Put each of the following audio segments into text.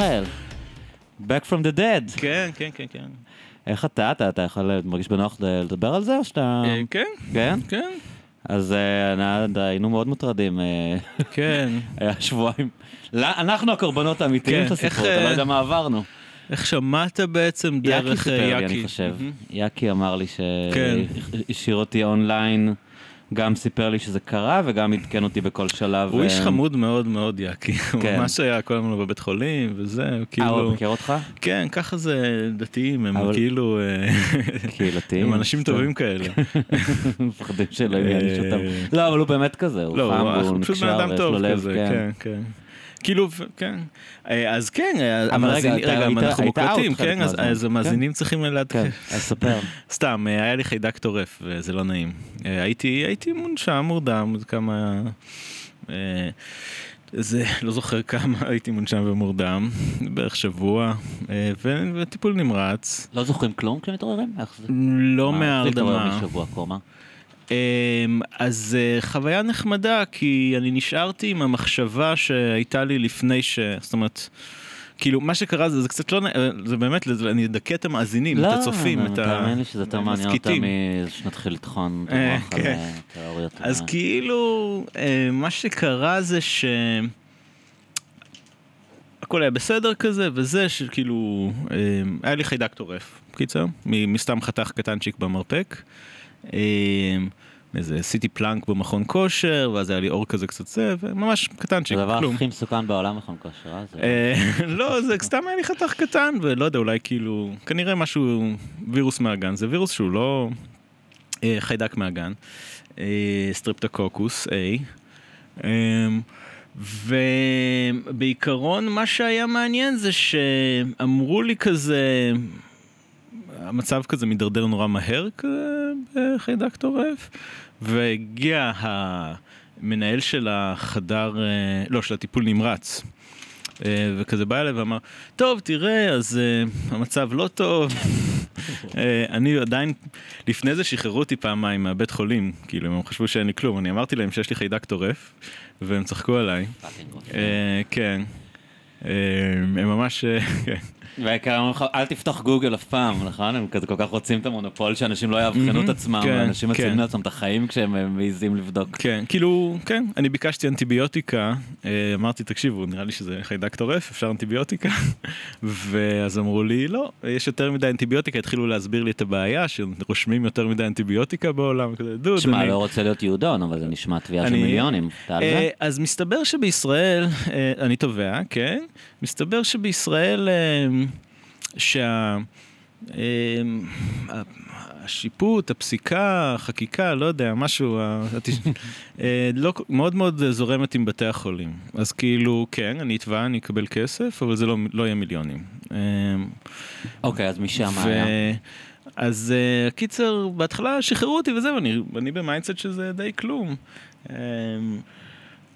מיכאל, Back from the dead. כן, כן, כן, כן. איך אתה? אתה, אתה יכול מרגיש בנוח לדבר על זה או שאתה... אה, כן, כן? כן, אז אה, היינו מאוד מוטרדים. אה, כן. היה שבועיים. לא, אנחנו הקורבנות האמיתיים כן, של הסיפור, אתה לא יודע מה עברנו. איך שמעת בעצם יאקי דרך סיפר לי, אני חושב. יאקי אמר לי כן. שהשאיר אותי אונליין, גם סיפר לי שזה קרה וגם עדכן אותי בכל שלב. הוא איש אה, חמוד מאוד מאוד יאקי, הוא כן. ממש היה כל הזמן בבית חולים וזה, אה, הוא כאילו, מכיר אותך? כן, ככה זה דתיים, הם כאילו, אה, קהילתיים. הם אנשים טובים כאלה. מפחדים שלא יעניש אותם. אה, לא, אבל הוא באמת כזה, הוא לא, חם הוא נקשר טוב לו לב, כזה, כן. כן, כן. כאילו, כן. אה, אז כן, אה, המאזינים, היית- אנחנו מוקלטים, כן? אז- המאזינים צריכים לעדכן. כן, אז ספר. סתם, אה, היה לי חיידק טורף, וזה לא נעים. אה, הייתי, הייתי מונשם, מורדם, זה כמה... אה, זה, לא זוכר כמה הייתי מונשם ומורדם, בערך שבוע, אה, ו- וטיפול נמרץ, לא זוכרים כלום כשמתעוררים? זה? לא מה, איך להתעורר מהרדמה. משבוע קומה. אמ, אז אה, חוויה נחמדה, כי אני נשארתי עם המחשבה שהייתה לי לפני ש... זאת אומרת, כאילו, מה שקרה זה, זה קצת לא... נ- זה באמת, אני אדכא את המאזינים, את הצופים, את ה... לא, תאמין לי שזה יותר מעניין אותם המסכיתים. משנתחיל לטחון אה, המוח על כן. אה, תיאוריות. אז אה, כאילו, אה, מה שקרה זה ש... הכל היה בסדר כזה, וזה שכאילו, אה, היה לי חיידק טורף, קיצר, מסתם חתך קטנצ'יק במרפק. איזה עשיתי plank במכון כושר, ואז היה לי אור כזה קצת זה, וממש קטנצ'יק, זה הדבר כלום. הכי מסוכן בעולם מכון כושר, אה? אה, לא, זה סתם היה לי חתך קטן, ולא יודע, אולי כאילו, כנראה משהו, וירוס מהגן, זה וירוס שהוא לא אה, חיידק מהגן, סטריפטוקוקוס A. אה, ובעיקרון מה שהיה מעניין זה שאמרו לי כזה, המצב כזה מידרדר נורא מהר כזה בחיידק טורף, והגיע המנהל של החדר, אה, לא, של הטיפול נמרץ. אה, וכזה בא אליי ואמר, טוב, תראה, אז uh, המצב לא טוב. אה, אני עדיין, לפני זה שחררו אותי פעמיים מהבית חולים, כאילו, הם חשבו שאין לי כלום. אני אמרתי להם שיש לי חיידק טורף, והם צחקו עליי. אה, כן. אה, הם ממש, כן. בעיקר אומרים לך, אל תפתח גוגל אף פעם, נכון? הם כזה כל כך רוצים את המונופול שאנשים לא יאבחנו את עצמם, כן, ואנשים כן. מציבים לעצמם את החיים כשהם אה, מעיזים לבדוק. כן, כאילו, כן, אני ביקשתי אנטיביוטיקה, אה, אמרתי, תקשיבו, נראה לי שזה חיידק טורף, אפשר אנטיביוטיקה? ואז אמרו לי, לא, יש יותר מדי אנטיביוטיקה, התחילו להסביר לי את הבעיה, שרושמים יותר מדי אנטיביוטיקה בעולם, כזה, דוד, שמע. לא רוצה להיות יהודון, אבל זה נשמע תביעה של מיליונים. אה? אז מסתבר שבישראל, אני תובע, כן, מסתבר שבישראל, אה, שה... אה, ה- השיפוט, הפסיקה, החקיקה, לא יודע, משהו, אה, לא, מאוד מאוד זורמת עם בתי החולים. אז כאילו, כן, אני אתבע, אני אקבל כסף, אבל זה לא, לא יהיה מיליונים. אה, אוקיי, אז משם. היה? אז אה, קיצר, בהתחלה שחררו אותי וזהו, אני, אני ב mindset שזה די כלום. Um,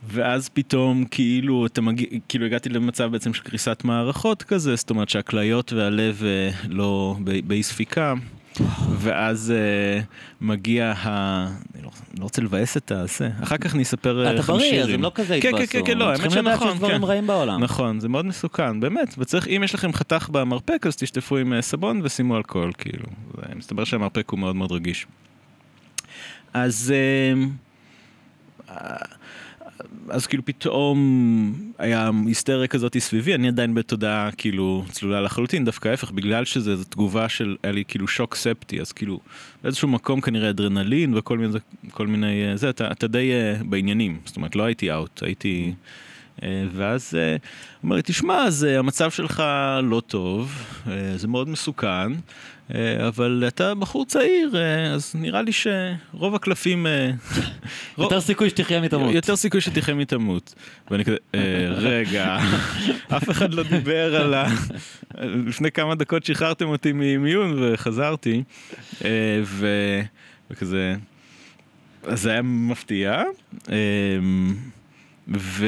ואז פתאום כאילו אתה מגיע, כאילו הגעתי למצב בעצם של קריסת מערכות כזה, זאת אומרת שהכליות והלב אה, לא באי ספיקה. ואז uh, מגיע ה... אני לא, לא רוצה לבאס את הזה, אחר כך אני אספר אה, אתה בריא, אז. הם לא כזה כן, התבאסו. כן, כן, כן, לא, האמת צריכים לדעת שנכון, שיש דברים כן. רעים בעולם. נכון, זה מאוד מסוכן, באמת, וצריך, אם יש לכם חתך במרפק, אז תשטפו עם סבון ושימו אלכוהול, כאילו. מסתבר שהמרפק הוא מאוד מאוד רגיש. אז... אה, אז כאילו פתאום היה היסטריה כזאת סביבי, אני עדיין בתודעה כאילו צלולה לחלוטין, דווקא ההפך, בגלל שזו תגובה של, היה לי כאילו שוק ספטי, אז כאילו באיזשהו מקום כנראה אדרנלין וכל מיני, כל מיני, אה, זה, אתה, אתה די אה, בעניינים, זאת אומרת לא הייתי אאוט, הייתי... אה, ואז אה, הוא אומר לי, תשמע, אז אה, המצב שלך לא טוב, אה, זה מאוד מסוכן, אה, אבל אתה בחור צעיר, אה, אז נראה לי שרוב הקלפים... אה, יותר סיכוי שתחיה מתמות. יותר סיכוי שתחיה מתמות. ואני כזה, "אה, רגע, אף אחד לא דיבר על ה... לפני כמה דקות שחררתם אותי ממיון וחזרתי, אה. וכזה... אז זה היה מפתיע. ו...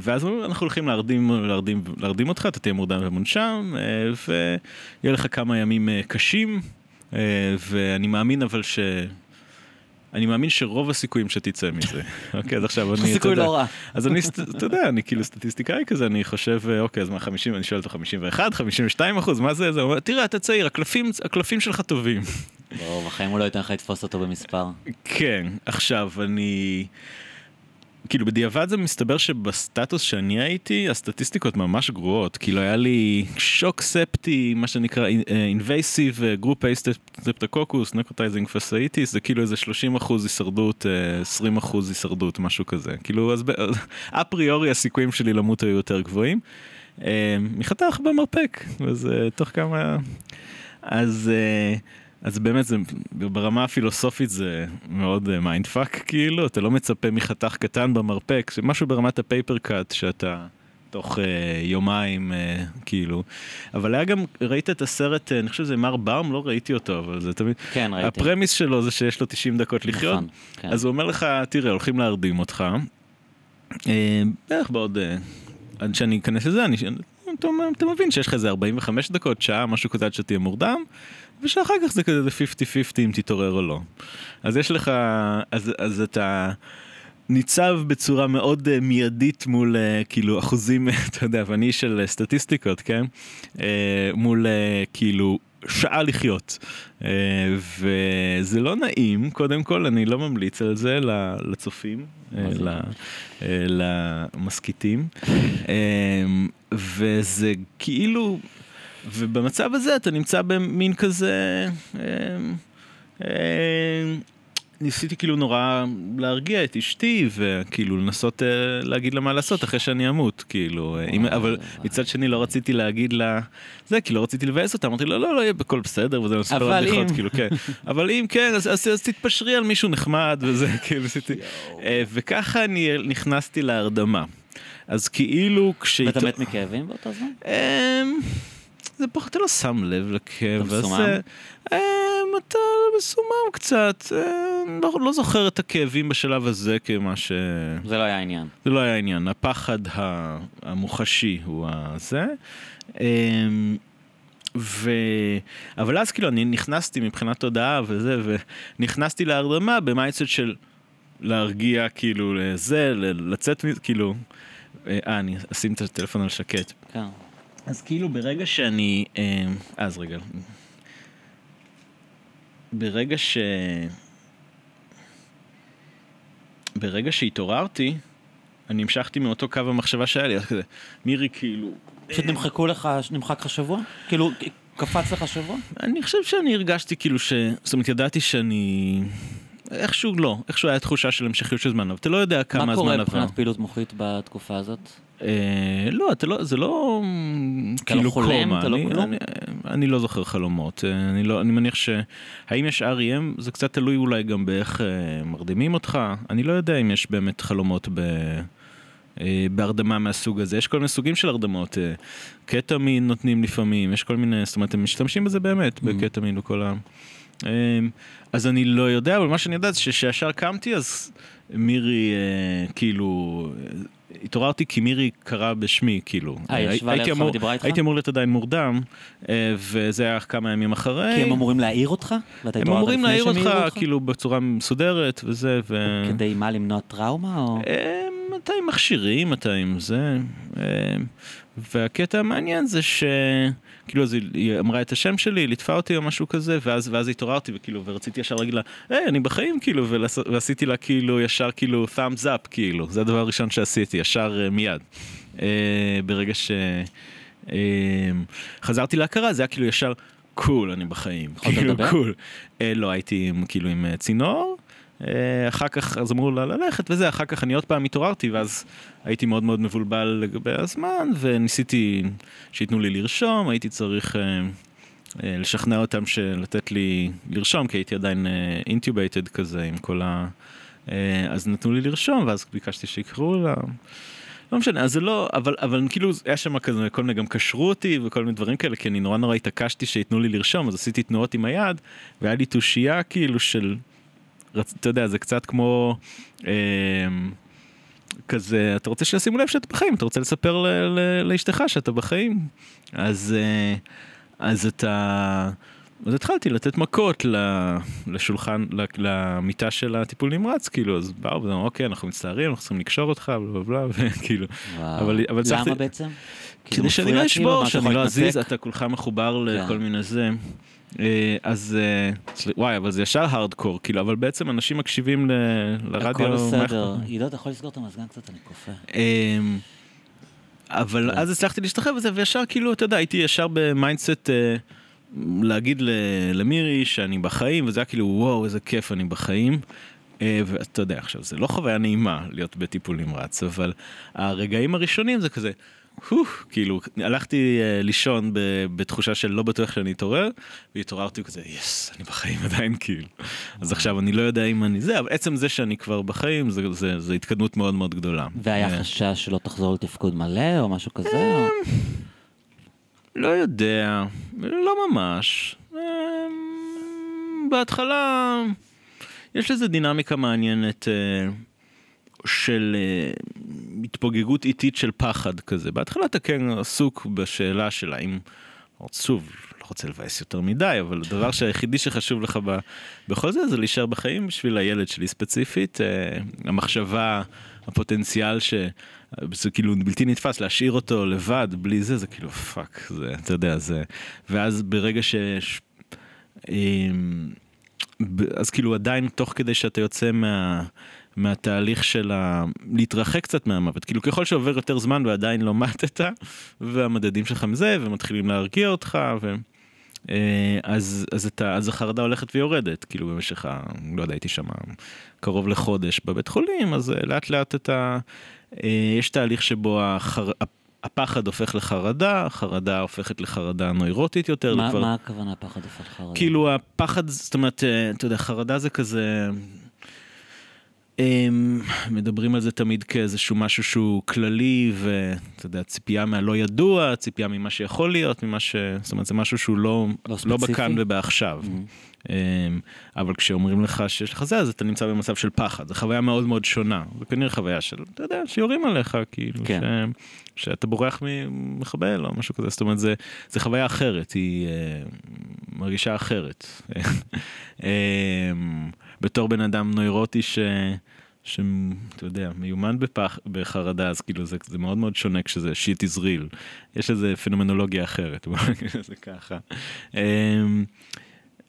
ואז אומרים, אנחנו הולכים להרדים, להרדים, להרדים אותך, אתה תהיה מורדם ומונשם, אה, ויהיה לך כמה ימים אה, קשים, אה, ואני מאמין אבל ש... אני מאמין שרוב הסיכויים שתצא מזה. אוקיי, אז עכשיו אני... סיכוי לא רע. אז אני, אתה יודע, אני כאילו סטטיסטיקאי כזה, אני חושב, אוקיי, אז מה, 50, אני שואל אותו 51, 52 אחוז, מה זה? זה אומר, תראה, אתה צעיר, הקלפים, הקלפים שלך טובים. ברור, בחיים הוא לא ייתן לך לתפוס אותו במספר. כן, עכשיו, אני... כאילו בדיעבד זה מסתבר שבסטטוס שאני הייתי, הסטטיסטיקות ממש גרועות. כאילו היה לי שוק ספטי, מה שנקרא invasive group streptococcus, necrotizing fasciitis, זה כאילו איזה 30 אחוז הישרדות, אה, 20 אחוז הישרדות, משהו כזה. כאילו, אז אפריורי הסיכויים שלי למות היו יותר גבוהים. אה, מחתך במרפק, אז אה, תוך כמה... אז... אה, אז באמת זה ברמה הפילוסופית זה מאוד mind fuck כאילו. אתה לא מצפה מחתך קטן במרפק משהו ברמת ה paper cut שאתה תוך uh, יומיים uh, כאילו. אבל היה גם ראית את הסרט uh, אני חושב שזה מר באום? לא ראיתי אותו אבל זה תמיד כן, ראיתי. ה premise שלו זה שיש לו 90 דקות לחיות. נכון, כן. אז הוא אומר לך תראה הולכים להרדים אותך. אה, בערך בעוד אה, עד שאני אכנס לזה אני אתה, אתה מבין שיש לך איזה 45 דקות שעה משהו כזה עד שתהיה מורדם ושאחר כך זה כזה 50-50 אם תתעורר או לא. אז יש לך, אז, אז אתה ניצב בצורה מאוד uh, מיידית מול uh, כאילו אחוזים, אתה יודע, ואני של uh, סטטיסטיקות, כן? Uh, מול uh, כאילו שעה לחיות. Uh, וזה לא נעים, קודם כל, אני לא ממליץ על זה לצופים, uh, uh, למסכיתים. וזה כאילו... ובמצב הזה אתה נמצא במין כזה... אה, אה, ניסיתי כאילו נורא להרגיע את אשתי וכאילו לנסות אה, להגיד לה מה לעשות אחרי שאני אמות כאילו אה, אם, וואי, אבל וואי. מצד שני לא רציתי להגיד לה זה כי לא רציתי לבאס אותה אמרתי לה לא לא יהיה בכל בסדר וזה מספר אבל בדיחות אם. כאילו כן אבל אם כן אז, אז, אז תתפשרי על מישהו נחמד וזה כאילו עשיתי וככה אני נכנסתי להרדמה אז כאילו כשהיא ואתה מת מכאבים באותו זמן? זה פחות, אתה לא שם לב לכאב. אתה אז, מסומם? אה, אמ, אתה מסומם קצת, אמ, לא- לא זוכר את הכאבים בשלב הזה כמה ש... זה לא היה העניין. זה לא היה העניין, הפחד המוחשי הוא הזה. אמ, ו... אבל אז כאילו אני נכנסתי מבחינת תודעה וזה, ונכנסתי להרדמה במייצט של להרגיע כאילו לזה, לצאת מזה, כאילו... אה, אני אשים את הטלפון על שקט. כן. אז כאילו ברגע שאני... אה, אז רגע. ברגע ש... ברגע שהתעוררתי, אני המשכתי מאותו קו המחשבה שהיה לי, אז כזה, מירי כאילו... פשוט נמחקו לך, נמחק לך שבוע? כאילו, קפץ לך שבוע? אני חושב שאני הרגשתי כאילו ש... זאת אומרת, ידעתי שאני... איכשהו לא, איכשהו היה תחושה של המשכיות של זמן, אבל אתה לא יודע כמה מה הזמן קורה עבר. מבחינת פעילות מוחית בתקופה הזאת? אה, לא, אתה לא, זה לא כאילו לא חולם? קומה. לא אני, לא זוכר חלומות. אה, אני, לא, אני מניח ש... האם יש REM? זה קצת תלוי אולי גם באיך אה, מרדימים אותך. אני לא יודע אם יש באמת חלומות בהרדמה מהסוג הזה. יש כל מיני סוגים של הרדמות. קטמין נותנים לפעמים, יש כל מיני, זאת אומרת, הם משתמשים בזה באמת, Mm. בקטמין וכל ה... אז אני לא יודע, אבל מה שאני יודע זה שכשישר קמתי, אז מירי, כאילו, התעוררתי כי מירי קראה בשמי, כאילו. אה, היא ישבה לידך אמור- ודיברה איתך? הייתי אמור להיות עדיין מורדם, אה, וזה היה כמה ימים אחרי. כי הם אמורים להעיר אותך? הם אמורים להעיר אותך, כאילו, בצורה מסודרת וזה, ו... כדי מה, למנוע טראומה? או... מתי עם מכשירים, מתי עם זה. אה, והקטע המעניין זה ש... כאילו, אז היא- היא אמרה את השם שלי, ליטפה אותי או משהו כזה, ואז, ואז התעוררתי, וכאילו, ורציתי ישר להגיד לה, היי, אני בחיים, כאילו. ועשיתי לה כאילו, ישר כאילו, thumbs up, כאילו, זה הדבר הראשון שעשיתי, ישר אה, מיד. אה, ברגע ש... אה, חזרתי להכרה, זה היה כאילו ישר, קול, אני בחיים. כאילו? קול. לא, הייתי כאילו עם צינור. אה, אחר כך, אז אמרו לה ללכת וזה, אחר כך אני עוד פעם התעוררתי, ואז הייתי מאוד מאוד מבולבל לגבי הזמן, וניסיתי שייתנו לי לרשום, הייתי צריך אה, אה, לשכנע אותם של- לתת לי לרשום, כי הייתי עדיין intubated כזה עם כל ה... אה, אז נתנו לי לרשום, ואז ביקשתי שיקראו לה. לא משנה, אז זה לא, אבל, אבל כאילו היה שם כזה, כל מיני, גם קשרו אותי וכל מיני דברים כאלה, כי אני נורא נורא התעקשתי שייתנו לי לרשום, אז עשיתי תנועות עם היד, והיה לי תושייה כאילו של, רצ, אתה יודע, זה קצת כמו, אה, כזה, אתה רוצה שישימו לב שאתה בחיים, אתה רוצה לספר ל, ל, לאשתך שאתה בחיים, אז, אה, אז אתה... אז התחלתי לתת מכות לשולחן, למיטה של הטיפול נמרץ, כאילו, אז באו ואמרו, אוקיי, אנחנו מצטערים, אנחנו צריכים לקשור אותך, בלה בלה בלה, וכאילו. אבל- אבל למה בעצם? כאילו, כדי שאני מפריע לא כאילו? אשבור, שאני לא? אזיז, אתה כולך מחובר לכל כן. מיני זה. אה, אז אה, וואי, אבל זה ישר הארדקור, כאילו, אבל בעצם אנשים מקשיבים ל- לרדיו. הכל בסדר. עידו, אתה יכול לסגור את המזגן קצת? אני קופא. אמ, אבל. אז הצלחתי להשתחרר בזה, וישר כאילו, אתה יודע, הייתי ישר ב mindset אה, להגיד ל- למירי שאני בחיים, וזה היה כאילו, וואו, איזה כיף אני בחיים. ואתה יודע, עכשיו, זה לא חוויה נעימה להיות בטיפול נמרץ, אבל הרגעים הראשונים זה כזה, כאילו, הלכתי אה, לישון בתחושה של לא בטוח שאני אתעורר, והתעוררתי כזה, יס, אני בחיים עדיין, כאילו. אז עכשיו אני לא יודע אם אני זה, אבל עצם זה שאני כבר בחיים, זה, זה, זה התקדמות מאוד מאוד גדולה. והיה אה, חשש שלא תחזור לתפקוד מלא או משהו כזה? או- לא יודע, לא ממש. אמ, בהתחלה יש לזה דינמיקה מעניינת אה, של אה, התפוגגות איטית של פחד כזה. בהתחלה אתה כן עסוק בשאלה של האם, שוב, לא רוצה לבאס יותר מדי, אבל הדבר שהיחידי שחשוב לך ב, בכל זה זה להישאר בחיים בשביל הילד שלי ספציפית. אה, המחשבה, הפוטנציאל ש... זה כאילו בלתי נתפס להשאיר אותו לבד בלי זה זה כאילו fuck זה אתה יודע זה ואז ברגע ש... ב- אז כאילו עדיין תוך כדי שאתה יוצא מה... מהתהליך של ה... להתרחק קצת מהמוות כאילו ככל שעובר יותר זמן ועדיין לא מתת והמדדים שלך מזה ומתחילים להרגיע אותך ו... אה, אז אז אתה אז החרדה הולכת ויורדת כאילו במשך ה... לא יודע הייתי שם קרוב לחודש בבית חולים אז אה, לאט לאט אתה אה, יש תהליך שבו החר... הפחד הופך לחרדה חרדה הופכת לחרדה נוירוטית יותר מה כבר- מה הכוונה פחד הופך חרדה? כאילו הפחד זאת אומרת אתה יודע חרדה זה כזה. אמ, מדברים על זה תמיד כאיזשהו משהו שהוא כללי ואתה יודע ציפייה מהלא ידוע ציפייה ממה שיכול להיות ממה ש... זאת אומרת זה משהו שהוא לא לא לא? בכאן ובעכשיו. Mhm. אמ, אבל כשאומרים לך שיש לך זה אז אתה נמצא במצב של פחד זו חוויה מאוד מאוד שונה וכנראה חוויה של אתה יודע שיורים עליך כאילו כן. ש... שאתה בורח ממחבל או משהו כזה זאת אומרת זה זה חוויה אחרת היא אה, מרגישה אחרת אמ, בתור בן אדם נוירוטי ש... שאתה יודע מיומן בפח בחרדה אז כאילו זה, זה מאוד מאוד שונה כשזה שיט is real יש איזה פנומנולוגיה אחרת זה ככה. אמ,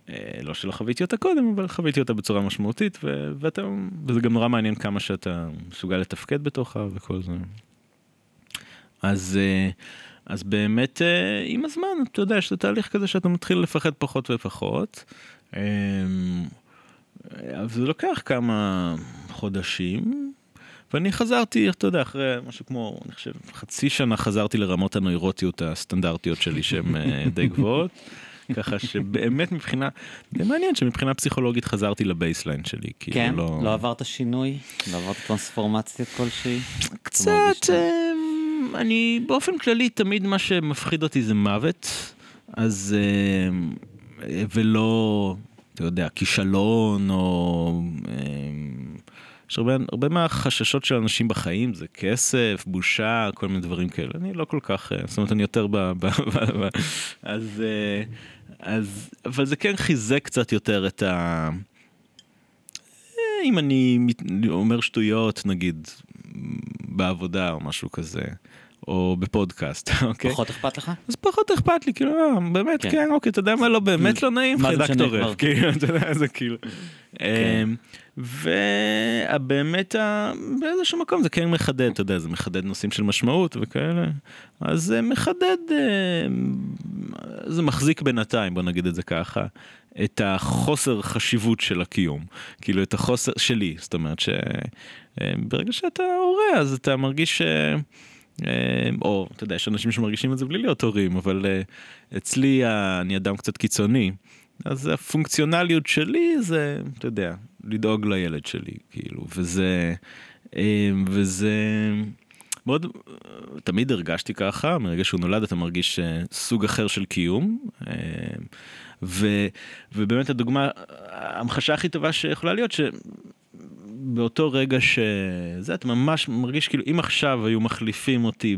אה, לא שלא חוויתי אותה קודם אבל חוויתי אותה בצורה משמעותית ו- ואתה וזה גם נורא מעניין כמה שאתה מסוגל לתפקד בתוכה וכל זה. אז אה, אז באמת אה, עם הזמן אתה יודע יש את תהליך כזה שאתה מתחיל לפחד פחות ופחות. אבל זה לוקח כמה חודשים. ואני חזרתי, אתה יודע, אחרי משהו כמו, אני חושב, חצי שנה חזרתי לרמות הנוירוטיות הסטנדרטיות שלי שהן אה, די גבוהות. ככה שבאמת מבחינה, זה מעניין שמבחינה פסיכולוגית חזרתי לבייסליין שלי, כאילו כן? לא... לא עברת שינוי? לא עברת טרנספורמציה כלשהי? קצת, אמ, אני באופן כללי תמיד מה שמפחיד אותי זה מוות, אז אמ, ולא, אתה יודע, כישלון או... אמ, יש הרבה, הרבה מהחששות של אנשים בחיים זה כסף, בושה, כל מיני דברים כאלה. אני לא כל כך, אה, זאת אומרת אני יותר ב... ב, ב, ב אז, אה, אז, אבל זה כן חיזק קצת יותר את ה... אה, אם אני אומר שטויות נגיד בעבודה או משהו כזה או בפודקאסט אוקיי פחות אכפת לך? אז פחות אכפת לי כאילו אה, באמת כן. כן אוקיי אתה יודע מה לא באמת לא נעים חיידק טורף כבר? כאילו אתה יודע זה כאילו. כן. אמ, ובאמת באיזשהו מקום זה כן מחדד אתה יודע זה מחדד נושאים של משמעות וכאלה אז זה מחדד אמ, זה מחזיק בינתיים בוא נגיד את זה ככה את החוסר חשיבות של הקיום כאילו את החוסר שלי זאת אומרת שברגע שאתה הורה אז אתה מרגיש. אה, או אתה יודע יש אנשים שמרגישים את זה בלי להיות הורים אבל אה, אצלי אני אדם קצת קיצוני אז הפונקציונליות שלי זה אתה יודע לדאוג לילד שלי כאילו וזה אה, וזה מאוד תמיד הרגשתי ככה מרגע שהוא נולד אתה מרגיש אה, סוג אחר של קיום. אה, ו, ובאמת הדוגמה המחשה הכי טובה שיכולה להיות ש... באותו רגע שזה, אתה ממש מרגיש כאילו אם עכשיו היו מחליפים אותי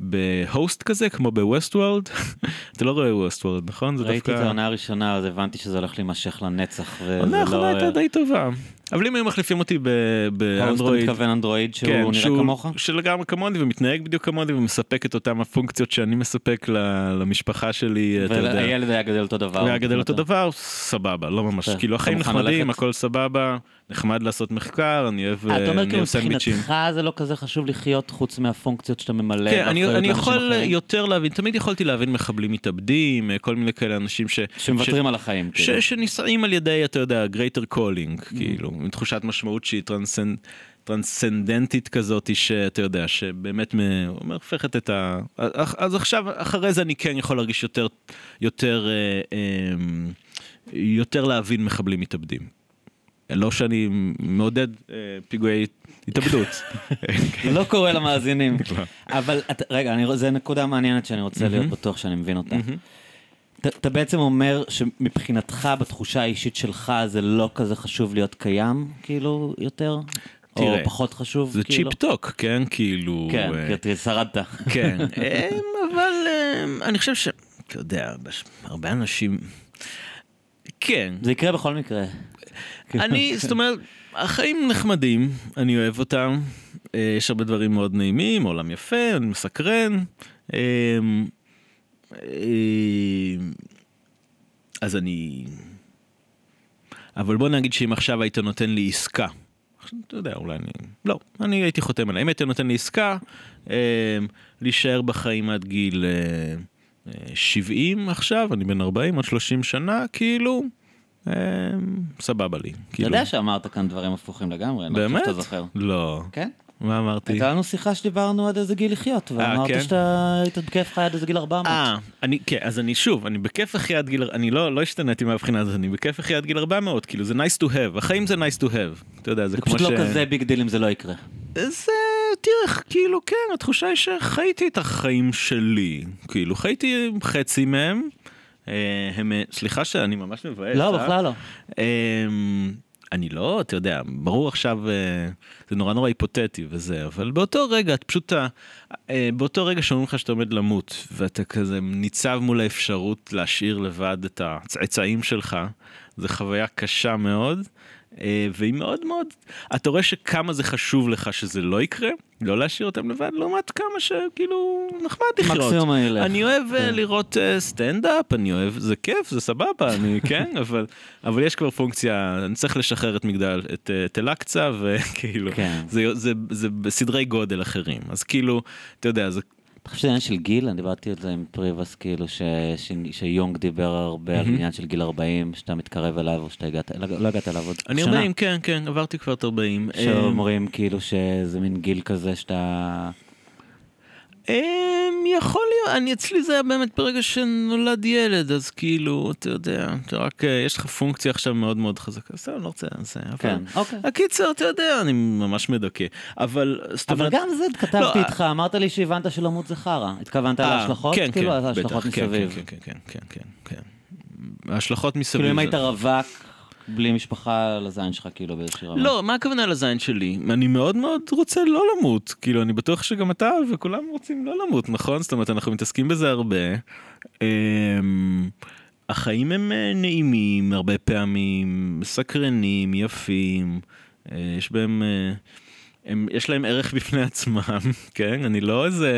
ב host כזה, כמו בWestworld, אתה לא רואה Westworld, נכון? זה ראיתי דווקא... את העונה הראשונה, אז הבנתי שזה הולך להימשך לנצח. העונה האחרונה לא- הייתה די טובה. אבל אם היו מחליפים אותי ב- host, אתה באנדרואיד, מתכוון אנדרואיד שהוא כן, נראה שהוא- כמוך? שלגמרי כמוני ומתנהג בדיוק כמוני ומספק את אותם הפונקציות שאני מספק ל- למשפחה שלי, אתה יודע. והילד היה גדל אותו דבר. היה גדל אותו. דבר, סבבה, לא ממש, כאילו החיים נחמדים? הכל סבבה, נחמד לעשות מחקר, אני אוהב אה, אתה אומר אני כאילו סנדוויצ'ים. מבחינתך זה לא כזה חשוב לחיות חוץ מהפונקציות שאתה ממלא. כן, אני, אני יכול אחרים, יותר להבין, תמיד יכולתי להבין מחבלים מתאבדים, אה, כל מיני כאלה אנשים ש... שמוותרים על החיים. ש... כאילו. שנישאים על ידי, אתה יודע, greater calling, Mm. כאילו, עם תחושת משמעות שהיא טרנסנד... טרנסצנדנטית כזאת שאתה יודע שבאמת הופכת את ה... אז- עכשיו אחרי זה אני כן יכול להרגיש יותר יותר אה, אה, יותר להבין מחבלים מתאבדים. לא שאני מעודד אה, פיגועי התאבדות. לא קורה למאזינים. לא. אבל רגע, זו נקודה מעניינת שאני רוצה להיות בטוח שאני מבין אותה. אתה- בעצם אומר שמבחינתך, בתחושה האישית שלך, זה לא כזה חשוב להיות קיים, כאילו, יותר? או תראה, פחות חשוב, זה כאילו? צ'יפ טוק, כן? כאילו... כן, אה, כי אתה שרדת. כן, אמ, אבל אמ, אני חושב ש... אתה יודע, הרבה אנשים... כן, זה יקרה בכל מקרה. אני, זאת אומרת, החיים נחמדים, אני אוהב אותם, אה, יש הרבה דברים מאוד נעימים, עולם יפה, אני מסקרן. אמ, אמ, אז אני... אבל בוא נגיד שאם עכשיו היית נותן לי עסקה, אתה יודע, אולי אני... לא, אני הייתי חותם עליה. אם היית נותן לי עסקה, אה, להישאר בחיים עד גיל אה, אה, 70 עכשיו, אני בן 40, עוד 30 שנה, כאילו, אה, סבבה לי. אתה כאילו, יודע שאמרת כאן דברים הפוכים לגמרי, אני לא חושב? שאתה זוכר. לא. כן? מה אמרתי? הייתה לנו שיחה שדיברנו עד איזה גיל לחיות, ואמרת כן? שאתה היית בכיף לך עד איזה גיל 400. אה, אני, כן, אז אני שוב, אני בכיף אחי עד גיל, אני לא, לא השתניתי מהבחינה הזאת, אני בכיף אחי עד גיל 400, כאילו זה nice to have, החיים זה nice to have, אתה יודע, זה זה כמו פשוט ש... לא כזה big deal אם זה לא יקרה. זה, תראה, כאילו, כן, התחושה היא שחייתי את החיים שלי, כאילו, חייתי חצי מהם, אה, הם, אה, סליחה שאני ממש מבאס, לא, אה? בכלל לא. אמ, אני לא, אתה יודע, ברור עכשיו, אה, זה נורא נורא היפותטי וזה, אבל באותו רגע, אתה פשוט, אה, באותו רגע שאומרים לך שאתה עומד למות, ואתה כזה ניצב מול האפשרות להשאיר לבד את הצאצאים שלך, זו חוויה קשה מאוד, אה, והיא מאוד מאוד, אתה רואה שכמה זה חשוב לך שזה לא יקרה, לא להשאיר אותם לבד, לעומת כמה שכאילו נחמד לחיות. מקסימום אלך. אני אוהב אה, כן. לראות אה, סטנדאפ, אני אוהב, זה כיף, זה סבבה, אני כן, אבל, אבל יש כבר פונקציה, אני צריך לשחרר את מגדל, את, אה, את אל-אקצא, וכאילו, כן. זה, זה, זה בסדרי גודל אחרים, אז כאילו, אתה יודע, זה, אתה חושב שזה עניין של גיל? אני דיברתי על זה עם פריבס, כאילו ש- ש- שיונג דיבר הרבה על עניין של גיל 40, שאתה מתקרב אליו או שאתה הגעת, לא לא הגעת אליו עוד אני שנה. 40, כן, כן, עברתי כבר את 40. אה, שאומרים כאילו שזה מין גיל כזה שאתה... אמ, יכול להיות, אני אצלי זה היה באמת ברגע שנולד ילד, אז כאילו, אתה יודע, אתה רק, אה, יש לך פונקציה עכשיו מאוד מאוד חזקה, בסדר, אני לא רוצה, זה, אבל... כן, אוקיי. הקיצר, אתה יודע, אני ממש מדכא, אבל, זאת אבל אומרת, גם זה כתבתי לא, איתך, אמרת לי שהבנת שלמות זה חרא. התכוונת אה, להשלכות? כן, כאילו, כן, בטח, כן, מסביב. כן, כן, כן, כן, כן, כן. ההשלכות מסביב. כאילו אם היית רווק בלי משפחה על הזין שלך, כאילו באיזושהי רמה. לא, מה הכוונה לזין שלי? אני מאוד מאוד רוצה לא למות. כאילו, אני בטוח שגם אתה וכולם רוצים לא למות, נכון? זאת אומרת, אנחנו מתעסקים בזה הרבה. אמ, החיים הם אה, נעימים הרבה פעמים, מסקרנים, יפים, אה, יש בהם... אה, הם, יש להם ערך בפני עצמם, כן? אני לא איזה...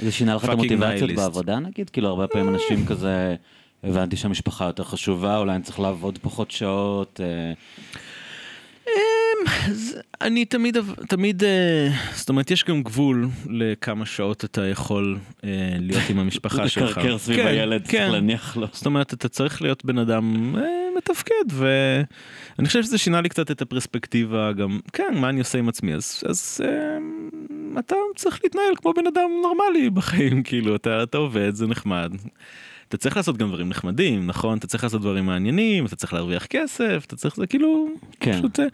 זה שינה לך את המוטיבציות. בעבודה נגיד? כאילו הרבה פעמים אנשים כזה, הבנתי שהמשפחה יותר חשובה, אולי אני צריך לעבוד פחות שעות. אה, אמ, אני תמיד, תמיד, אה, זאת אומרת, יש גם גבול לכמה שעות אתה יכול אה, להיות עם המשפחה שלך. לקרקר סביב כן, הילד, צריך כן. להניח לו. זאת אומרת, אתה צריך להיות בן אדם מתפקד, ואני חושב שזה שינה לי קצת את הפרספקטיבה גם, כן, מה אני עושה עם עצמי, אז, אז אה, אתה צריך להתנהל כמו בן אדם נורמלי בחיים, כאילו, אתה, אתה עובד, זה נחמד. אתה צריך לעשות גם דברים נחמדים, נכון? אתה צריך לעשות דברים מעניינים, אתה צריך להרוויח כסף, אתה צריך, זה כאילו, כן. פשוט, אה,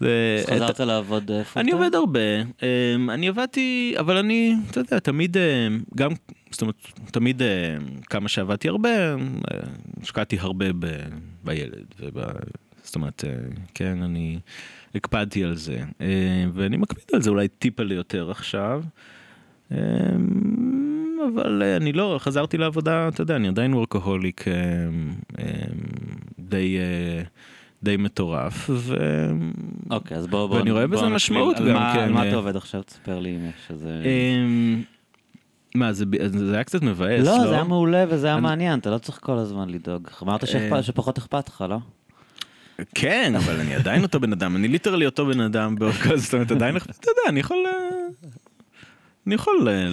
זה... אז חזרת לעבוד אה, פול אני? עובד הרבה, אמ, אני עבדתי, אבל אני, אתה יודע, תמיד, אמ, גם, זאת אומרת, תמיד אמ, כמה שעבדתי הרבה, אמ, השקעתי הרבה ב, בילד זאת אומרת, אה, כן, אני הקפדתי על זה, אה, ואני מקפיד על זה אולי טיפה ליותר עכשיו. אבל אה, אני לא, חזרתי לעבודה, אתה יודע, אני עדיין וורקהוליק אה, אה, די, אה, די מטורף, ו... אוקיי, אז בוא... בוא ואני רואה בוא בזה. משמעות גם, מה- כן, מה. אתה עובד עכשיו? תספר לי אם יש איזה... מה, זה זה היה קצת מבאס, לא? לא, זה היה מעולה וזה היה אני- מעניין, אתה לא צריך כל הזמן לדאוג. אמרת אה. שפחות אכפת לך, לא? כן, אבל אני עדיין אותו בן אדם, אני ליטרלי אותו בן אדם, באותו- זאת אומרת, עדיין, אתה יודע, אני יכול... אה, אני יכול אה,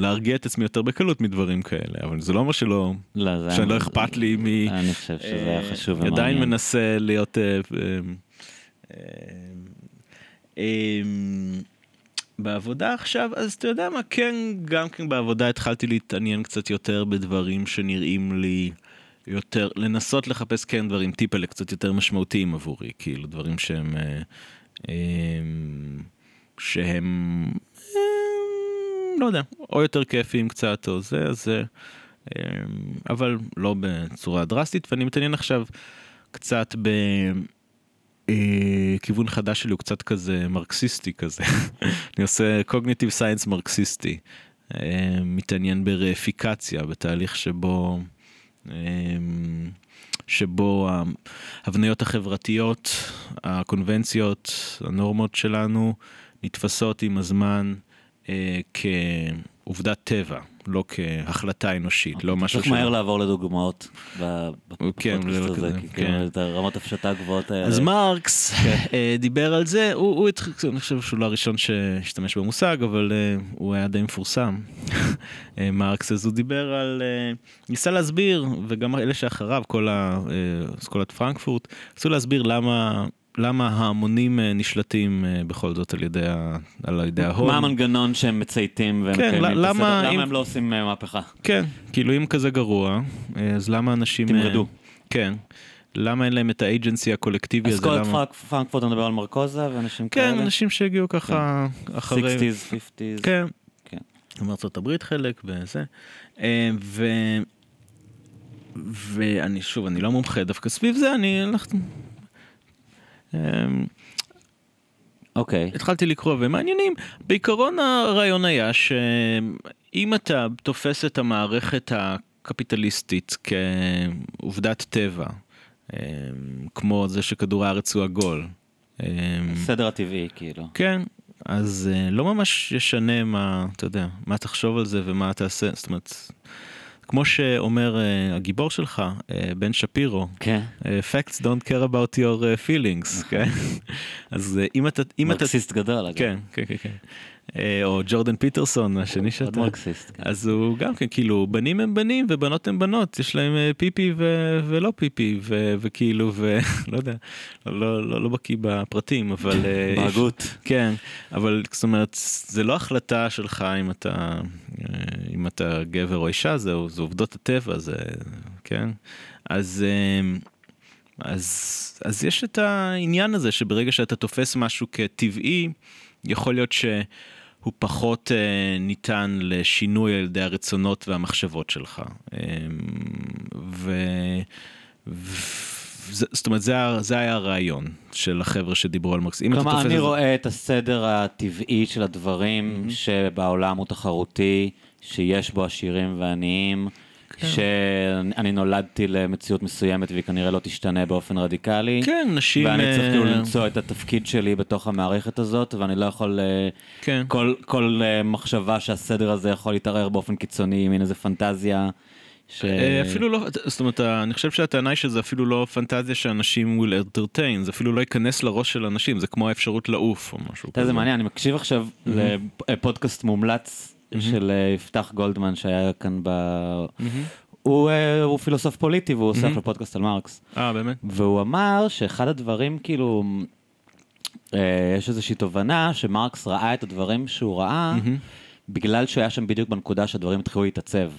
להרגיע את עצמי יותר בקלות מדברים כאלה, אבל זה לא אומר שלא, לא, היה... שלא אכפת לי מ... אני חושב שזה היה חשוב אני עדיין ומעניין. מנסה להיות... אה, אה, אה, אה, בעבודה עכשיו, אז אתה יודע מה, כן, גם כן בעבודה התחלתי להתעניין קצת יותר בדברים שנראים לי יותר, לנסות לחפש כן דברים טיפלה קצת יותר משמעותיים עבורי, כאילו דברים שהם, אה, אה, שהם, אה, לא יודע, או יותר כיפיים קצת או זה, אז אה, אבל לא בצורה דרסטית, ואני מתעניין עכשיו קצת ב... אה, כיוון חדש שלי הוא קצת כזה מרקסיסטי כזה. אני עושה קוגניטיב סיינס מרקסיסטי. אה, מתעניין ברפיקציה, בתהליך שבו, אה, שבו ההבניות החברתיות, הקונבנציות, הנורמות שלנו, נתפסות עם הזמן כעובדת טבע, לא כהחלטה אנושית, לא משהו צריך מהר לעבור לדוגמאות כן, בפודקאסט זה הזה, כי כן. כאילו את הרמות הפשטה הגבוהות האלה. אז מרקס אה, דיבר על זה, הוא, אני חושב שהוא לא הראשון שהשתמש במושג, אבל אה, הוא היה די מפורסם. אה, מרקס, אז הוא דיבר על, אה, ניסה להסביר, וגם אלה שאחריו, כל אה, אסכולת פרנקפורט, ניסו להסביר למה... למה ההמונים אה, נשלטים אה, בכל זאת על ידי, ה- על ידי ההון. מה המנגנון שהם מצייתים כן, ומקיימים את למה? אם- למה הם לא עושים אה, מהפכה? כן, כאילו אם כזה גרוע, אז למה אנשים... תמרדו. כן. למה אין להם את האג'נסי הקולקטיבי הזה? אסכולת למה- פרנק- פרנקפורט, מדבר על מרקוזה ואנשים כאלה? כן, אנשים שהגיעו ככה אחרי... 60's, 50's. כן. כן. גם ארצות הברית חלק וזה. ו... ואני שוב, אני לא מומחה דווקא סביב זה, אני הלכתי... אה, אוקיי. התחלתי לקרוא ומעניינים. בעיקרון הרעיון היה שאם אתה תופס את המערכת הקפיטליסטית כעובדת טבע, אה, כמו זה שכדור הארץ הוא עגול, אה, הסדר הטבעי, כאילו. כן, אז uh, לא ממש ישנה מה, אתה יודע, מה תחשוב על זה ומה תעשה, זאת אומרת, כמו שאומר uh, הגיבור שלך, uh, בן שפירו, כן. uh, facts don't care about your feelings, כן? אז uh, אם אתה, אם אתה, מרקסיסט גדול, אגב. כן, כן, כן, כן. אה, או ג'ורדן פיטרסון, השני עוד שאתה, מרקסיסט. כן. אז הוא גם כן, כאילו, בנים הם בנים ובנות הם בנות, יש להם אה, פיפי ו- ולא פיפי, ו- וכאילו, ולא יודע, לא, לא, לא בקיא בפרטים, אבל... אה, בהגות. כן, אבל זאת אומרת, זה לא החלטה שלך אם אתה, אה, אם אתה גבר או אישה, זה, זה עובדות הטבע, זה, כן? אז, אה, אז, אז יש את העניין הזה שברגע שאתה תופס משהו כטבעי, יכול להיות שהוא פחות אה, ניתן לשינוי על ידי הרצונות והמחשבות שלך. אה, ו... ו... זאת אומרת, זה, זה היה הרעיון של החבר'ה שדיברו על מרקס. אם אתה כלומר, אני זה- רואה את הסדר הטבעי של הדברים, שבעולם הוא תחרותי, שיש בו עשירים ועניים, כן. שאני נולדתי למציאות מסוימת והיא כנראה לא תשתנה באופן רדיקלי. כן, נשים... ואני צריך כאילו אה, למצוא את התפקיד שלי בתוך המערכת הזאת, ואני לא יכול... אה, כן. כל, כל אה, מחשבה שהסדר הזה יכול להתערער באופן קיצוני, מין איזה פנטזיה. ש... אה, אפילו לא, זאת אומרת, אני חושב שהטענה היא שזה אפילו לא פנטזיה שאנשים will entertain, זה אפילו לא ייכנס לראש של אנשים, זה כמו האפשרות לעוף או משהו יודע, זה מעניין, אני מקשיב עכשיו לפודקאסט מומלץ של אה, יפתח גולדמן שהיה כאן ב... הוא, אה, הוא פילוסוף פוליטי והוא עושה עכשיו פודקאסט על מרקס. אה, באמת? והוא אמר שאחד הדברים, כאילו, אה, יש איזושהי תובנה שמרקס ראה את הדברים שהוא ראה, בגלל שהוא היה שם בדיוק בנקודה שהדברים התחילו להתעצב.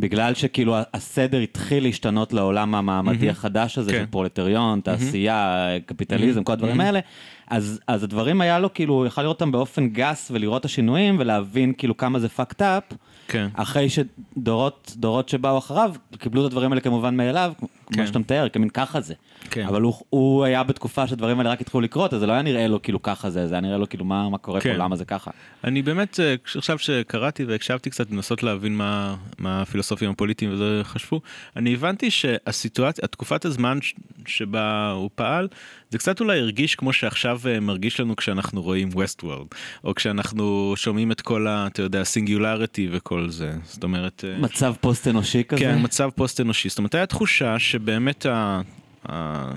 בגלל שכאילו הסדר התחיל להשתנות לעולם המעמדי החדש הזה, כן. של פרולטריון, תעשייה, קפיטליזם, כל הדברים האלה, אז, אז הדברים היה לו, כאילו, הוא יכל לראות אותם באופן גס ולראות את השינויים ולהבין כאילו כמה זה fucked up, כן. אחרי שדורות דורות שבאו אחריו קיבלו את הדברים האלה כמובן מאליו, כמו כן. שאתה מתאר, כמין ככה זה. כן. אבל הוא, הוא היה בתקופה שהדברים האלה רק התחילו לקרות, אז זה לא היה נראה לו כאילו ככה זה, זה היה נראה לו כאילו מה, מה קורה כן. פה, למה זה ככה. אני באמת, אה, עכשיו שקראתי והקשבתי קצת, לנסות להבין מה, מה הפילוסופים הפוליטיים וזה חשבו, אני הבנתי שהסיטואציה, התקופת הזמן ש- שבה הוא פעל, זה קצת אולי הרגיש כמו שעכשיו אה, מרגיש לנו כשאנחנו רואים Westworld, או כשאנחנו שומעים את כל ה... אתה יודע, singularity וכל זה. זאת אומרת... אה, מצב פוסט אנושי כזה? כן, מצב פוסט אנושי. זאת אומרת, הייתה תחושה שבאמת ה... ה...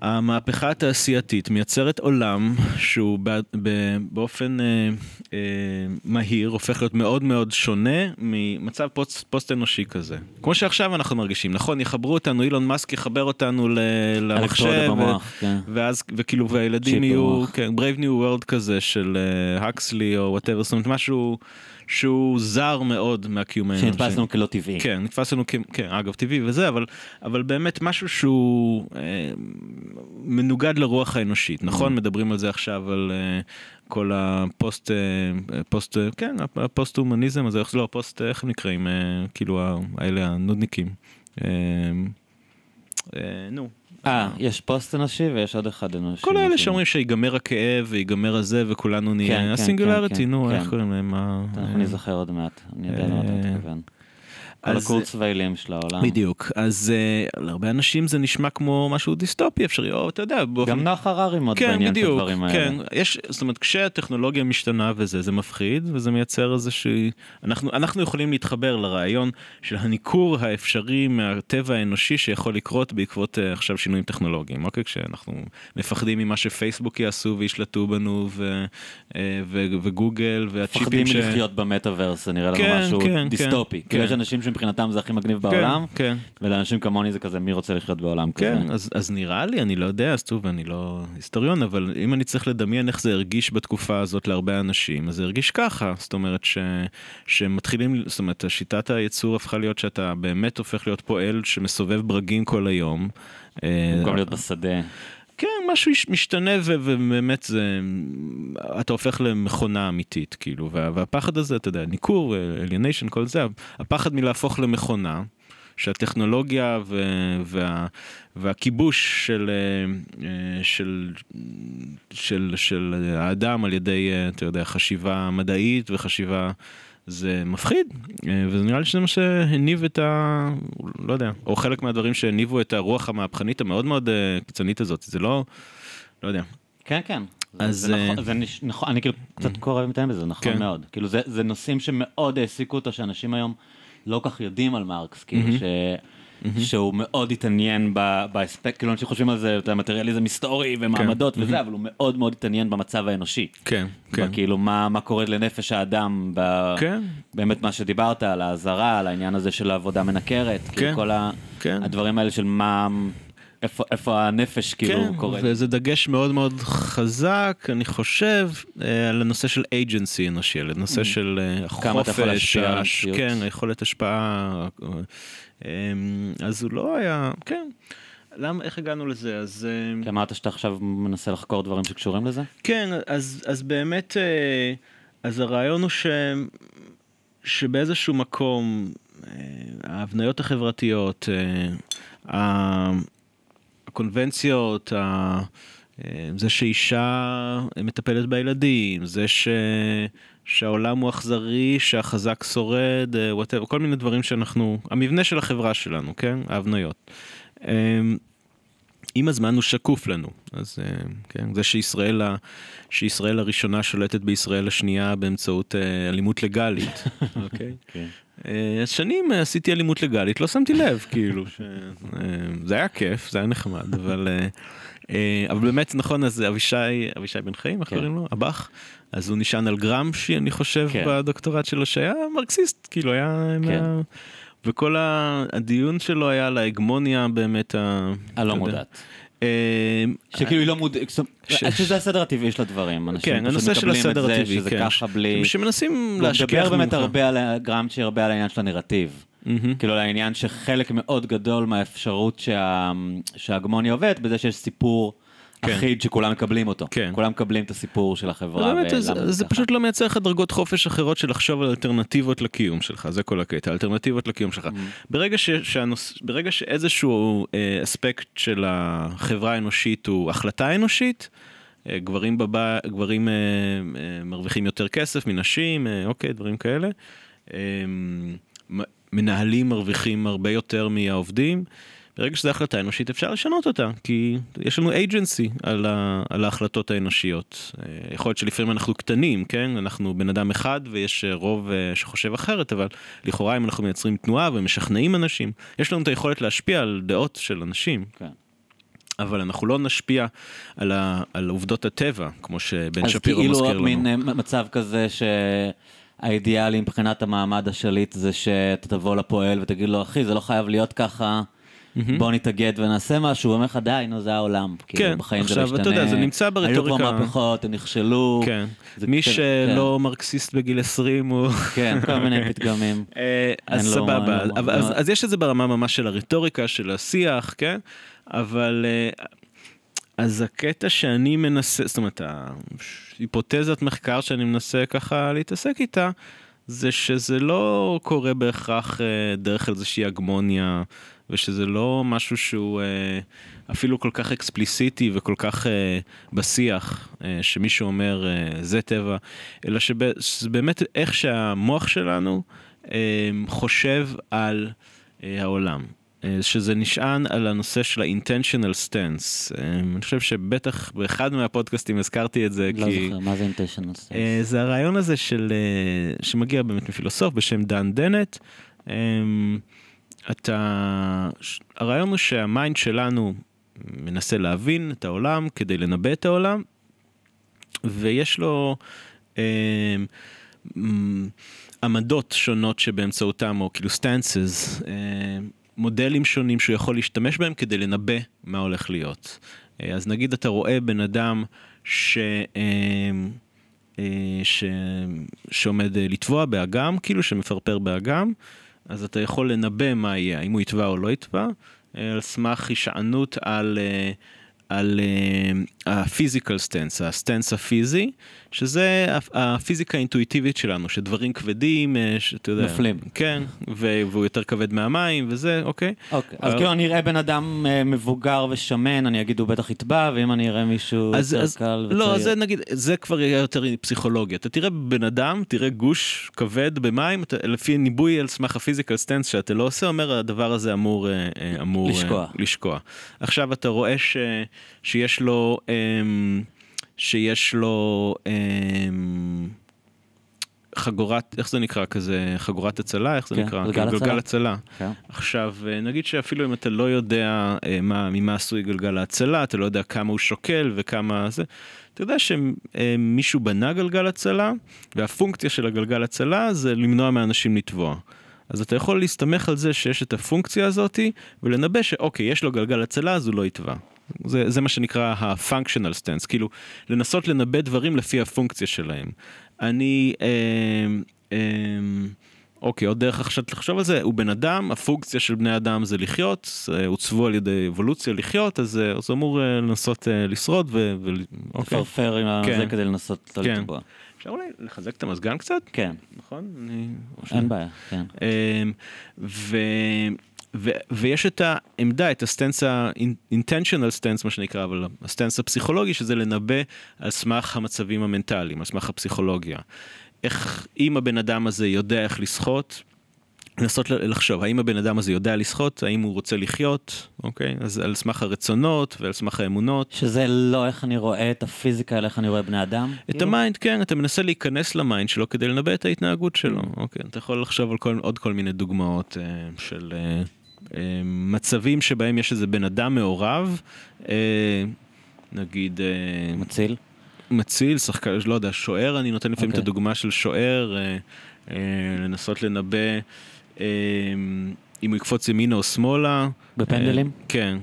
המהפכה התעשייתית מייצרת עולם שהוא. ב... באופן אה, אה, מהיר הופך להיות מאוד מאוד שונה ממצב פוסט, פוסט אנושי כזה. כמו שעכשיו אנחנו מרגישים, נכון? יחברו אותנו, אילון מאסק יחבר אותנו ל... למחשב, ו... במוח, כן. ואז, וכאילו, והילדים יהיו, במוח. כן, Brave New World כזה של הקסלי או whatever, זאת אומרת משהו שהוא זר מאוד מהקיום האנושי. שנתפס לנו כלא טבעי. כן, נתפס לנו, כ- כן, אגב, טבעי וזה, אבל, אבל באמת משהו שהוא אה, מנוגד לרוח האנושית, נכון? מדברים על זה עכשיו, על אה, כל הפוסט, אה, פוסט, אה, כן, הפוסט-הומניזם הזה, לא, פוסט, איך הם נקראים? אה, כאילו, האלה הנודניקים. אה, אה, נו. אה, יש פוסט אנושי ויש עוד אחד אנושי. כל אלה. שאומרים שיגמר הכאב ויגמר הזה וכולנו כן, נהיה, כן, ה singularity, כן, נו. איך קוראים להם? ה- אנחנו נזכר עוד מעט, אני יודע למה אתה אה, מתכוון. כל אז- הקורצוויילים של העולם. בדיוק, אז uh, להרבה אנשים זה נשמע כמו משהו דיסטופי אפשרי, או אתה יודע, באופן... גם נח הררי מאוד כן, בעניין בדיוק, הדברים האלה. כן, יש, זאת אומרת, כשהטכנולוגיה משתנה וזה, זה מפחיד, וזה מייצר איזושהי... אנחנו, אנחנו יכולים להתחבר לרעיון של הניכור האפשרי מהטבע האנושי שיכול לקרות בעקבות uh, עכשיו שינויים טכנולוגיים, אוקיי? כשאנחנו מפחדים ממה שפייסבוק יעשו וישלטו בנו, ו, uh, ו, וגוגל, והצ'יפים מפחדים ש... מלחיות במטאוורס, זה נראה לנו כן, משהו כן, דיסטופי. כן, כן. יש אנשים שמבחינתם זה הכי מגניב בעולם, כן, ולאנשים כמוני זה כזה, מי רוצה לחיות בעולם כזה? כן, אז, אז נראה לי, אני לא יודע, אז טוב, אני לא היסטוריון, אבל אם אני צריך לדמיין איך זה הרגיש בתקופה הזאת להרבה אנשים, אז זה הרגיש ככה, זאת אומרת ש, שמתחילים, זאת אומרת, שיטת הייצור הפכה להיות שאתה באמת הופך להיות פועל שמסובב ברגים כל היום. במקום אה, להיות בשדה. כן, משהו משתנה ובאמת זה, אתה הופך למכונה אמיתית, כאילו, וה, והפחד הזה, אתה יודע, ניכור, אליוניישן, כל זה, הפחד מלהפוך למכונה, שהטכנולוגיה ו, וה, והכיבוש של, אה, אה, של, של, של האדם על ידי, אה, אתה יודע, חשיבה מדעית וחשיבה... זה מפחיד, אה, וזה נראה לי שזה מה שהניב את ה... לא יודע, או חלק מהדברים שהניבו את הרוח המהפכנית המאוד מאוד אה, קיצונית הזאת, זה לא... לא יודע. כן, כן. אז, זה אה, נכון, זה נכון, אני כאילו קצת קורא ומתאם בזה, נכון כן. מאוד. כאילו זה זה נושאים שמאוד העסיקו אותו, שאנשים היום לא כל כך יודעים על מרקס, כאילו ש... שהוא מאוד התעניין ב- באספקט, כאילו אנשים חושבים על זה, את המטריאליזם היסטורי ומעמדות וזה, אבל הוא מאוד מאוד התעניין במצב האנושי. כן, כן. כאילו מה, מה קורה לנפש האדם, ב... כן. באמת מה שדיברת על האזהרה, על העניין הזה של עבודה מנקרת, כן, כאילו כל ה... כן. הדברים האלה של מה, איפה, איפה הנפש כאילו כן, קורית. וזה דגש מאוד מאוד חזק, אני חושב, אה, על הנושא של agency אנושי, על הנושא של אה, Mm. כמה אתה יכול החופש, להשפיע על המציאות. כן, היכולת השפעה, אה, אז הוא לא היה, כן. למה, איך הגענו לזה? אז... אה, כי אמרת שאתה עכשיו מנסה לחקור דברים שקשורים לזה? כן, אז, אז באמת, אה, אז הרעיון הוא ש, שבאיזשהו מקום, אה, ההבניות החברתיות, אה, הקונבנציות, זה שאישה מטפלת בילדים, זה ש... שהעולם הוא אכזרי, שהחזק שורד, אה, whatever, כל מיני דברים שאנחנו, המבנה של החברה שלנו, כן? ההבניות. עם הזמן הוא שקוף לנו, אז אה, כן, זה שישראל, ה- שישראל הראשונה שולטת בישראל השנייה באמצעות אה, אלימות לגלית, אוקיי? כן. שנים עשיתי אלימות לגלית, לא שמתי לב, כאילו, ש... זה היה כיף, זה היה נחמד, אבל, אבל באמת נכון, אז אבישי, אבישי בן חיים, איך כן. קוראים לו? הבח, אז הוא נשען על גרמשי, אני חושב, כן. בדוקטורט שלו, שהיה מרקסיסט, כאילו, היה... כן. מה... וכל ה- הדיון שלו היה על ההגמוניה באמת ה... הלא. מודעת. אה, שכאילו היא לא מודעת, שזה הסדר הטבעי של הדברים. אנשים כן, פשוט הנושא של מקבלים את זה שזה כן. ככה בלי... שמנסים הוא להשכיח מדבר באמת ממך. הרבה על גרמצ'י, הרבה על העניין של הנרטיב. כאילו על העניין שחלק מאוד גדול מהאפשרות שה- שההגמוניה עובדת בזה שיש סיפור אחיד שכולם מקבלים אותו. כן. כולם מקבלים את הסיפור של החברה. באמת, זה, זה. פשוט לא מייצר לך דרגות חופש אחרות של לחשוב על אלטרנטיבות לקיום שלך, זה כל הקטע, אלטרנטיבות לקיום שלך. ברגע, ש, שהנוס, ברגע שאיזשהו אה, אספקט של החברה האנושית הוא החלטה אנושית, אה, גברים, בבא, גברים אה, אה, מרוויחים יותר כסף מנשים, אה, אוקיי, דברים כאלה. אה, מנהלים מרוויחים הרבה יותר מהעובדים. ברגע שזו החלטה אנושית אפשר לשנות אותה, כי יש לנו agency על, ה, על ההחלטות האנושיות. אה, יכול להיות שלפעמים אנחנו קטנים, כן? אנחנו בן אדם אחד ויש אה, רוב אה, שחושב אחרת, אבל לכאורה אם אנחנו מייצרים תנועה ומשכנעים אנשים, יש לנו את היכולת להשפיע על דעות של אנשים. כן. אבל אנחנו לא נשפיע על, ה, על עובדות הטבע, כמו שבן שפירו אז מזכיר כאילו לנו. מין אה, מצב כזה שהאידיאלי מבחינת המעמד השליט זה שאתה תבוא לפועל ותגיד לו, אחי, זה לא חייב להיות ככה, בוא נתאגד ונעשה משהו, הוא אומר לך, די, נו, זה העולם. כאילו, כן, בחיים זה עכשיו. אתה יודע, זה נמצא היו ברטוריקה- כבר מהפכות, הם נכשלו. כן. זה מי כן, שלא מרקסיסט בגיל 20 הוא... כן, כל מיני פתגמים. אה, אז סבבה, לא- אז אז יש את זה ברמה ממש של הרטוריקה, של השיח, כן? אבל... אה, אז הקטע שאני מנסה, זאת אומרת, ההיפותזת מחקר שאני מנסה ככה להתעסק איתה, זה שזה לא קורה בהכרח אה, דרך איזושהי הגמוניה, ושזה לא משהו שהוא אה, אפילו כל כך אקספליסיטי וכל כך אה, בשיח, אה, שמישהו אומר זה טבע, אלא שב- שזה באמת איך שהמוח שלנו חושב על העולם. שזה נשען על הנושא של ה-intentional stance. אני חושב שבטח באחד מהפודקאסטים הזכרתי את זה, לא כי... זוכר, מה זה סטייס? אה, זה הרעיון הזה של, שמגיע באמת מפילוסוף בשם דן דנט. אה, אתה, הרעיון הוא שה mind שלנו מנסה להבין את העולם כדי לנבא את העולם, ויש לו אה, עמדות שונות שבאמצעותם, או כאילו stances, מודלים שונים שהוא יכול להשתמש בהם כדי לנבא מה הולך להיות. אה, אז נגיד אתה רואה בן אדם ש... אה, אה, ש... שעומד אה, לטבוע באגם, כאילו שמפרפר באגם, אז אתה יכול לנבא מה יהיה, האם הוא יטבע או לא יטבע, אה, על סמך הישענות על, אה, על ה-physical stance, ה-stance הפיזי, שזה הפ- הפיזיקה האינטואיטיבית שלנו, שדברים כבדים, אה, שאתה יודע, נופלים. כן, והוא יותר כבד מהמים וזה, אוקיי? אוקיי, אז אבל- כאילו אני אראה בן אדם אה, מבוגר ושמן, אני אגיד הוא בטח יטבע, ואם אני אראה מישהו יותר קל וצעיר. לא, זה נגיד, זה כבר יהיה יותר פסיכולוגיה. אתה תראה בן אדם, תראה גוש כבד במים, לפי ניבוי על סמך ה-physical stance שאתה לא עושה, אומר הדבר הזה אמור, אה, אה, אה, לשקוע. לשקוע. עכשיו אתה רואה שיש לו, שיש לו אמ, חגורת, איך זה נקרא כזה, חגורת הצלה, איך זה כן, נקרא? גלגל הצלה. גלגל הצלה. כן. עכשיו, אה, נגיד שאפילו אם אתה לא יודע אה, מה, ממה עשוי גלגל ההצלה, אתה לא יודע כמה הוא שוקל וכמה זה, אתה יודע שמישהו בנה גלגל הצלה, והפונקציה של הגלגל הצלה זה למנוע מאנשים לטבוע. אז אתה יכול להסתמך על זה שיש את הפונקציה הזאתי, ולנבא שאוקיי, יש לו גלגל הצלה, אז הוא לא יטבע. זה, זה מה שנקרא ה-functional stance, כאילו לנסות לנבא דברים לפי הפונקציה שלהם. אני, אה, אה, אוקיי, עוד דרך עכשיו לחשוב על זה, הוא בן אדם, הפונקציה של בני אדם זה לחיות, אה, עוצבו על ידי אבולוציה לחיות, אז אה, הוא אמור אה, לנסות אה, לשרוד ו... ו אוקיי. לפרפר עם כן. זה כדי לנסות לא כן. לטבוע. אפשר אולי לחזק את המזגן קצת? כן, נכון? אני... אין בעיה, כן. ו... ו... ויש את העמדה, את ה-stance ה-intentional stance מה שנקרא, אבל ה-stance הפסיכולוגי שזה לנבא על סמך המצבים המנטליים, על סמך הפסיכולוגיה. איך, אם הבן אדם הזה יודע איך לשחות, לנסות לחשוב, האם הבן אדם הזה יודע לשחות, האם הוא רוצה לחיות, אוקיי? אז על סמך הרצונות ועל סמך האמונות. שזה לא איך אני רואה את הפיזיקה, אלא איך אני רואה בני אדם. את כאילו? ה-mind, כן, אתה מנסה להיכנס ל-mind שלו כדי לנבא את ההתנהגות שלו. אוקיי, אתה יכול לחשוב על כל, עוד כל מיני דוגמאות אה, של אה, מצבים שבהם יש איזה בן אדם מעורב, אה, נגיד אה, מציל. מציל, שחקן, לא יודע, שוער, אני נותן לפעמים את אוקיי. הדוגמה של שוער, אה, לנסות לנבא אה, אם הוא יקפוץ ימינה או שמאלה. בפנדלים? כן.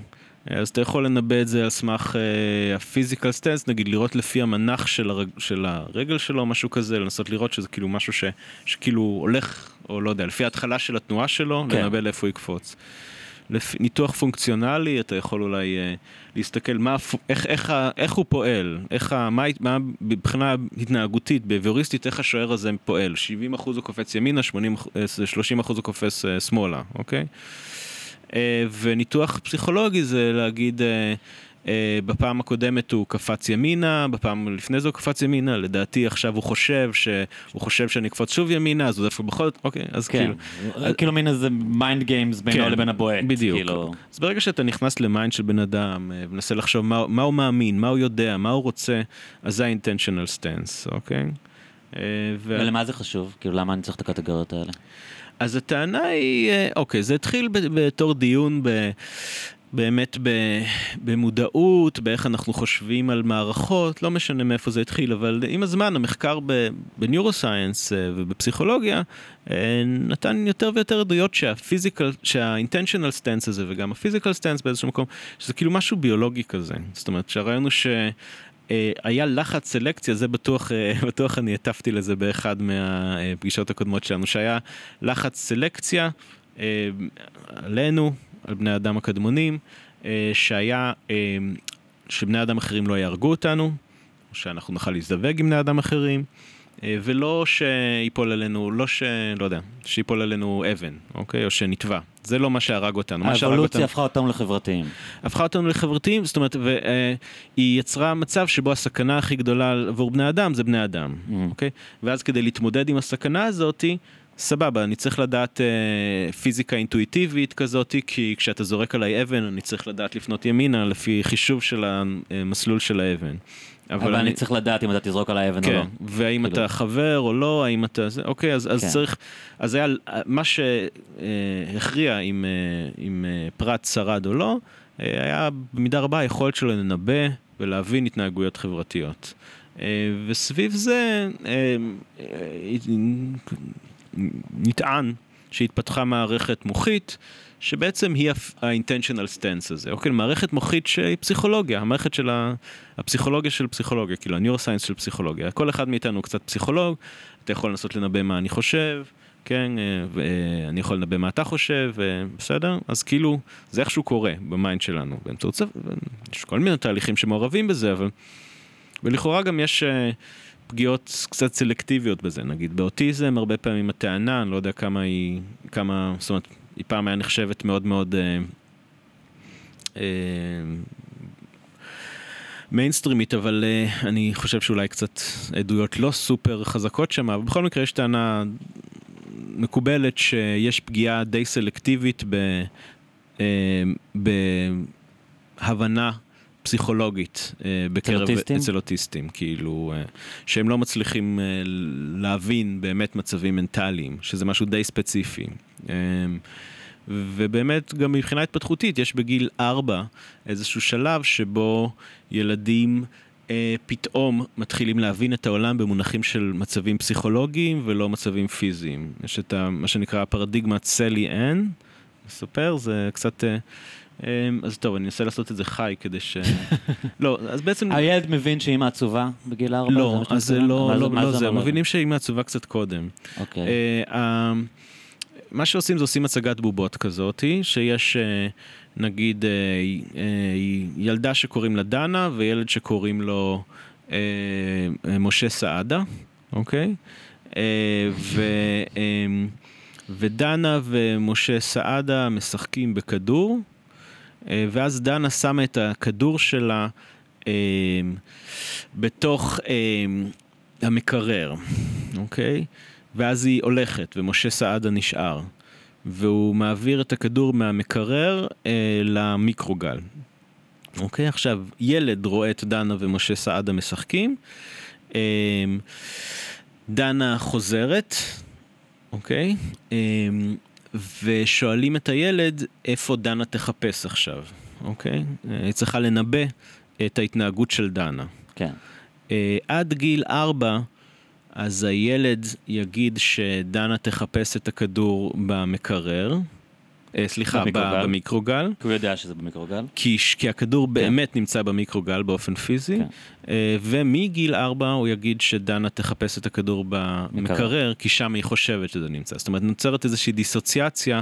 אז אתה יכול לנבא את זה על סמך אה, ה-physical stance, נגיד לראות לפי המנח של, הרג, של הרגל שלו, משהו כזה, לנסות לראות שזה כאילו משהו ש, שכאילו הולך, או לא יודע, לפי ההתחלה של התנועה שלו, כן. לנבא לאיפה הוא יקפוץ. לפי ניתוח פונקציונלי, אתה יכול אולי אה, להסתכל מה, איך, איך, איך הוא פועל, איך מה, מה מבחינה התנהגותית, ביביוריסטית, איך השוער הזה פועל. 70 אחוז הוא קופץ ימינה, 80, אח- אה, 30 אחוז הוא קופץ אה, שמאלה, אוקיי? אה, וניתוח פסיכולוגי זה להגיד, אה, בפעם הקודמת הוא קפץ ימינה, בפעם לפני זה הוא קפץ ימינה, לדעתי עכשיו הוא חושב שהוא חושב שאני אקפוץ שוב ימינה, אז הוא דווקא בכל זאת, אוקיי, אז כן, כאילו... כאילו מין איזה mind games בינו כן, לבין הבועט. בדיוק. כאילו, אז ברגע שאתה נכנס ל-mind של בן אדם, ומנסה לחשוב מה, מה הוא מאמין, מה הוא יודע, מה הוא רוצה, אז זה ה-intentional stance, אוקיי? ו- ולמה זה חשוב? כאילו, למה אני צריך את הקטגוריות האלה? אז הטענה היא, אה, אוקיי, זה התחיל בתור דיון ב... באמת ב, במודעות, באיך אנחנו חושבים על מערכות, לא משנה מאיפה זה התחיל, אבל עם הזמן המחקר בניורוסייאנס אה, ובפסיכולוגיה אה, נתן יותר ויותר עדויות שה-physical, שה-intentional stance הזה וגם ה-physical stance באיזשהו מקום, שזה כאילו משהו ביולוגי כזה. זאת אומרת שהרעיון הוא ש... היה לחץ סלקציה, זה בטוח, אה, בטוח אני הטפתי לזה באחד מהפגישות הקודמות שלנו, שהיה לחץ סלקציה אה, עלינו, על בני האדם הקדמונים, אה, שהיה, אה, שבני אדם אחרים לא יהרגו אותנו, או שאנחנו נוכל להזדווג עם בני אדם אחרים, אה, ולא שיפול עלינו, לא ש... לא יודע, שיפול עלינו אבן, אוקיי? או שנתבע. זה לא מה שהרג אותנו. האבולוציה הפכה אותנו לחברתיים. הפכה אותנו לחברתיים, זאת אומרת, והיא יצרה מצב שבו הסכנה הכי גדולה עבור בני אדם זה בני אדם, Mm. אוקיי? ואז כדי להתמודד עם הסכנה הזאתי, סבבה, אני צריך לדעת אה, פיזיקה אינטואיטיבית כזאתי, כי כשאתה זורק עליי אבן, אני צריך לדעת לפנות ימינה לפי חישוב של המסלול של האבן. אבל אני צריך לדעת אם אתה תזרוק על האבן או כן, לא. והאם כאילו. אתה חבר או לא, האם אתה... זה, אוקיי, אז, אז כן. צריך... אז היה... מה שהכריע אם, אה, אם אה, פרט שרד או לא, אה, היה במידה רבה היכולת שלו לנבא ולהבין התנהגויות חברתיות. וסביב זה נטען שהתפתחה מערכת מוחית. שבעצם היא ה-intentional stance הזה, אוקיי? מערכת מוחית שהיא פסיכולוגיה, המערכת של ה... הפסיכולוגיה של פסיכולוגיה, כאילו ה-neuroscience של פסיכולוגיה. כל אחד מאיתנו הוא קצת פסיכולוג, אתה יכול לנסות לנבא מה אני חושב, כן? אה, ואני יכול לנבא מה אתה חושב, אה, בסדר? אז כאילו, זה איכשהו קורה ב-mind שלנו. באמצעות זה, יש כל מיני תהליכים שמעורבים בזה, אבל... ולכאורה גם יש אה, פגיעות קצת סלקטיביות בזה, נגיד באוטיזם הרבה פעמים הטענה, אני לא יודע כמה היא, כמה, זאת אומרת, היא פעם היה נחשבת מאוד מאוד אה, אה, מיינסטרימית, אבל אה, אני חושב שאולי קצת עדויות לא סופר חזקות שם, אבל בכל מקרה יש טענה מקובלת שיש פגיעה די סלקטיבית ב, אה, בהבנה פסיכולוגית אה, בקרב אוטיסטים? אצל אוטיסטים, כאילו, אה, שהם לא מצליחים אה, להבין באמת מצבים מנטליים, שזה משהו די ספציפי. ובאמת גם מבחינה התפתחותית יש בגיל ארבע איזשהו שלב שבו ילדים אה, פתאום מתחילים להבין את העולם במונחים של מצבים פסיכולוגיים ולא מצבים פיזיים. יש את ה, מה שנקרא הפרדיגמת סלי אן, מספר, זה קצת... אה, אז טוב, אני אנסה לעשות את זה חי כדי ש... לא, אז בעצם... הילד מבין שאמא עצובה בגיל ארבע? לא, מה שאתה אז זה? לא, לא, לא זה? מבינים שהיא מעצובה קצת קודם. אוקיי. אה, מה שעושים זה עושים הצגת בובות כזאתי, שיש אה, נגיד אה, ילדה שקוראים לה דנה וילד שקוראים לו משה סעדה, אוקיי? ו, ודנה ומשה סעדה משחקים בכדור, ואז דנה שמה את הכדור שלה אה, בתוך אה, המקרר, אוקיי? ואז היא הולכת, ומשה סעדה נשאר. והוא מעביר את הכדור מהמקרר אה, למיקרוגל. אוקיי, עכשיו, ילד רואה את דנה ומשה סעדה משחקים. אה, דנה חוזרת, אוקיי? אה, ושואלים את הילד איפה דנה תחפש עכשיו, אוקיי? אה, היא צריכה לנבא את ההתנהגות של דנה. כן. אה, עד גיל ארבע, אז הילד יגיד שדנה תחפש את הכדור במקרר, סליחה, ב- במיקרוגל. במיקרוגל. כי הוא יודע שזה במיקרוגל. כי, כי הכדור באמת נמצא במיקרוגל באופן פיזי, כן. אה, ומגיל ארבע הוא יגיד שדנה תחפש את הכדור במקרר, כי שם היא חושבת שזה נמצא. זאת אומרת, נוצרת איזושהי דיסוציאציה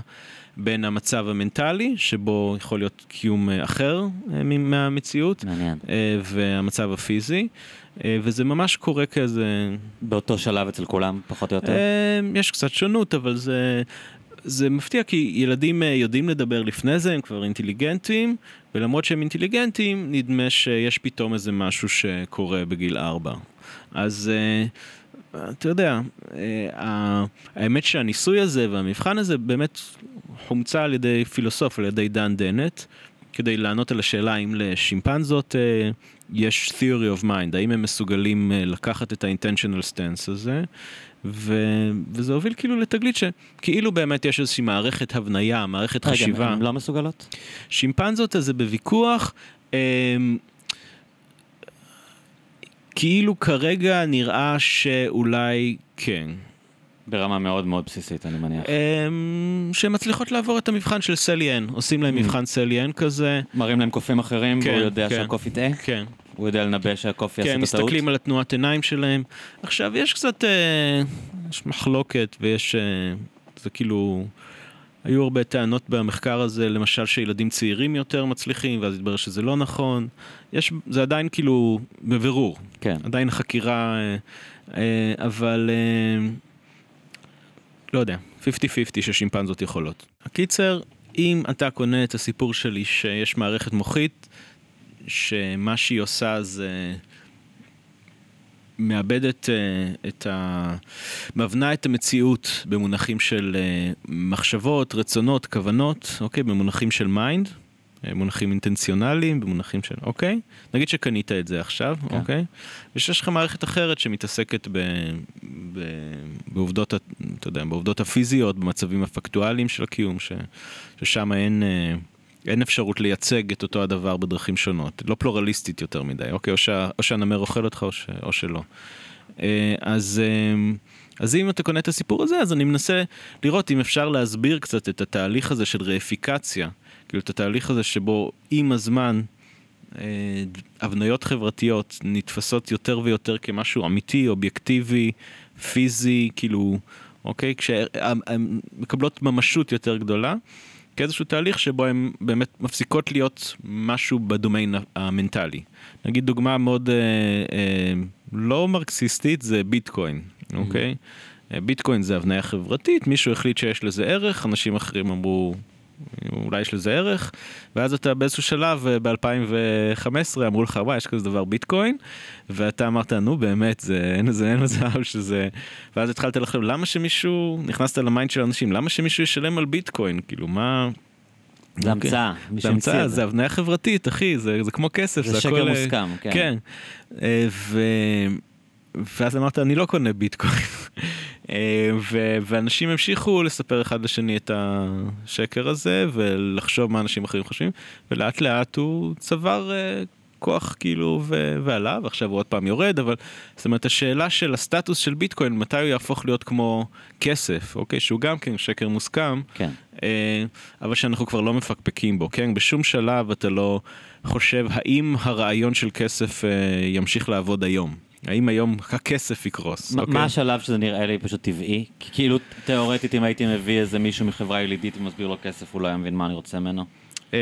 בין המצב המנטלי, שבו יכול להיות קיום אה, אחר אה, מהמציאות, מעניין. אה, והמצב הפיזי, אה, וזה ממש קורה כאיזה... באותו שלב אצל כולם, פחות או יותר. אה, יש קצת שונות, אבל זה... זה מפתיע כי ילדים אה, יודעים לדבר לפני זה, הם כבר אינטליגנטים, ולמרות שהם אינטליגנטים, נדמה שיש פתאום איזה משהו שקורה בגיל ארבע. אז אה, אתה יודע, אה, האמת שהניסוי הזה והמבחן הזה באמת חומצה על ידי פילוסוף, על ידי דן דנט, כדי לענות על השאלה האם לשימפנזות יש theory of mind, האם הם מסוגלים לקחת את ה-intentional stance הזה, ו... וזה הוביל כאילו לתגלית שכאילו באמת יש איזושהי מערכת הבניה, מערכת רגע, חשיבה. הן לא מסוגלות? שימפנזות זה בוויכוח, אמ, כאילו כרגע נראה שאולי כן. ברמה מאוד מאוד בסיסית, אני מניח. אמ, שהן מצליחות לעבור את המבחן של סליאן, עושים להם Mm. מבחן סליאן כזה. מראים להם קופים אחרים, כן, והוא יודע כן. שהקוף יטעה? כן, הוא יודע לנבא שהקוף יעשה כן, את הטעות? מסתכלים על התנועת עיניים שלהם. עכשיו, יש קצת, אה, יש מחלוקת ויש, אה, זה כאילו, היו הרבה טענות במחקר הזה, למשל שילדים צעירים יותר מצליחים, ואז התברר שזה לא נכון. יש, זה עדיין כאילו בבירור, כן. עדיין חקירה, אה, אה, אבל אה, לא יודע, 50-50 ששימפנזות יכולות. הקיצר, אם אתה קונה את הסיפור שלי שיש מערכת מוחית, שמה שהיא עושה זה מעבדת אה, את ה... מבנה את המציאות במונחים של אה, מחשבות, רצונות, כוונות, אוקיי? במונחים של mind, אה, מונחים אינטנציונליים, במונחים של... אוקיי? נגיד שקנית את זה עכשיו, כן. אוקיי? ושיש לך מערכת אחרת שמתעסקת ב... ב... בעובדות, אתה יודע, בעובדות הפיזיות, במצבים הפקטואליים של הקיום, ש... ששם אין... אה, אין אפשרות לייצג את אותו הדבר בדרכים שונות, לא פלורליסטית יותר מדי, אוקיי? או, שה, או שהנמר אוכל אותך או, ש, או שלא. אה, אז, אה, אז אם אתה קונה את הסיפור הזה, אז אני מנסה לראות אם אפשר להסביר קצת את התהליך הזה של ראפיקציה, כאילו את התהליך הזה שבו עם הזמן אה, הבניות חברתיות נתפסות יותר ויותר כמשהו אמיתי, אובייקטיבי, פיזי, כאילו, אוקיי? כשהן מקבלות ממשות יותר גדולה. כאיזשהו תהליך שבו הן באמת מפסיקות להיות משהו בדומיין המנטלי. נגיד דוגמה מאוד אה, אה, לא מרקסיסטית זה ביטקוין, אוקיי? אה, ביטקוין זה הבניה חברתית, מישהו החליט שיש לזה ערך, אנשים אחרים אמרו אולי יש לזה ערך, ואז אתה באיזשהו שלב ב-2015 אמרו לך וואי יש כזה דבר ביטקוין, ואתה אמרת נו באמת זה אין לזה אין מצב שזה, ואז התחלת לחשוב למה שמישהו, נכנסת ל-mind של אנשים, למה שמישהו ישלם על ביטקוין, כאילו מה... זה אוקיי. המצאה, זה המצאה, זה. הבניה חברתית, אחי, זה, זה כמו כסף, זה זה, שקר הכל... אה, מוסכם, כן. כן. אה, ו... ואז אמרת, אני לא קונה ביטקוין. אה, ו... ואנשים המשיכו לספר אחד לשני את השקר הזה, ולחשוב מה אנשים אחרים חושבים, ולאט לאט הוא צבר אה, כוח כאילו ו... ועלה, ועכשיו הוא עוד פעם יורד, אבל זאת אומרת, השאלה של הסטטוס של ביטקוין, מתי הוא יהפוך להיות כמו כסף, אוקיי? שהוא גם כן שקר מוסכם. כן. אה, אבל שאנחנו כבר לא מפקפקים בו, כן? בשום שלב אתה לא חושב האם הרעיון של כסף אה, ימשיך לעבוד היום. האם היום הכסף יקרוס, מה- אוקיי? מה השלב שזה נראה לי פשוט טבעי? כאילו, תיאורטית, אם הייתי מביא איזה מישהו מחברה ילידית ומסביר לו כסף, הוא לא היה מבין מה אני רוצה ממנו. אה,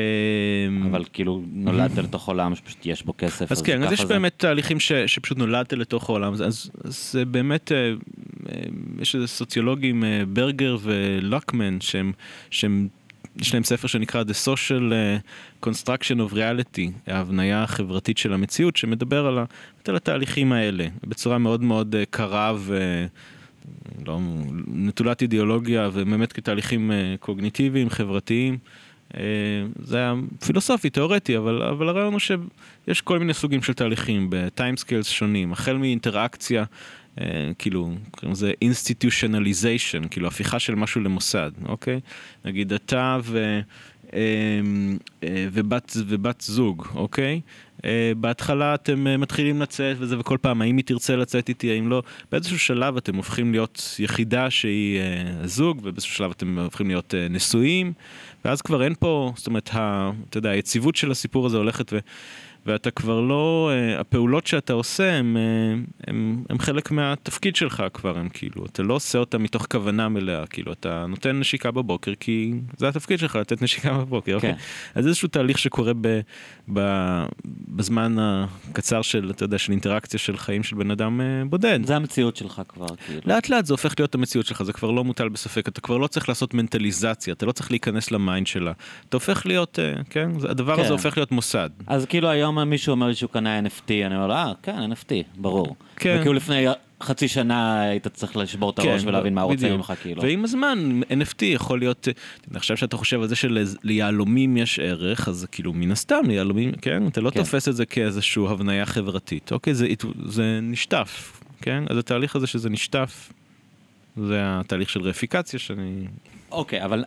אבל כאילו, נולדת לתוך עולם שפשוט יש בו כסף, אז כן, אז יש. באמת תהליכים ש, שפשוט נולדת לתוך העולם, אז, זה באמת, אה, אה, יש איזה סוציולוגים, אה, ברגר ולוקמן, שהם, יש להם ספר שנקרא The Social אה, Construction of Reality, ההבניה החברתית של המציאות, שמדבר על, על התהליכים האלה, בצורה מאוד מאוד אה, קרה ו... לא, נטולת אידיאולוגיה ובאמת כתהליכים אה, קוגניטיביים, חברתיים. זה היה פילוסופי, תיאורטי, אבל, אבל הרעיון הוא שיש כל מיני סוגים של תהליכים בטיימסקיילס שונים, החל מאינטראקציה, כאילו, קוראים לזה institutionalization, כאילו הפיכה של משהו למוסד, אוקיי? נגיד אתה ו... אה, אה, ובת, ובת זוג, אוקיי? אה, בהתחלה אתם אה, מתחילים לצאת וזה, וכל פעם, האם היא תרצה לצאת איתי, האם לא. באיזשהו שלב אתם הופכים להיות יחידה שהיא אה, זוג, ובאיזשהו שלב אתם הופכים להיות אה, נשואים, ואז כבר אין פה, זאת אומרת, ה, אתה יודע, היציבות של הסיפור הזה הולכת ו... ואתה כבר לא, אה, הפעולות שאתה עושה הם, אה, הם, הם חלק מהתפקיד שלך כבר, הם כאילו, אתה לא עושה אותה מתוך כוונה מלאה, כאילו, אתה נותן נשיקה בבוקר כי זה התפקיד שלך, לתת נשיקה בבוקר, אוקיי? כן. אז איזשהו תהליך שקורה ב, ב, בזמן הקצר של, אתה יודע, של אינטראקציה של חיים של בן אדם אה, בודד. זה המציאות שלך כבר, כאילו. לאט לאט זה הופך להיות המציאות שלך, זה כבר לא מוטל בספק, אתה כבר לא צריך לעשות מנטליזציה, אתה לא צריך להיכנס ל-mind שלה. אתה הופך להיות, כן, הדבר כן. הזה הופך להיות מוסד. אז כאילו היום מישהו אומר לי שהוא קנה NFT, אני אומר לו, אה, כן, NFT, ברור. כן. וכאילו לפני חצי שנה היית צריך לשבור את הראש ולהבין מה בדיוק. ממך, כאילו. ועם הזמן NFT יכול להיות, עכשיו שאתה חושב על זה שליהלומים יש ערך, אז כאילו מן הסתם ליהלומים, כן, אתה לא כן. תופס את זה כאיזושהי הבניה חברתית, אוקיי, זה, זה נשטף, כן, אז התהליך הזה שזה נשטף, זה התהליך של רפיקציה שאני, אוקיי, אבל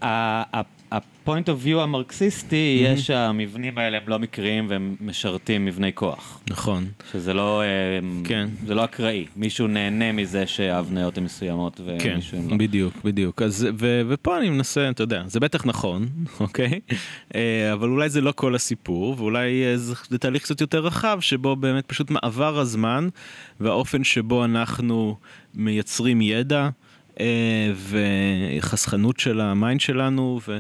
ה-point of view המרקסיסטי, יש שהמבנים האלה הם לא מקריים והם משרתים מבני כוח. נכון, שזה לא, אה, כן. זה לא אקראי. מישהו נהנה מזה שההבניות הן מסוימות כן, ומישהו לא. בדיוק, בדיוק. אז, ו, ופה אני מנסה, אתה יודע, זה בטח נכון, אוקיי? אה, אבל אולי זה לא כל הסיפור, ואולי אה, זה, זה תהליך קצת יותר רחב, שבו באמת פשוט מעבר הזמן, והאופן שבו אנחנו מייצרים ידע, וחסכנות של ה-mind שלנו, ו...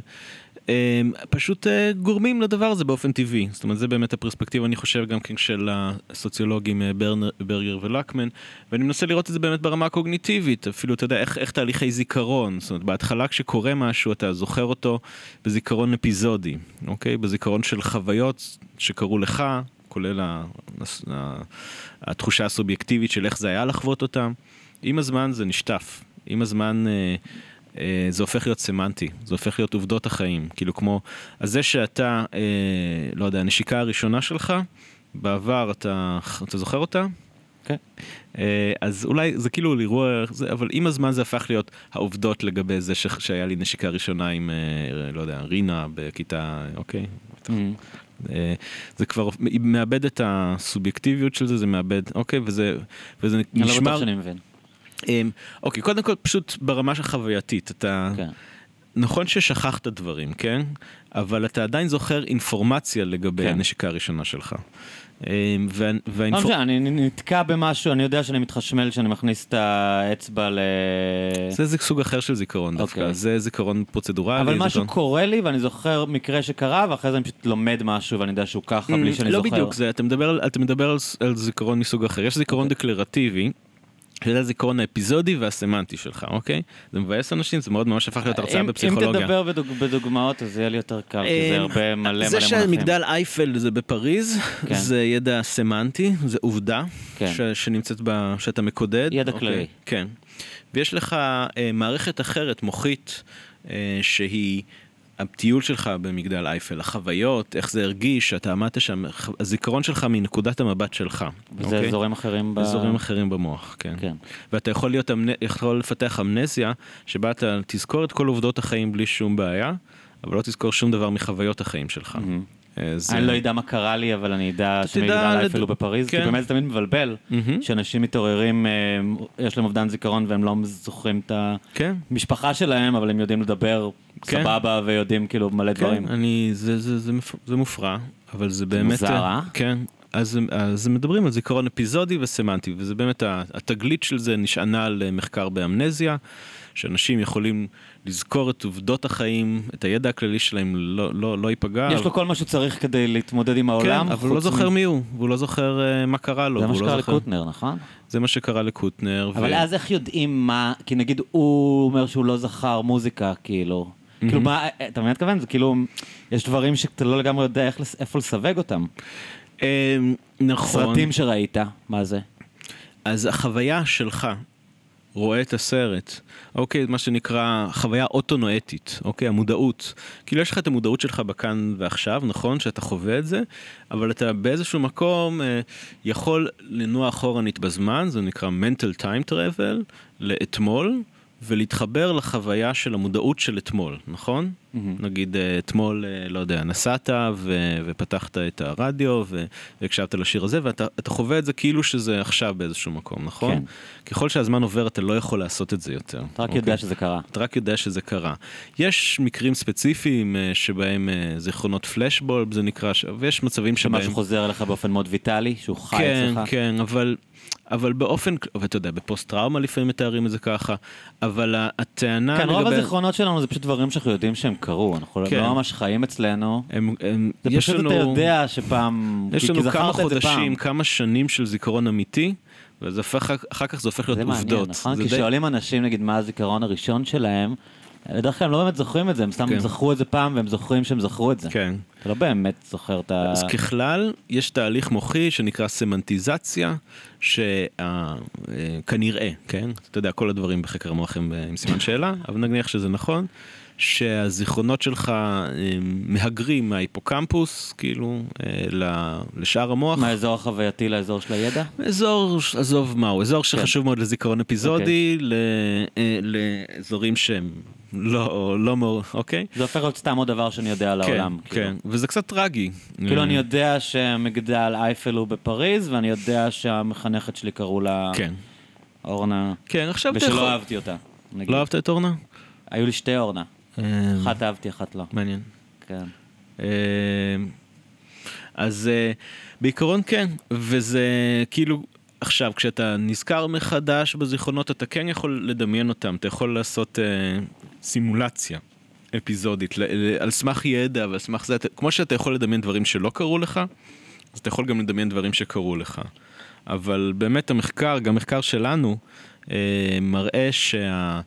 פשוט אה, גורמים לדבר הזה באופן טבעי. זאת אומרת, זה באמת הפרספקטיבה, אני חושב, גם כן של הסוציולוגים אה, ברגר ולקמן, ואני מנסה לראות את זה באמת ברמה הקוגניטיבית, אפילו, אתה יודע, איך, איך תהליכי זיכרון. זאת אומרת, בהתחלה כשקורה משהו, אתה זוכר אותו בזיכרון אפיזודי, אוקיי? בזיכרון של חוויות שקרו לך, כולל ה, ה, התחושה הסובייקטיבית של איך זה היה לחוות אותם. עם הזמן זה נשטף. עם הזמן... אה, זה הופך להיות סמנטי, זה הופך להיות עובדות החיים, כאילו כמו, אז זה שאתה, אה, לא יודע, הנשיקה הראשונה שלך, בעבר אתה, אתה זוכר אותה? כן. אה, אז אולי זה כאילו אירוע, אבל עם הזמן זה הפך להיות העובדות לגבי זה ש, שהיה לי נשיקה ראשונה עם, אה, לא יודע, רינה בכיתה, אוקיי? Mm. אה, זה כבר מאבד את הסובייקטיביות של זה, זה מאבד, אוקיי, וזה, וזה אני לא נשמר... בטוח שאני מבין. אמ, אוקיי, קודם כל פשוט ברמה של חווייתית, אתה... כן. נכון ששכחת דברים, כן? אבל אתה עדיין זוכר אינפורמציה לגבי כן. הנשיקה הראשונה שלך. אמ, וה- לא והאינפור- אני נתקע במשהו, אני יודע שאני מתחשמל כשאני מכניס את האצבע ל... זה זה סוג אחר של זיכרון דווקא, אוקיי. זה זיכרון פרוצדורלי. אבל משהו זיכרון- קורה לי ואני זוכר מקרה שקרה ואחרי זה אני פשוט לומד משהו ואני יודע שהוא ככה בלי שאני לא זוכר. בדיוק זה, אתה מדבר, על- אתה מדבר על, ס- על זיכרון מסוג אחר. יש זיכרון אוקיי. דקלרטיבי. שזה הזיכרון האפיזודי והסמנטי שלך, אוקיי? זה מבאס אנשים, זה מאוד ממש הפך להיות הרצאה בפסיכולוגיה. אם תדבר בדוג, בדוגמאות אז יהיה לי יותר קל, כי זה אמ, הרבה מלא מלא זה מונחים. שמגדל אייפל זה בפריז, כן. זה ידע סמנטי, זה עובדה כן. ש, שנמצאת ב... שאתה מקודד. ידע אוקיי, כללי. כן. ויש לך אה, מערכת אחרת, מוחית, אה, שהיא הטיול שלך במגדל אייפל, החוויות, איך זה הרגיש, שאתה עמדת שם, הזיכרון שלך מנקודת המבט שלך. וזה אוקיי? אזורים אחרים ב... אזורים אחרים במוח, כן. כן. ואתה יכול, להיות, יכול לפתח אמנזיה, שבה אתה תזכור את כל עובדות החיים בלי שום בעיה, אבל לא תזכור שום דבר מחוויות החיים שלך. אה, זה- אני לא אדע מה קרה לי, אבל אני אדע שמגדל אייפל לד- הוא בפריז, כי כן. באמת זה תמיד מבלבל. שאנשים מתעוררים, אה, יש להם אובדן זיכרון והם לא זוכרים את כן. המשפחה שלהם, אבל הם יודעים לדבר כן. סבבה ויודעים כאילו מלא דברים. כן, אני, זה, זה, זה, זה מופרע, אבל זה באמת... מוזר, אה? כן. אז, אז מדברים על זיכרון אפיזודי וסמנטי, וזה באמת, התגלית של זה נשענה על אה, מחקר באמנזיה, שאנשים יכולים לזכור את עובדות החיים, את הידע הכללי שלהם לא, לא, לא ייפגע. יש לו כל מה שצריך כדי להתמודד עם העולם. כן, אבל הוא לא זוכר מי הוא, והוא לא זוכר אה, מה קרה לו. זה מה לא שקרה לקוטנר, נכון? זה מה שקרה לקוטנר. אבל אז איך יודעים מה, כי נגיד הוא אומר שהוא לא זכר מוזיקה, כאילו. כאילו מה, אתה מבין מה אני מתכוון? זה כאילו, יש דברים שאתה לא לגמרי יודע איפה לסווג אותם. אה, נכון. סרטים שראית, מה זה? אז החוויה שלך רואה את הסרט, אוקיי, מה שנקרא חוויה אוטונואטית, אוקיי, המודעות. כאילו יש לך את המודעות שלך בכאן ועכשיו, נכון, שאתה חווה את זה, אבל אתה באיזשהו מקום אה, יכול לנוע אחורנית בזמן, זה נקרא mental time travel, לאתמול, ולהתחבר לחוויה של המודעות של אתמול, נכון? נגיד אה, אתמול, אה, לא יודע, נסעת ו- ופתחת את הרדיו ו- והקשבת לשיר הזה, ואתה אתה חווה את זה כאילו שזה עכשיו באיזשהו מקום, נכון? כן. ככל שהזמן עובר אתה לא יכול לעשות את זה יותר. אתה רק אוקיי? יודע שזה קרה. אתה רק יודע שזה קרה. יש מקרים ספציפיים אה, שבהם זיכרונות פלשבולב זה נקרא, ויש מצבים שבהם... שמשהו חוזר אליך באופן מאוד ויטאלי, שהוא חי כן, אצלך. כן, אבל, אבל באופן, ואתה יודע, בפוסט טראומה לפעמים מתארים את זה ככה, אבל הטענה כן, רוב לגבי... הזיכרונות שלנו זה פשוט דברים שאנחנו יודעים שהם קרו, אנחנו כן. לא ממש חיים אצלנו. הם, הם, זה פשוט לנו, אתה יודע שפעם, יש לנו כמה. חודשים, כמה שנים של זיכרון אמיתי, וזה הופך, אחר כך זה הופך להיות זה מעניין, עובדות. נכון? זה כי די- שואלים אנשים נגיד מה הזיכרון הראשון שלהם, בדרך כלל הם לא באמת זוכרים את זה, הם סתם כן. זכרו את זה פעם והם זוכרים שהם זכרו את זה. כן. אתה לא באמת זוכר את ה... אז ככלל, יש תהליך מוחי שנקרא סמנטיזציה, שכנראה, כן? אתה יודע, כל הדברים בחקר המוח הם אה, עם סימן שאלה, אבל נניח שזה נכון, שהזיכרונות שלך אה, מהגרים מההיפוקמפוס, כאילו, אה, לשאר המוח. מהאזור החווייתי לאזור של הידע? אזור, עזוב מהו, אזור שחשוב מאוד לזיכרון אפיזודי, ל- אה, לאזורים שהם לא, לא מאוד, אוקיי? זה הופך להיות סתם עוד דבר שאני יודע על כן, העולם. כאילו. כן, וזה קצת טרגי. כאילו אה, אני יודע שמגדל אייפל הוא בפריז, ואני יודע שהמחנכת שלי קראו לה כן. אורנה, כן, עכשיו יכול... ושלא אהבתי אותה. נגיד. לא אהבת את אורנה? היו לי שתי אורנה, אה, אחת אהבתי, אחת לא. מעניין. כן. אה, אז אה, בעיקרון כן, וזה כאילו, עכשיו כשאתה נזכר מחדש בזיכרונות אתה כן יכול לדמיין אותם, אתה יכול לעשות אה, סימולציה אפיזודית ל- ל- על סמך ידע ועל סמך זה, אתה- כמו שאתה יכול לדמיין דברים שלא קרו לך, אז אתה יכול גם לדמיין דברים שקרו לך. אבל באמת המחקר, גם מחקר שלנו, אה, מראה שה...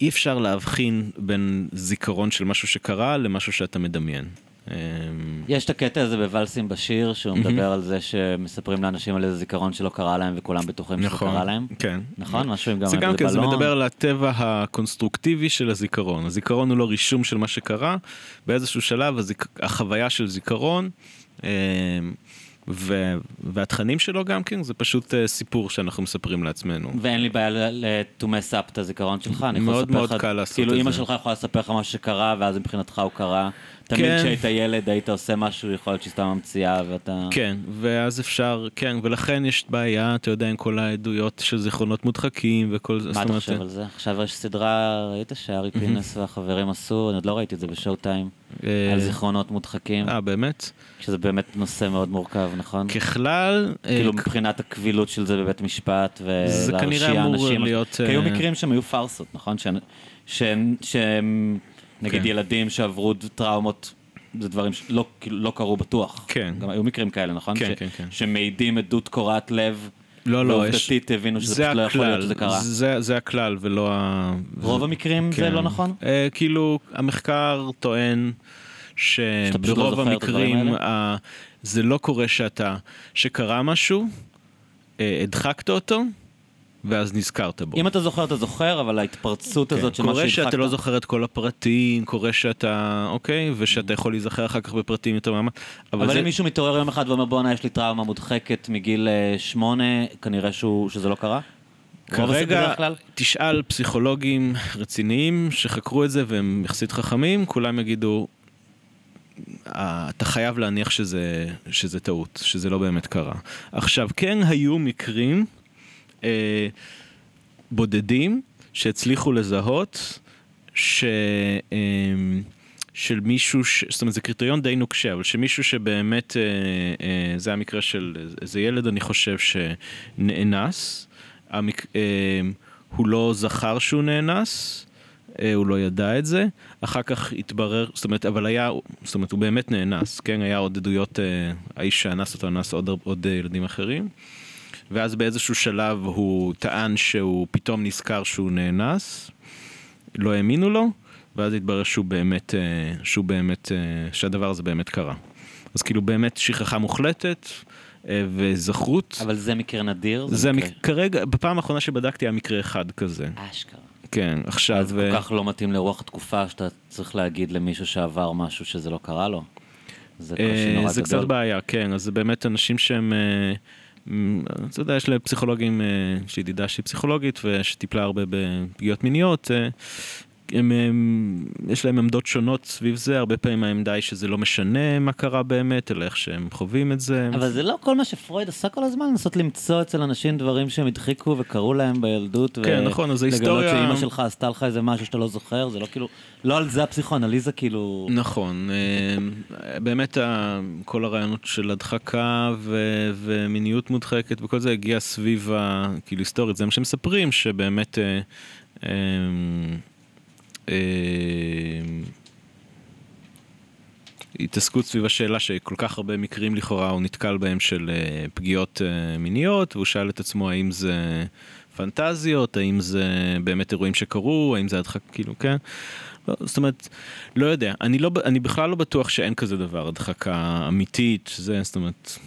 אי אפשר להבחין בין זיכרון של משהו שקרה למשהו שאתה מדמיין. אה, יש את הקטע הזה בוואלסים בשיר, שהוא מדבר על זה שמספרים לאנשים על איזה זיכרון שלא קרה להם וכולם בטוחים שזה נכון, קרה להם. כן. נכון? משהו עם גם זה גם כן, זה. מדבר על הטבע הקונסטרוקטיבי של הזיכרון. הזיכרון הוא לא רישום של מה שקרה, באיזשהו שלב. החוויה של זיכרון, אה, ו... והתכנים שלו גם כן, זה פשוט אה, סיפור שאנחנו מספרים לעצמנו. ואין לי בעיה ל-to mess up את הזיכרון שלך, אני יכול מאוד לספר מאוד לך, קל לעשות כאילו את אימא זה. שלך יכולה לספר לך משהו שקרה, ואז מבחינתך הוא קרה. תמיד כן. כשהיית ילד היית עושה משהו, יכול להיות שהיא סתם ממציאה, ואתה... כן, ואז אפשר, כן, ולכן יש בעיה, אתה יודע, עם כל העדויות של זיכרונות מודחקים וכל זה. מה אתה חושב על זה? עכשיו יש סדרה, ראית שארי פינס והחברים עשו, אני עוד לא ראיתי את זה בשואו טיים, אה, על זיכרונות מודחקים, אה, באמת? שזה באמת נושא מאוד מורכב, נכון? ככלל, אה, כאילו מבחינת הקבילות של זה בבית משפט, זה כנראה ולהרשיע אמור אנשים. להיות, כי היו אה, מקרים שהם היו פארסות, נכון? שהם- נגיד כן. ילדים שעברו טראומות, זה דברים שלא לא קרו בטוח. כן. גם היו מקרים כאלה, נכון? כן, כן, כן. שמעידים עדות קורעת לב, לא, לא, יש... ועובדתית הבינו שזה זה פשוט לא יכול להיות שזה קרה. זה, זה הכלל ולא ה... רוב המקרים זה כן. לא נכון? אה, כאילו, המחקר טוען לא שברוב הדברים המקרים? ה... זה לא קורה שאתה, שקרה משהו, אה, הדחקת אותו, ואז נזכרת בו. אם אתה זוכר, אתה זוכר, אבל ההתפרצות הזאת של כן. מה קורה שהדחקת... שאתה לא זוכר את כל הפרטים, קורה שאתה, אוקיי, ושאתה יכול להיזכר אחר כך בפרטים יותר מאמץ. אבל זה- אם מישהו מתעורר יום אחד ואומר בואנה יש לי טראומה מודחקת מגיל אה, שמונה, כנראה שהוא- שזה לא קרה? כרגע? תשאל פסיכולוגים רציניים שחקרו את זה והם יחסית חכמים, כולם יגידו, "אה, אתה חייב להניח שזה, שזה טעות, שזה לא באמת קרה. עכשיו, כן היו מקרים אה, בודדים שהצליחו לזהות ש... אה, של מישהו, ש... זאת אומרת זה קריטריון די נוקשה, אבל שמישהו שבאמת, אה, אה, זה המקרה של איזה ילד אני חושב שנאנס, המק... אה, הוא לא זכר שהוא נאנס, אה, הוא לא ידע את זה, אחר כך התברר, זאת אומרת, אבל היה, זאת אומרת, הוא באמת נאנס, כן, היה עוד עדויות, אה, האיש שאנס אותו אנס עוד, עוד אה, ילדים אחרים, ואז באיזשהו שלב הוא טען שהוא פתאום נזכר שהוא נאנס, לא האמינו לו, ואז התברר שהוא באמת, אה, שהוא באמת, אה, שהדבר הזה באמת קרה. אז כאילו באמת שכחה מוחלטת אה, וזכרות. אבל זה מקרה נדיר? זה מקרה... מק... כרגע, בפעם האחרונה שבדקתי היה מקרה אחד כזה. אשכרה. כן, עכשיו... אז אה, כל כך לא מתאים לרוח התקופה שאתה צריך להגיד למישהו שעבר משהו שזה לא קרה לו. זה אה, קושי נורא זה גדול. קצת בעיה, כן, אז זה באמת אנשים שהם... אה, אתה יודע, יש לפסיכולוגים, אה, יש לי ידידה שהיא פסיכולוגית ושטיפלה הרבה בפגיעות מיניות. הם, הם, יש להם עמדות שונות סביב זה, הרבה פעמים העמדה היא שזה לא משנה מה קרה באמת, אלא איך שהם חווים את זה. אבל זה לא כל מה שפרויד עשה כל הזמן, לנסות למצוא אצל אנשים דברים שהם הדחיקו וקרו להם בילדות. כן, נכון, אז ההיסטוריה- לגלות שאימא שלך עשתה לך איזה משהו שאתה לא זוכר, זה לא כאילו, לא על זה הפסיכואנליזה כאילו... נכון, אה, באמת כל הרעיונות של הדחקה ו- ומיניות מודחקת וכל זה הגיע סביב, ה- כאילו היסטורית, זה מה שמספרים, שבאמת אה, אה, התעסקות סביב השאלה שכל כך הרבה מקרים לכאורה הוא נתקל בהם של אה, פגיעות אה, מיניות, והוא שאל את עצמו האם זה פנטזיות, האם זה באמת אירועים שקרו, האם זה הדחק, כאילו, כן? לא, זאת אומרת, לא יודע, אני, לא, אני בכלל לא בטוח שאין כזה דבר, הדחקה אמיתית, זה, זאת אומרת,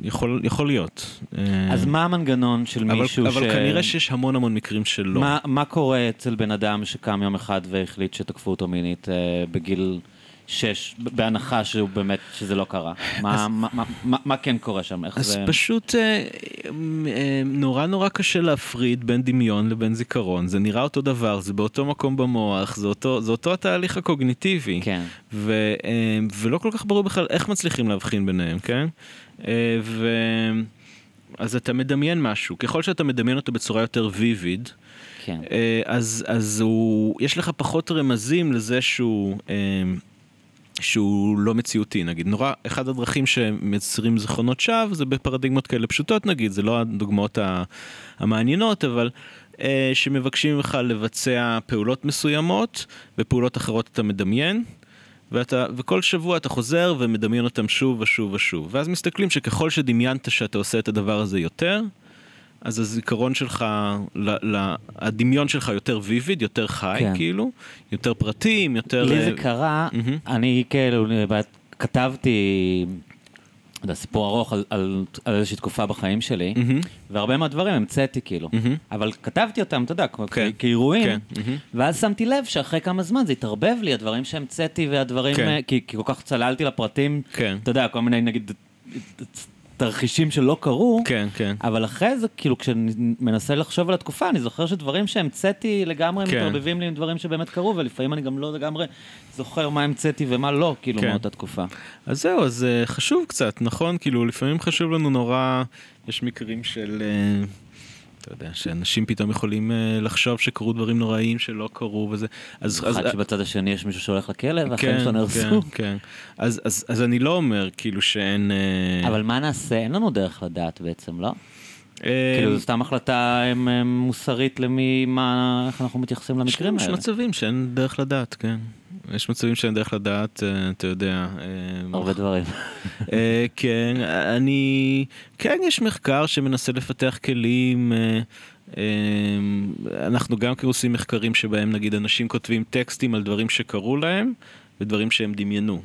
יכול, יכול להיות. אה, אז מה המנגנון של אבל, מישהו אבל ש... כנראה שיש המון המון מקרים שלא. מה, מה קורה אצל בן אדם שקם יום אחד והחליט שתקפו אותו מינית אה, בגיל שש, בהנחה שהוא באמת, שזה לא קרה? מה, מה, מה, מה, מה כן קורה שם? איך אז זה... פשוט אה, אה, נורא נורא קשה להפריד בין דמיון לבין זיכרון, זה נראה אותו דבר, זה באותו מקום במוח, זה אותו, זה אותו התהליך הקוגניטיבי. כן. ו, אה, ולא כל כך ברור בכלל איך מצליחים להבחין ביניהם, כן? אה, ו... אז אתה מדמיין משהו, ככל שאתה מדמיין אותו בצורה יותר ויביד, כן. אה, אז, אז הוא, יש לך פחות רמזים לזה שהוא, אה, שהוא לא מציאותי, נגיד. נורא, אחד הדרכים שמייצרים זיכרונות שווא זה בפרדיגמות כאלה פשוטות, נגיד, זה לא הדוגמאות המעניינות, אבל שמבקשים ממך לבצע פעולות מסוימות, ופעולות אחרות אתה מדמיין. ואתה, וכל שבוע אתה חוזר ומדמיין אותם שוב ושוב ושוב. ואז מסתכלים שככל שדמיינת שאתה עושה את הדבר הזה יותר, אז הזיכרון שלך, ל, ל, הדמיון שלך יותר ויביד, יותר חי, כן. כאילו, יותר פרטים, יותר... לי אה, זה קרה, מהמם. אני כאילו כתבתי, יודע, סיפור ארוך על, על, על איזושהי תקופה בחיים שלי, מהמם. והרבה מהדברים המצאתי כאילו, מהמם. אבל כתבתי אותם, אתה יודע, כן, כאירועים, כן, מהמם. ואז שמתי לב שאחרי כמה זמן זה התערבב לי, הדברים שהמצאתי והדברים, כן. אה, כי, כי כל כך צללתי לפרטים, כן. אתה יודע, כל מיני נגיד תרחישים שלא קרו, כן, כן. אבל אחרי זה, כאילו, כשאני מנסה לחשוב על התקופה, אני זוכר שדברים שהמצאתי לגמרי כן. מתערבבים לי עם דברים שבאמת קרו, ולפעמים אני גם לא לגמרי זוכר מה המצאתי ומה לא, כאילו, כן. מאותה תקופה. אז זהו, אז אה, חשוב קצת, נכון? כאילו, לפעמים חשוב לנו נורא, יש מקרים של, אה, אתה יודע, שאנשים פתאום יכולים אה, לחשוב שקרו דברים נוראיים שלא קרו וזה. אז, אז, אחד שבצד השני יש מישהו שהולך לכלא, והחיים כן, שלו נהרסו. כן, כן. אז, אז, אז אני לא אומר כאילו שאין... אה, אבל מה נעשה? אין לנו דרך לדעת בעצם, לא? אה, כאילו, זו סתם החלטה מוסרית למי, מה, איך אנחנו מתייחסים למקרים יש האלה. מצבים שאין דרך לדעת, כן. יש מצבים שאין דרך לדעת, אה, אתה יודע. אה, הרבה דברים. אה, כן, אני... כן, יש מחקר שמנסה לפתח כלים. אנחנו גם כן עושים מחקרים שבהם נגיד אנשים כותבים טקסטים על דברים שקרו להם ודברים שהם דמיינו.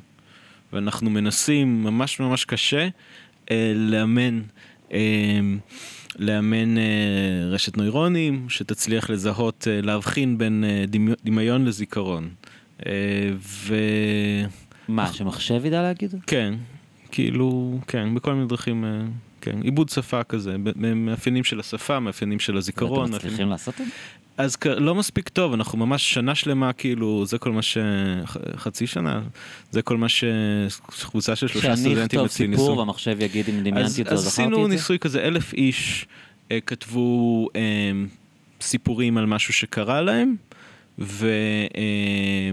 ואנחנו מנסים ממש ממש קשה לאמן. לאמן רשת נוירונים שתצליח לזהות, להבחין בין דמי- דמיון לזיכרון. אה, ו... מה, שמחשב ידע להגיד? כן, כאילו, כן, בכל מיני דרכים, אה, כן, עיבוד שפה כזה, מאפיינים של השפה, מאפיינים של הזיכרון. ואתם מאפיינים- מצליחים לעשות את זה? אז לא מספיק טוב, אנחנו ממש שנה שלמה, כאילו, זה כל מה ש... חצי שנה, זה כל מה שקבוצה של שלושה שאני סטודנטים אכתוב אצלי סיפור ניסו. והמחשב יגיד אם אז, דמיינתי אותו, אז זכרתי עשינו את זה? ניסוי כזה, אלף איש אה, כתבו אה, סיפורים על משהו שקרה להם, ו, אה,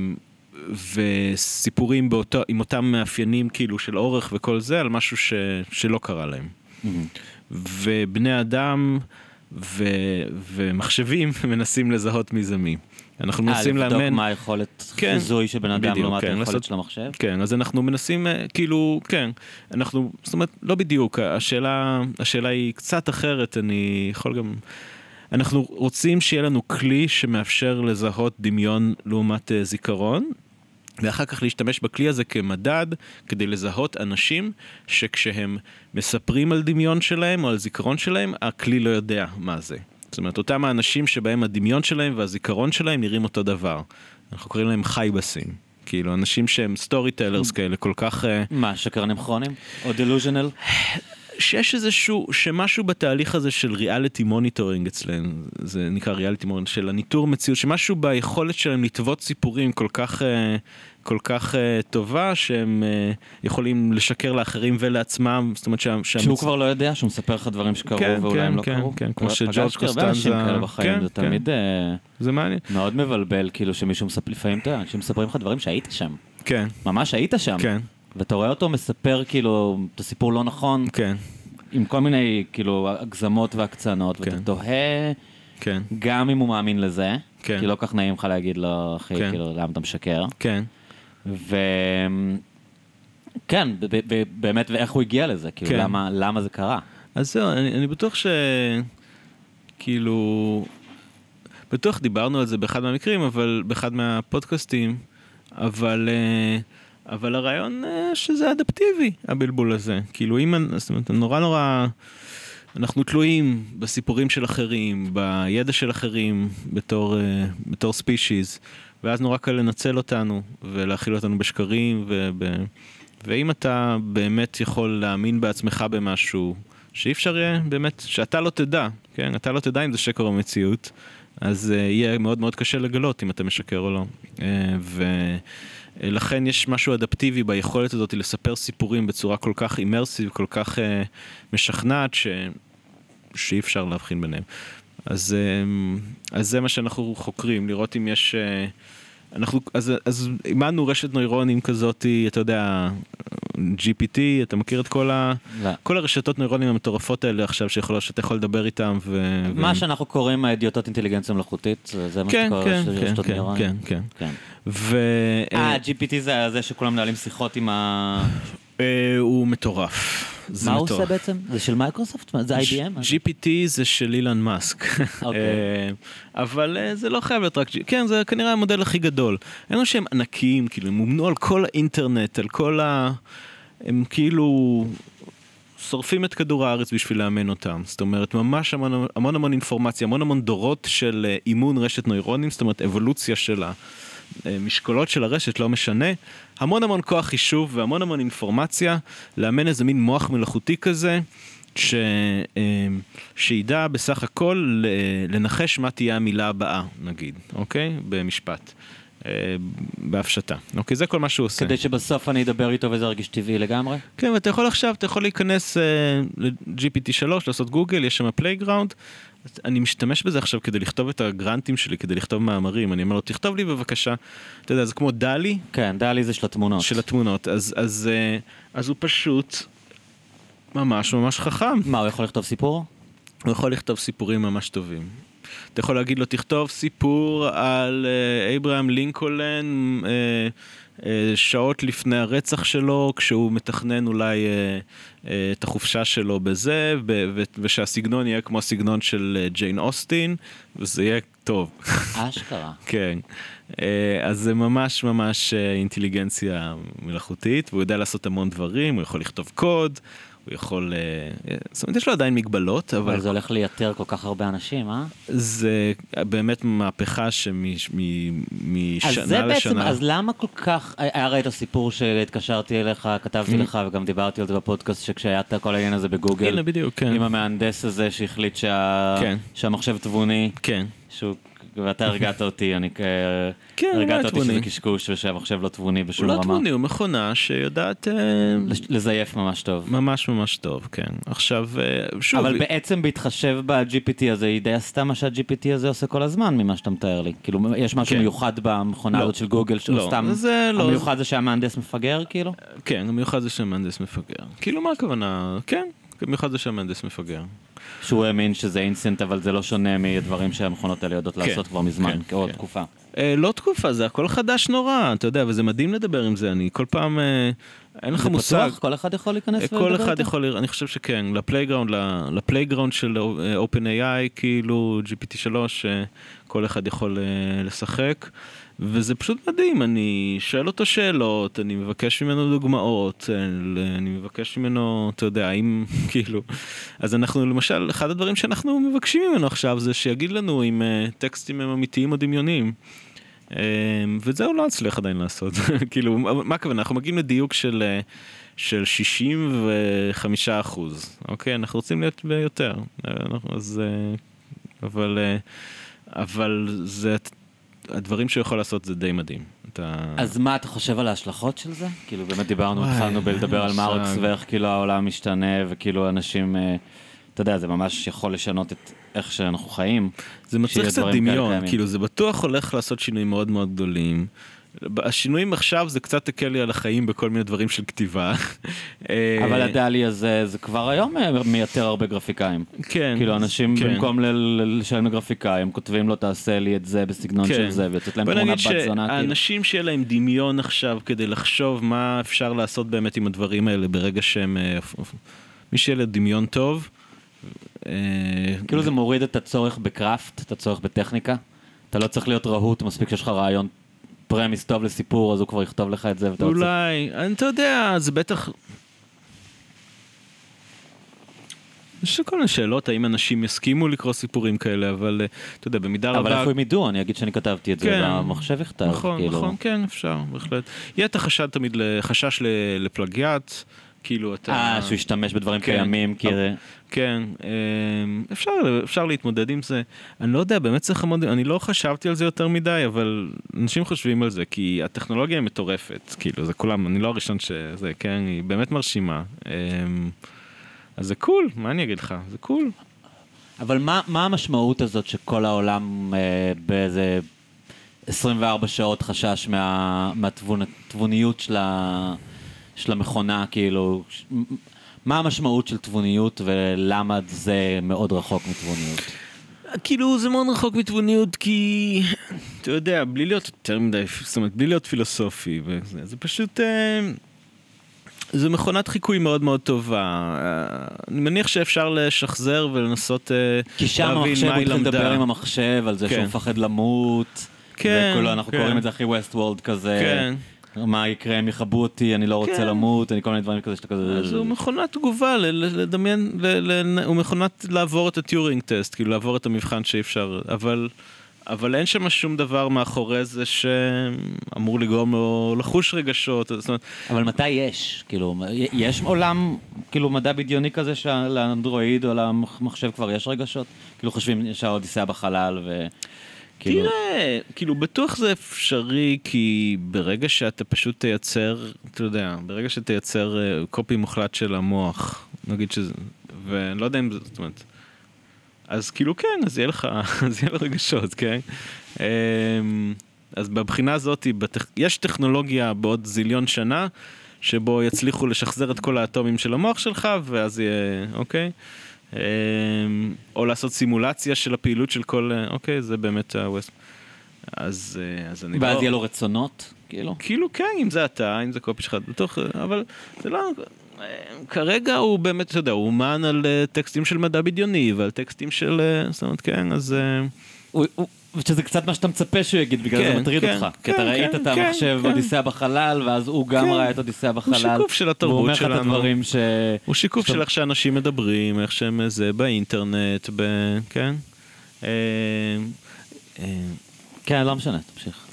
וסיפורים באותו, עם אותם מאפיינים כאילו של אורך וכל זה, על משהו ש, שלא קרה להם. מהמם. ובני אדם ו, ומחשבים מנסים לזהות מי זה מי. אנחנו אה, מנסים לבדוק לאמן... מה היכולת כן, חיזוי של בן אדם בדיוק, לעומת כן, היכולת לעשות- של המחשב? כן, אז אנחנו מנסים, אה, כאילו, כן, אנחנו, זאת אומרת, לא בדיוק, השאלה, השאלה היא קצת אחרת, אני יכול גם... אנחנו רוצים שיהיה לנו כלי שמאפשר לזהות דמיון לעומת אה, זיכרון, ואחר כך להשתמש בכלי הזה כמדד כדי לזהות אנשים שכשהם מספרים על דמיון שלהם או על זיכרון שלהם, הכלי לא יודע מה זה. זאת אומרת, אותם האנשים שבהם הדמיון שלהם והזיכרון שלהם נראים אותו דבר. אנחנו קוראים להם חייבסים. כאילו, אנשים שהם storytellers כאלה, כל כך... אה, מה, שקרנים כרוניים? או delusional? שיש איזשהו, שמשהו בתהליך הזה של reality monitoring אצלנו, זה נקרא reality monitoring, של הניטור מציאות, שמשהו ביכולת שלהם לטוות סיפורים כל כך, אה, כל כך אה, טובה, שהם אה, יכולים לשקר לאחרים ולעצמם, זאת אומרת שה- שהוא שהמצ- כבר לא יודע, שהוא מספר לך דברים שקרו כן, ואולי כן, הם לא כן, קרו. כן, כמו פגשתי שג'ורג' הרבה אנשים קוסטנזה- כאלה בחיים, כן, זה כן. תמיד זה מעניין. מאוד מבלבל, כאילו שמישהו מספר, לפעמים אתה יודע, אנשים מספרים לך דברים שהיית שם. כן, ממש היית שם. כן, ואתה רואה אותו מספר כאילו את הסיפור לא נכון, כן, עם כל מיני כאילו הגזמות והקצנות, ואתה כן. תוהה כן, גם אם הוא מאמין לזה, כן. כי לא כך נעים לך להגיד לו, אחי, כן. כאילו, למה אתה משקר? כן, ו... כן, ב- ב- ב- באמת, ואיך הוא הגיע לזה, כאילו, כן. למה, למה זה קרה? אז זהו, אני, אני בטוח ש... כאילו... בטוח דיברנו על זה באחד מהמקרים, אבל באחד מהפודקאסטים, אבל... אה, אבל הרעיון אה, שזה אדפטיבי, הבלבול הזה. כאילו, אם... זאת אומרת, נורא נורא... אנחנו תלויים בסיפורים של אחרים, בידע של אחרים, בתור, אה, בתור ספישיז, ואז נורא קל לנצל אותנו, ולהכיל אותנו בשקרים, וב... ואם אתה באמת יכול להאמין בעצמך במשהו, שאי אפשר יהיה באמת, שאתה לא תדע, כן? אתה לא תדע אם זה שקר או מציאות, אז יהיה מאוד מאוד קשה לגלות אם אתה משקר או לא. Uh, ולכן יש משהו אדפטיבי ביכולת הזאת לספר סיפורים בצורה כל כך אימרסיב, כל כך uh, משכנעת, ש... שאי אפשר להבחין ביניהם. אז, uh, אז זה מה שאנחנו חוקרים, לראות אם יש... אנחנו, אז, אז אימנו רשת נוירונים כזאת, אתה יודע, GPT, אתה מכיר את כל, ה, לא. כל הרשתות נוירונים המטורפות האלה עכשיו, שיכול, שאתה יכול לדבר איתם ו... מה ו... שאנחנו קוראים האידיוטות אינטליגנציה מלאכותית, זה זה מה כן, שקורה כן, של כן, רשתות כן, נוירונים? כן, כן. כן. ו... אה, GPT זה זה שכולם מנהלים שיחות עם ה... אה, הוא מטורף. זה מה הוא. עושה בעצם? זה של מייקרוסופט? זה IBM? GPT זה של אילן מאסק. אוקיי. אה, אבל אה, זה לא חייב להיות רק... כן, זה כנראה המודל הכי גדול. אין לנו שהם ענקיים, כאילו, הם מומנו על כל האינטרנט, על כל ה... הם כאילו... שורפים את כדור הארץ בשביל לאמן אותם. זאת אומרת, ממש המון המון, המון אינפורמציה, המון המון דורות של אה, אימון רשת נוירונים, זאת אומרת, אבולוציה של המשקולות של הרשת, לא משנה. המון המון כוח חישוב והמון המון אינפורמציה, לאמן איזה מין מוח מלאכותי כזה. ש... אה, שידע בסך הכל לנחש מה תהיה המילה הבאה, נגיד, אוקיי? במשפט. אה, בהפשטה. אוקיי, זה כל מה שהוא עושה. כדי שבסוף אני אדבר איתו וזה ירגיש טבעי לגמרי? כן, ואתה יכול עכשיו, אתה יכול להיכנס uh, ל-GPT3, לעשות גוגל, יש שם playground. אני משתמש בזה עכשיו כדי לכתוב את הגרנטים שלי, כדי לכתוב מאמרים. אני אומר לו, תכתוב לי בבקשה. אתה יודע, זה כמו DALL-E כן, DALL-E זה של התמונות. של התמונות. אז, אז, uh, אז הוא פשוט ממש ממש חכם. מה, הוא יכול לכתוב סיפור? הוא יכול לכתוב סיפורים ממש טובים. אתה יכול להגיד לו, תכתוב סיפור על אה, אברהם לינקולן אה, אה, שעות לפני הרצח שלו, כשהוא מתכנן אולי אה, אה, את החופשה שלו בזה, ושהסגנון יהיה כמו הסגנון של אה, ג'יין אוסטין, וזה יהיה טוב. אשכרה. כן. אה, אז זה ממש ממש אה, אינטליגנציה מלאכותית, והוא יודע לעשות המון דברים, הוא יכול לכתוב קוד, הוא יכול... אה, אה, זאת אומרת, יש לו עדיין מגבלות, אבל אבל זה הולך לייתר כל כך הרבה אנשים, אה? זה באמת מהפכה אז שמשנה זה בעצם, לשנה... אז למה כל כך, היה הרי את הסיפור שהתקשרתי אליך, כתבתי. לך וגם דיברתי על זה בפודקאסט, שכשהיה את כל העניין הזה בגוגל, הנה, בדיוק, כן. עם המהנדס הזה שהחליט שה- כן. שהמחשב תבוני, כן. שהוא, ואתה הרגעת אותי, אני כ... כן, הוא לא הרגעת אותי. שזה קשקוש ושהמחשב לא תבוני הוא בשום לא רמה. תבוני, הוא מכונה שיודעת אה, לזייף ממש טוב. ממש ממש טוב, כן. עכשיו, אה, שוב... אבל בעצם בהתחשב ב-GPT הזה, היא די עשתה מה שה-GPT הזה עושה כל הזמן, ממה שאתה מתאר לי. כאילו, יש משהו כן. מיוחד במכונה לא. הזאת של גוגל, שהוא לא, סתם... זה לא- המיוחד זה שהמהנדס מפגר, כאילו? כן, המיוחד זה שהמהנדס מפגר. כאילו, מה הכוונה? כן, המיוחד זה שהמהנדס מפגר. שהוא האמין שזה אינסטנט, אבל זה לא שונה מדברים שהמכונות האלה יודעות כן, לעשות כבר מזמן, כן, כעוד כן. תקופה. אה, לא תקופה, זה הכל חדש נורא, אתה יודע, וזה מדהים לדבר עם זה, אני כל פעם, אה, אין לך זה מושג. פתוח? כל אחד יכול להיכנס ולדבר כל אחד איתו? יכול, אני חושב שכן, ל-playground, ל-playground של אה, OpenAI, כאילו GPT3, אה, כל אחד יכול אה, לשחק, וזה פשוט מדהים, אני שואל אותו שאלות, אני מבקש ממנו דוגמאות, אני מבקש ממנו, אתה יודע, האם, כאילו, אז אנחנו, למשל, אחד הדברים שאנחנו מבקשים ממנו עכשיו זה שיגיד לנו אם אה, טקסטים הם אמיתיים או דמיוניים. אמ, ואת זה הוא לא הצליח עדיין לעשות. כאילו, מה הכוונה? אנחנו מגיעים לדיוק של, אה, של 65 אחוז, אוקיי? אנחנו רוצים להיות ביותר. אז... אה, אבל... אה, אבל זה... הדברים שהוא יכול לעשות זה די מדהים. אתה... אז מה אתה חושב על ההשלכות של זה? כאילו באמת דיברנו, התחלנו בלדבר על מרקס. ואיך כאילו העולם משתנה וכאילו אנשים, אה, אתה יודע, זה ממש יכול לשנות את איך שאנחנו חיים. זה מצריך קצת דמיון. כאילו זה בטוח הולך לעשות שינויים מאוד מאוד גדולים. השינויים עכשיו זה קצת הקל לי על החיים בכל מיני דברים של כתיבה. אה, אבל הדלי הזה, זה כבר היום אה, מייתר הרבה גרפיקאים. כן. כאילו אנשים כן. במקום לשלם לגרפיקאי, הם כותבים לו תעשה לי את זה בסגנון כן. של זה, ויוצאת להם בוא נגיד בת זונה. כאילו. שהאנשים שיהיה להם דמיון עכשיו כדי לחשוב מה אפשר לעשות באמת עם הדברים האלה ברגע שהם... אה, מי שיהיה לו דמיון טוב. אה, כאילו זה מוריד את הצורך בקראפט, את הצורך בטכניקה. אתה לא צריך להיות רהוט, מספיק שיש לך רעיון פרמיס טוב לסיפור, אז הוא כבר יכתוב לך את זה, ואתה צריך... אולי, אני- אתה יודע, זה בטח... יש כל מיני שאלות, האם אנשים יסכימו לקרוא סיפורים כאלה, אבל אה, אתה יודע, במידה רבה... אבל איפה הם ידעו? אני אגיד שאני כתבתי את זה, כן. והמחשב יכתב. נכון, כאילו. נכון, כן, אפשר, בהחלט. יהיה את החשד תמיד, לחשש ל- לפלגיאט, כאילו אתה... אה, שהוא ישתמש בדברים כן. קיימים, כי... כן, אמ, אפשר, אפשר להתמודד עם זה. אני לא יודע, באמת צריך המון, אני לא חשבתי על זה יותר מדי, אבל אנשים חושבים על זה, כי הטכנולוגיה היא מטורפת, כאילו, זה כולם, אני לא הראשון שזה, כן, היא באמת מרשימה. אמ, אז זה קול, מה אני אגיד לך? זה קול. אבל מה, מה המשמעות הזאת שכל העולם אה, באיזה 24 שעות חשש מה, מהתבוניות של, ה, של המכונה, כאילו, ש, מה המשמעות של תבוניות ולמה זה מאוד רחוק מתבוניות? כאילו זה מאוד רחוק מתבוניות כי אתה יודע בלי להיות יותר מדי זאת אומרת בלי להיות פילוסופי וזה זה פשוט אה, זה מכונת חיקוי מאוד מאוד טובה אה, אני מניח שאפשר לשחזר ולנסות אה, כי שם להבין המחשב, מה הוא היא התחיל לדבר למדה. עם המחשב על זה כן. שהוא מפחד למות. כן, וכאילו אנחנו כן. קוראים את זה הכי ווסט וולד כזה. כן. מה יקרה אם יכבו אותי, אני לא רוצה כן. למות, אני כל מיני דברים כזה שאתה כזה... אז הוא מכונת תגובה לדמיין, ל- ל- הוא מכונת לעבור את הטיורינג טסט, כאילו לעבור את המבחן שאי אפשר, אבל, אבל אין שם שום דבר מאחורי זה שאמור לגרום לו לחוש רגשות, זאת אומרת, אבל מתי יש? כאילו, יש עולם, כאילו, מדע בדיוני כזה שלאנדרואיד או למחשב כבר יש רגשות? כאילו, חושבים שהאודיסאה בחלל ו... כאילו, תראה, כאילו בטוח זה אפשרי כי ברגע שאתה פשוט תייצר, אתה יודע, ברגע שתייצר אה, קופי מוחלט של המוח, נגיד שזה, ואני לא יודע אם זה, זאת אומרת, אז כאילו כן, אז יהיה לך, אז יהיה לך רגשות, כן? אמ, אז בבחינה הזאת. יש טכנולוגיה בעוד זיליון שנה, שבו יצליחו לשחזר את כל האטומים של המוח שלך, ואז יהיה, אוקיי? או לעשות סימולציה של הפעילות של כל, אה, אוקיי, זה באמת הווסט. אז, אה, אז אני ואז לא... יהיה לו רצונות, כאילו? כאילו כן, אם זה אתה, אם זה קופי שלך, בטוח, אבל זה לא... אה, כרגע הוא באמת, אתה יודע, הוא אומן על אה, טקסטים של מדע בדיוני ועל טקסטים של... אה, זאת אומרת, כן, אז... אה, הוא- הוא- שזה קצת מה שאתה מצפה שהוא יגיד, בגלל כן, זה מטריד כן, אותך. כי כן, אתה ראית כן, את כן, המחשב כן. אודיסאה בחלל, ואז הוא גם כן. ראה את אודיסאה בחלל. שיקוף של התרבות והוא אומר לך את שלנו. הדברים ש... הוא שיקוף שאתה- של איך שאנשים מדברים, איך שהם אה, זה, באינטרנט, ב... כן? אה, אה, כן, לא משנה, תמשיך.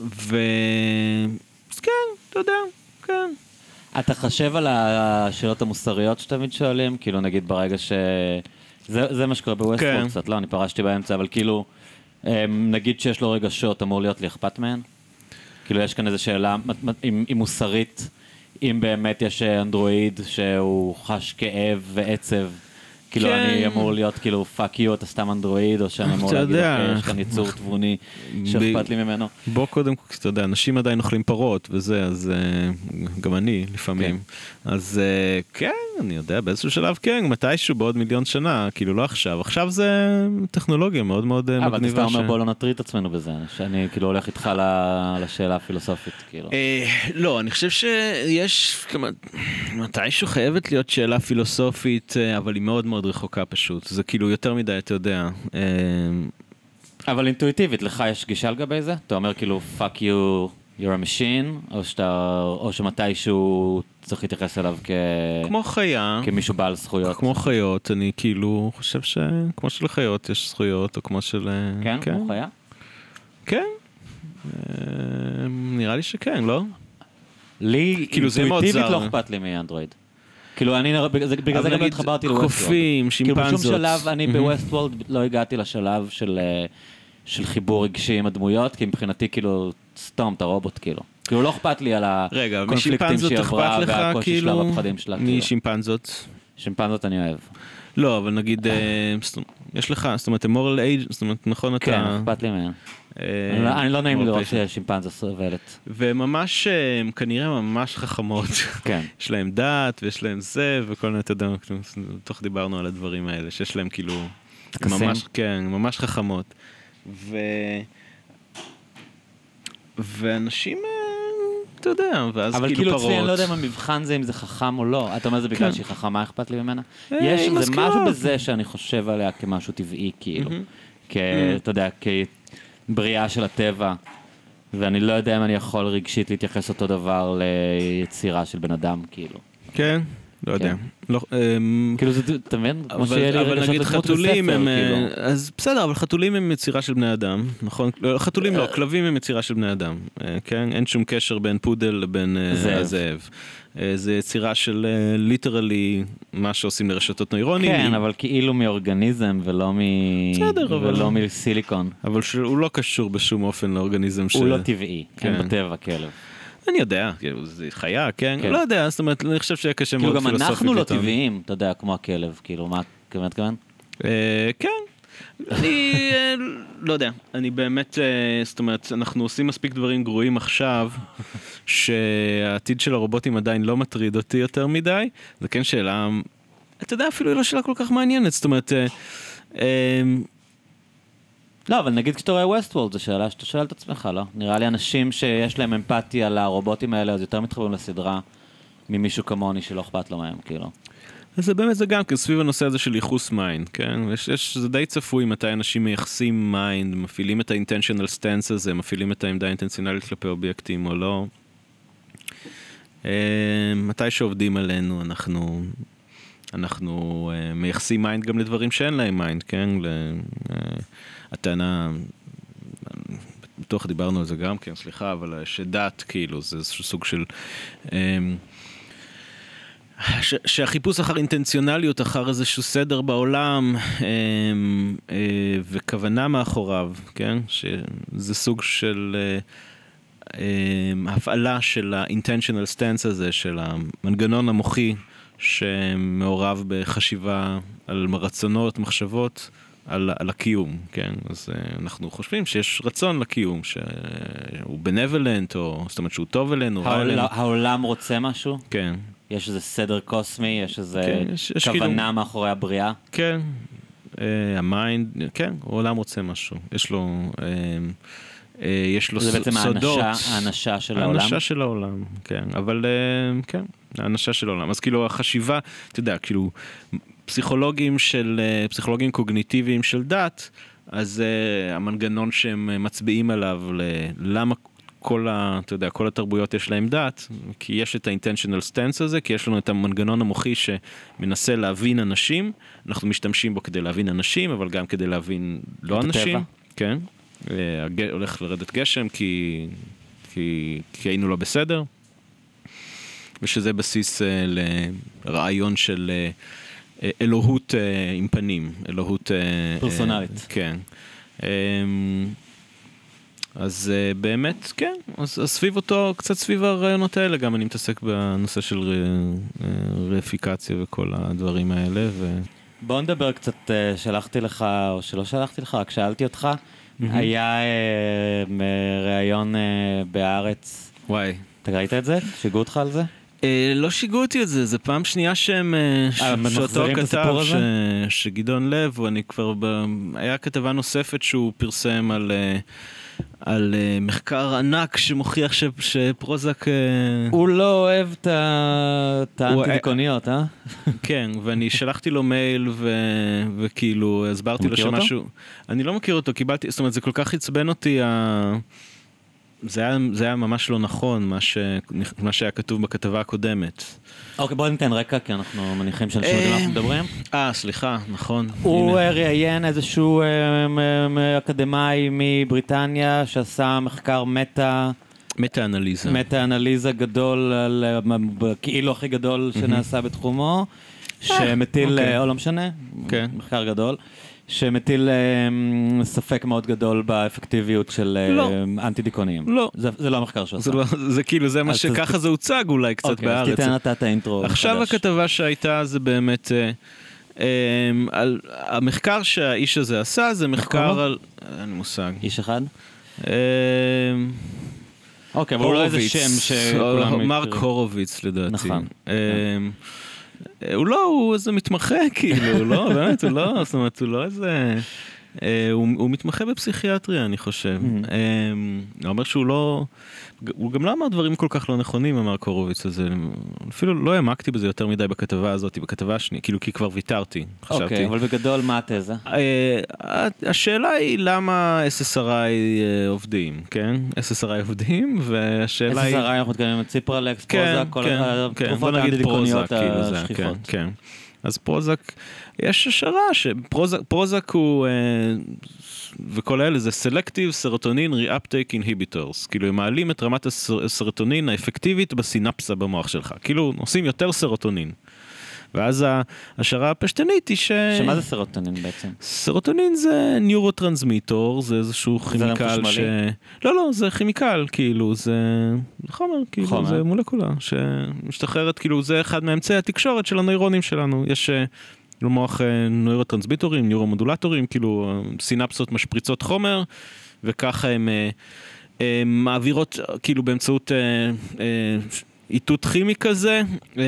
ו... אז כן, אתה יודע, כן. אתה חושב על השאלות המוסריות שתמיד שואלים? כאילו, נגיד ברגע ש... זה, זה מה שקורה בווסטפורד כן. קצת, לא, אני פרשתי באמצע, אבל כאילו, אמ, נגיד שיש לו רגשות, אמור להיות לי אכפת מהן? כאילו, יש כאן איזו שאלה, אם, אם מוסרית, אם באמת יש אנדרואיד שהוא חש כאב ועצב, כאילו, כן. אני אמור להיות כאילו, fuck you, אתה סתם אנדרואיד, או שאני אמור אתה להגיד, יודע. אוקיי, יש כאן יצור תבוני שאכפת לי ממנו. בוא קודם כל, אתה יודע, אנשים עדיין אוכלים פרות וזה, אז אה, גם אני לפעמים. אז אה, כן, אני יודע, באיזשהו שלב כן, מתישהו בעוד מיליון שנה, כאילו לא עכשיו. עכשיו זה טכנולוגיה מאוד מאוד אבל אתה מגניבה. סתם אומר ש- בוא לא נטריד את עצמנו בזה, שאני כאילו הולך איתך ל- לשאלה הפילוסופית, כאילו. אה, לא, אני חושב שיש, כמה- מתישהו חייבת להיות שאלה פילוסופית, אה, אבל היא מאוד מאוד רחוקה פשוט. זה כאילו יותר מדי, אתה יודע. אה, אבל אינטואיטיבית, לך יש גישה לגבי זה? אתה אומר כאילו, fuck you, you're a machine, או, שאתה, או שמתישהו צריך להתייחס אליו כ... כמו חיה. כמישהו בעל זכויות. כמו חיות, אני כאילו חושב שכמו שלחיות יש זכויות, או כמו של... אה, כן? כמו חיה? כן. אה, נראה לי שכן, לא? לי, כאילו, זה מאוד אינטואיטיבית זר. לא אכפת לי מאנדרואיד. כאילו, אני, בגלל זה- גם לא התחברתי לווסט קופים, כאילו בשום שימפנזות. שלב אני. בווסט וולד לא הגעתי לשלב של, אה, של חיבור רגשי עם הדמויות, כי מבחינתי כאילו, סתום, אתה רובוט כאילו. כאילו לא אכפת לי על רגע, הקונפליקטים שהיא עברה והקושי שלה כאילו? והפחדים שלה. כאילו. משימפנזות? שימפנזות אני אוהב. לא, אבל נגיד, אה, יש לך, זאת אומרת, מורל אייג', זאת אומרת, נכון אתה... כן, אכפת לי מהן. אה, אני לא- לא נעים לראות. ששימפנזה סובלת. וממש, אה, כנראה ממש חכמות. כן. יש להם דת ויש להם זה וכל מיני, אתה יודע, כאילו, תוך דיברנו על הדברים האלה, שיש להם כאילו, טקסים? ממש, כן, ממש חכמות. ו... ואנשים, אה, אתה יודע, ואז אבל כאילו כאילו פרות. אצלי אני לא יודע אם המבחן זה אם זה חכם או לא. אתה אומר זה בגלל כן. שהיא חכמה אכפת לי ממנה? יש, היא זה מזכירה. משהו בזה שאני חושב עליה כמשהו טבעי כאילו. כ... אתה יודע, כבריאה של הטבע. ואני לא יודע אם אני יכול רגשית להתייחס אותו דבר ליצירה של בן אדם כאילו. כן, לא יודע. כן. לא, אמ, כאילו זה, אתה מבין? כמו אבל, שיהיה לי אבל רגשות נגיד חתולים הם, כאילו. אה, אז בסדר, אבל חתולים הם יצירה של בני אדם, נכון? לא, חתולים לא, כלבים הם יצירה של בני אדם, אה, כן? אין שום קשר בין פודל לבין אה, זאב. הזאב. אה, זה יצירה של ליטרלי מה שעושים לרשתות נוירונים. כן, אבל כאילו מאורגניזם ולא מ... בסדר, אבל- ולא מסיליקון. אבל שהוא לא קשור בשום אופן לאורגניזם ש... הוא לא טבעי, כן. בטבע כלב. אני יודע, כאילו, זה חיה, כן? כן. לא יודע, זאת אומרת, אני חושב שיהיה קשה כאילו מאוד גם פילוסופית. אנחנו לא. טבעיים, אתה יודע, כמו הכלב, כאילו, מה אתה מתכוון? אה, כן. אני אה, לא יודע, אני באמת, אה, זאת אומרת, אנחנו עושים מספיק דברים גרועים עכשיו, שהעתיד של הרובוטים עדיין לא מטריד אותי יותר מדי, זה כן שאלה, אתה יודע, אפילו היא לא שאלה כל כך מעניינת, זאת אומרת, אה, לא, אבל נגיד כשאתה רואה Westworld, זו שאלה שאתה שואל את עצמך, לא? נראה לי אנשים שיש להם אמפתיה לרובוטים האלה, אז יותר מתחברים לסדרה ממישהו כמוני שלא אכפת לו מהם, כאילו. זה באמת זה גם כן סביב הנושא הזה של ייחוס mind, כן? יש, יש, זה די צפוי מתי אנשים מייחסים mind, מפעילים את ה-intentional stance הזה, מפעילים את העמדה האינטנציונלית כלפי אובייקטים או לא. אה, מתי שעובדים עלינו אנחנו, אנחנו אה, מייחסים mind גם לדברים שאין להם mind, כן? ל, אה, הטענה, בטוח דיברנו על זה גם כן, סליחה, אבל שדת כאילו זה איזשהו סוג של... אה, ש- שהחיפוש אחר אינטנציונליות, אחר איזשהו סדר בעולם אמ, אה, וכוונה מאחוריו, כן? שזה סוג של אה, אמ, הפעלה של ה-intentional stance הזה, של המנגנון המוחי שמעורב בחשיבה על רצונות, מחשבות. על, על הקיום, כן? אז uh, אנחנו חושבים שיש רצון לקיום, שהוא benevolent, או זאת אומרת שהוא טוב אלינו. העולם- העולם רוצה משהו? כן. יש איזה סדר קוסמי, יש איזה כן, יש- יש כוונה כאילו- מאחורי הבריאה? כן, אה, ה-mind, כן, העולם רוצה משהו, יש לו, אה, אה, יש לו זה ס- בעצם סודות. האנשה- האנשה של העולם? האנשה של העולם, כן, אבל אה, כן, האנשה של העולם. אז כאילו החשיבה, אתה יודע, כאילו פסיכולוגים של, אה, פסיכולוגים קוגניטיביים של דת, אז אה, המנגנון שהם מצביעים עליו, ל- למה כל, ה, אתה יודע, כל התרבויות יש להם דת, כי יש את ה-intentional stance הזה, כי יש לנו את המנגנון המוחי שמנסה להבין אנשים, אנחנו משתמשים בו כדי להבין אנשים, אבל גם כדי להבין לא אנשים. הטבע. כן, אה, הג- הולך לרדת גשם כי, כי, כי היינו לא בסדר, ושזה בסיס אה, לרעיון של אה, אה, אלוהות אה, עם פנים, אלוהות... אה, אה, פרסונלית. כן. אה, אז אה, באמת, כן, אז, אז סביב אותו, קצת סביב הרעיונות האלה, גם אני מתעסק בנושא של ר, אה, רפיקציה וכל הדברים האלה, ו... בוא נדבר קצת, אה, שלחתי לך, או שלא שלחתי לך, רק שאלתי אותך. היה אה, ראיון אה, בהארץ, וואי. אתה ראית את זה? שיגעו אותך על זה? אה, לא שיגעו אותי את זה, זה פעם שנייה שהם, אה, ש- אה, שאותו כתב, ש-? שגדעון לב, אני כבר, ב... היה כתבה נוספת שהוא פרסם על, אה, על אה, מחקר ענק שמוכיח ש... שפרוזק, אה, הוא לא אוהב את ה- את הוא- האנטי-דיכאוניות, אה? כן, ואני שלחתי לו מייל ו... וכאילו הסברתי אתה לו מכיר אותו? שמשהו, אני לא מכיר אותו, קיבלתי, זאת אומרת זה כל כך עצבן אותי, ה... זה היה, זה היה ממש לא נכון, מה, ש, מה שהיה כתוב בכתבה הקודמת. אוקיי, בוא ניתן רקע, כי אנחנו מניחים שאנשים יודעים מה אנחנו מדברים. אה, סליחה, נכון. הוא. אה, ראיין איזשהו אה, אקדמאי מבריטניה שעשה מחקר מטה, מטה-אנליזה. מטה-אנליזה גדול, אה, כאילו הכי גדול שנעשה בתחומו, שמטיל, אוקיי. או לא משנה, כן. מחקר גדול. שמטיל אה, ספק מאוד גדול באפקטיביות של אה, לא. אנטי דיכאוניים. לא. זה, זה לא המחקר שהוא עשה. זה, לא, זה כאילו, זה מה שככה זה הוצג אולי קצת אוקיי, בארץ. אז תיתן אתה את האינטרו עכשיו מחדש. הכתבה שהייתה זה באמת, אה, אה, על, המחקר שהאיש הזה עשה זה מחקר? על, אין לי מושג. איש אחד? אה, אוקיי, אבל אולי זה הורוביץ, שם שכולם... או- מרק. הורוביץ לדעתי. נכון. הוא לא, הוא איזה מתמחה כאילו, הוא לא, באמת, הוא לא, זאת אומרת, הוא לא איזה... אה, הוא, הוא מתמחה בפסיכיאטריה, אני חושב. Mhm. אה, הוא אומר שהוא לא... הוא גם לא אמר דברים כל כך לא נכונים, אמר קורוביץ הזה. אפילו לא העמקתי בזה יותר מדי בכתבה הזאת, בכתבה השנייה, כאילו, כי כבר ויתרתי, חשבתי. אוקיי, אבל בגדול מה התזה? אה, השאלה היא למה SSRI אה, עובדים, כן? SSRI עובדים, והשאלה היא... SSRI אנחנו מתקדמים את ציפרלקס, כן, פרוזק, כל כן, כן, התרופות האנטי-דיכאוניות פרוזק, כאילו השכיחות. אז פרוזק, יש השערה שפרוזק פרוזק הוא, אה, וכל אלה זה Selective Serotonin Reuptake Inhibitors, כאילו הם מעלים את רמת הסרוטונין האפקטיבית בסינפסה במוח שלך, כאילו עושים יותר סרוטונין. ואז ההשערה הפשטנית היא ש... שמה זה סרוטונין בעצם? סרוטונין זה נוירוטרנסמיטור, זה איזשהו כימיקל ש... לא, לא, זה כימיקל, כאילו, זה חומר, כאילו, חומר. זה מולקולה שמשתחררת, כאילו, זה אחד מאמצעי התקשורת של הנוירונים שלנו. יש אה, במוח אה, נוירוטרנסמיטורים, ניורומודולטורים, כאילו, סינפסות משפריצות חומר, וככה הם אה, מעבירות, כאילו, באמצעות... איתות כימי כזה, אה,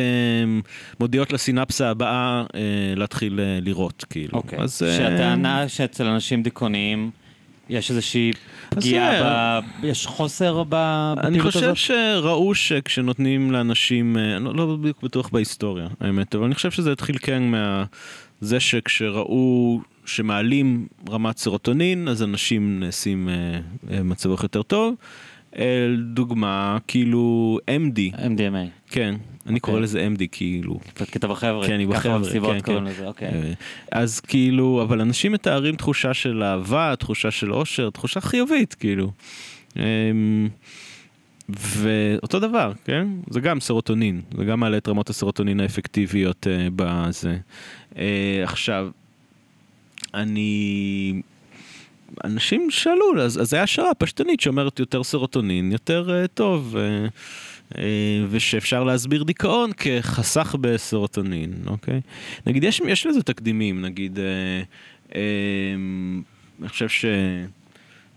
מודיעות לסינפסה הבאה אה, להתחיל אה, לראות, כאילו. אוקיי. אז, שהטענה שאצל אנשים דיכאוניים יש איזושהי פגיעה, ב... יש חוסר ב- אני בפעילות חושב הזאת? שראו שכשנותנים לאנשים, לא, לא בדיוק בטוח בהיסטוריה, האמת, אבל אני חושב שזה התחיל כן מה... זה שכשראו שמעלים רמת סרוטונין, אז אנשים נעשים אה, אה, מצב רוח יותר טוב. דוגמה, כאילו MD, MDMA, כן, אני קורא אוקיי. לזה MD כאילו. כי אתה בחבר'ה, כן, אני ככה בחבר'ה, במסיבות כן, קוראים כן. לזה, אוקיי. אה, אז כאילו, אבל אנשים מתארים תחושה של אהבה, תחושה של אושר, תחושה חיובית, כאילו. אמ, ואותו דבר, כן? זה גם סרוטונין, זה גם מעלה את רמות הסרוטונין האפקטיביות אה, בזה. אה, עכשיו, אני... אנשים שאלו, אז, אז זה היה השערה פשטנית שאומרת יותר סרוטונין, יותר uh, טוב, uh, uh, ושאפשר להסביר דיכאון כחסך בסרוטונין, אוקיי? נגיד, יש, יש לזה תקדימים, נגיד, uh, uh, אני חושב ש...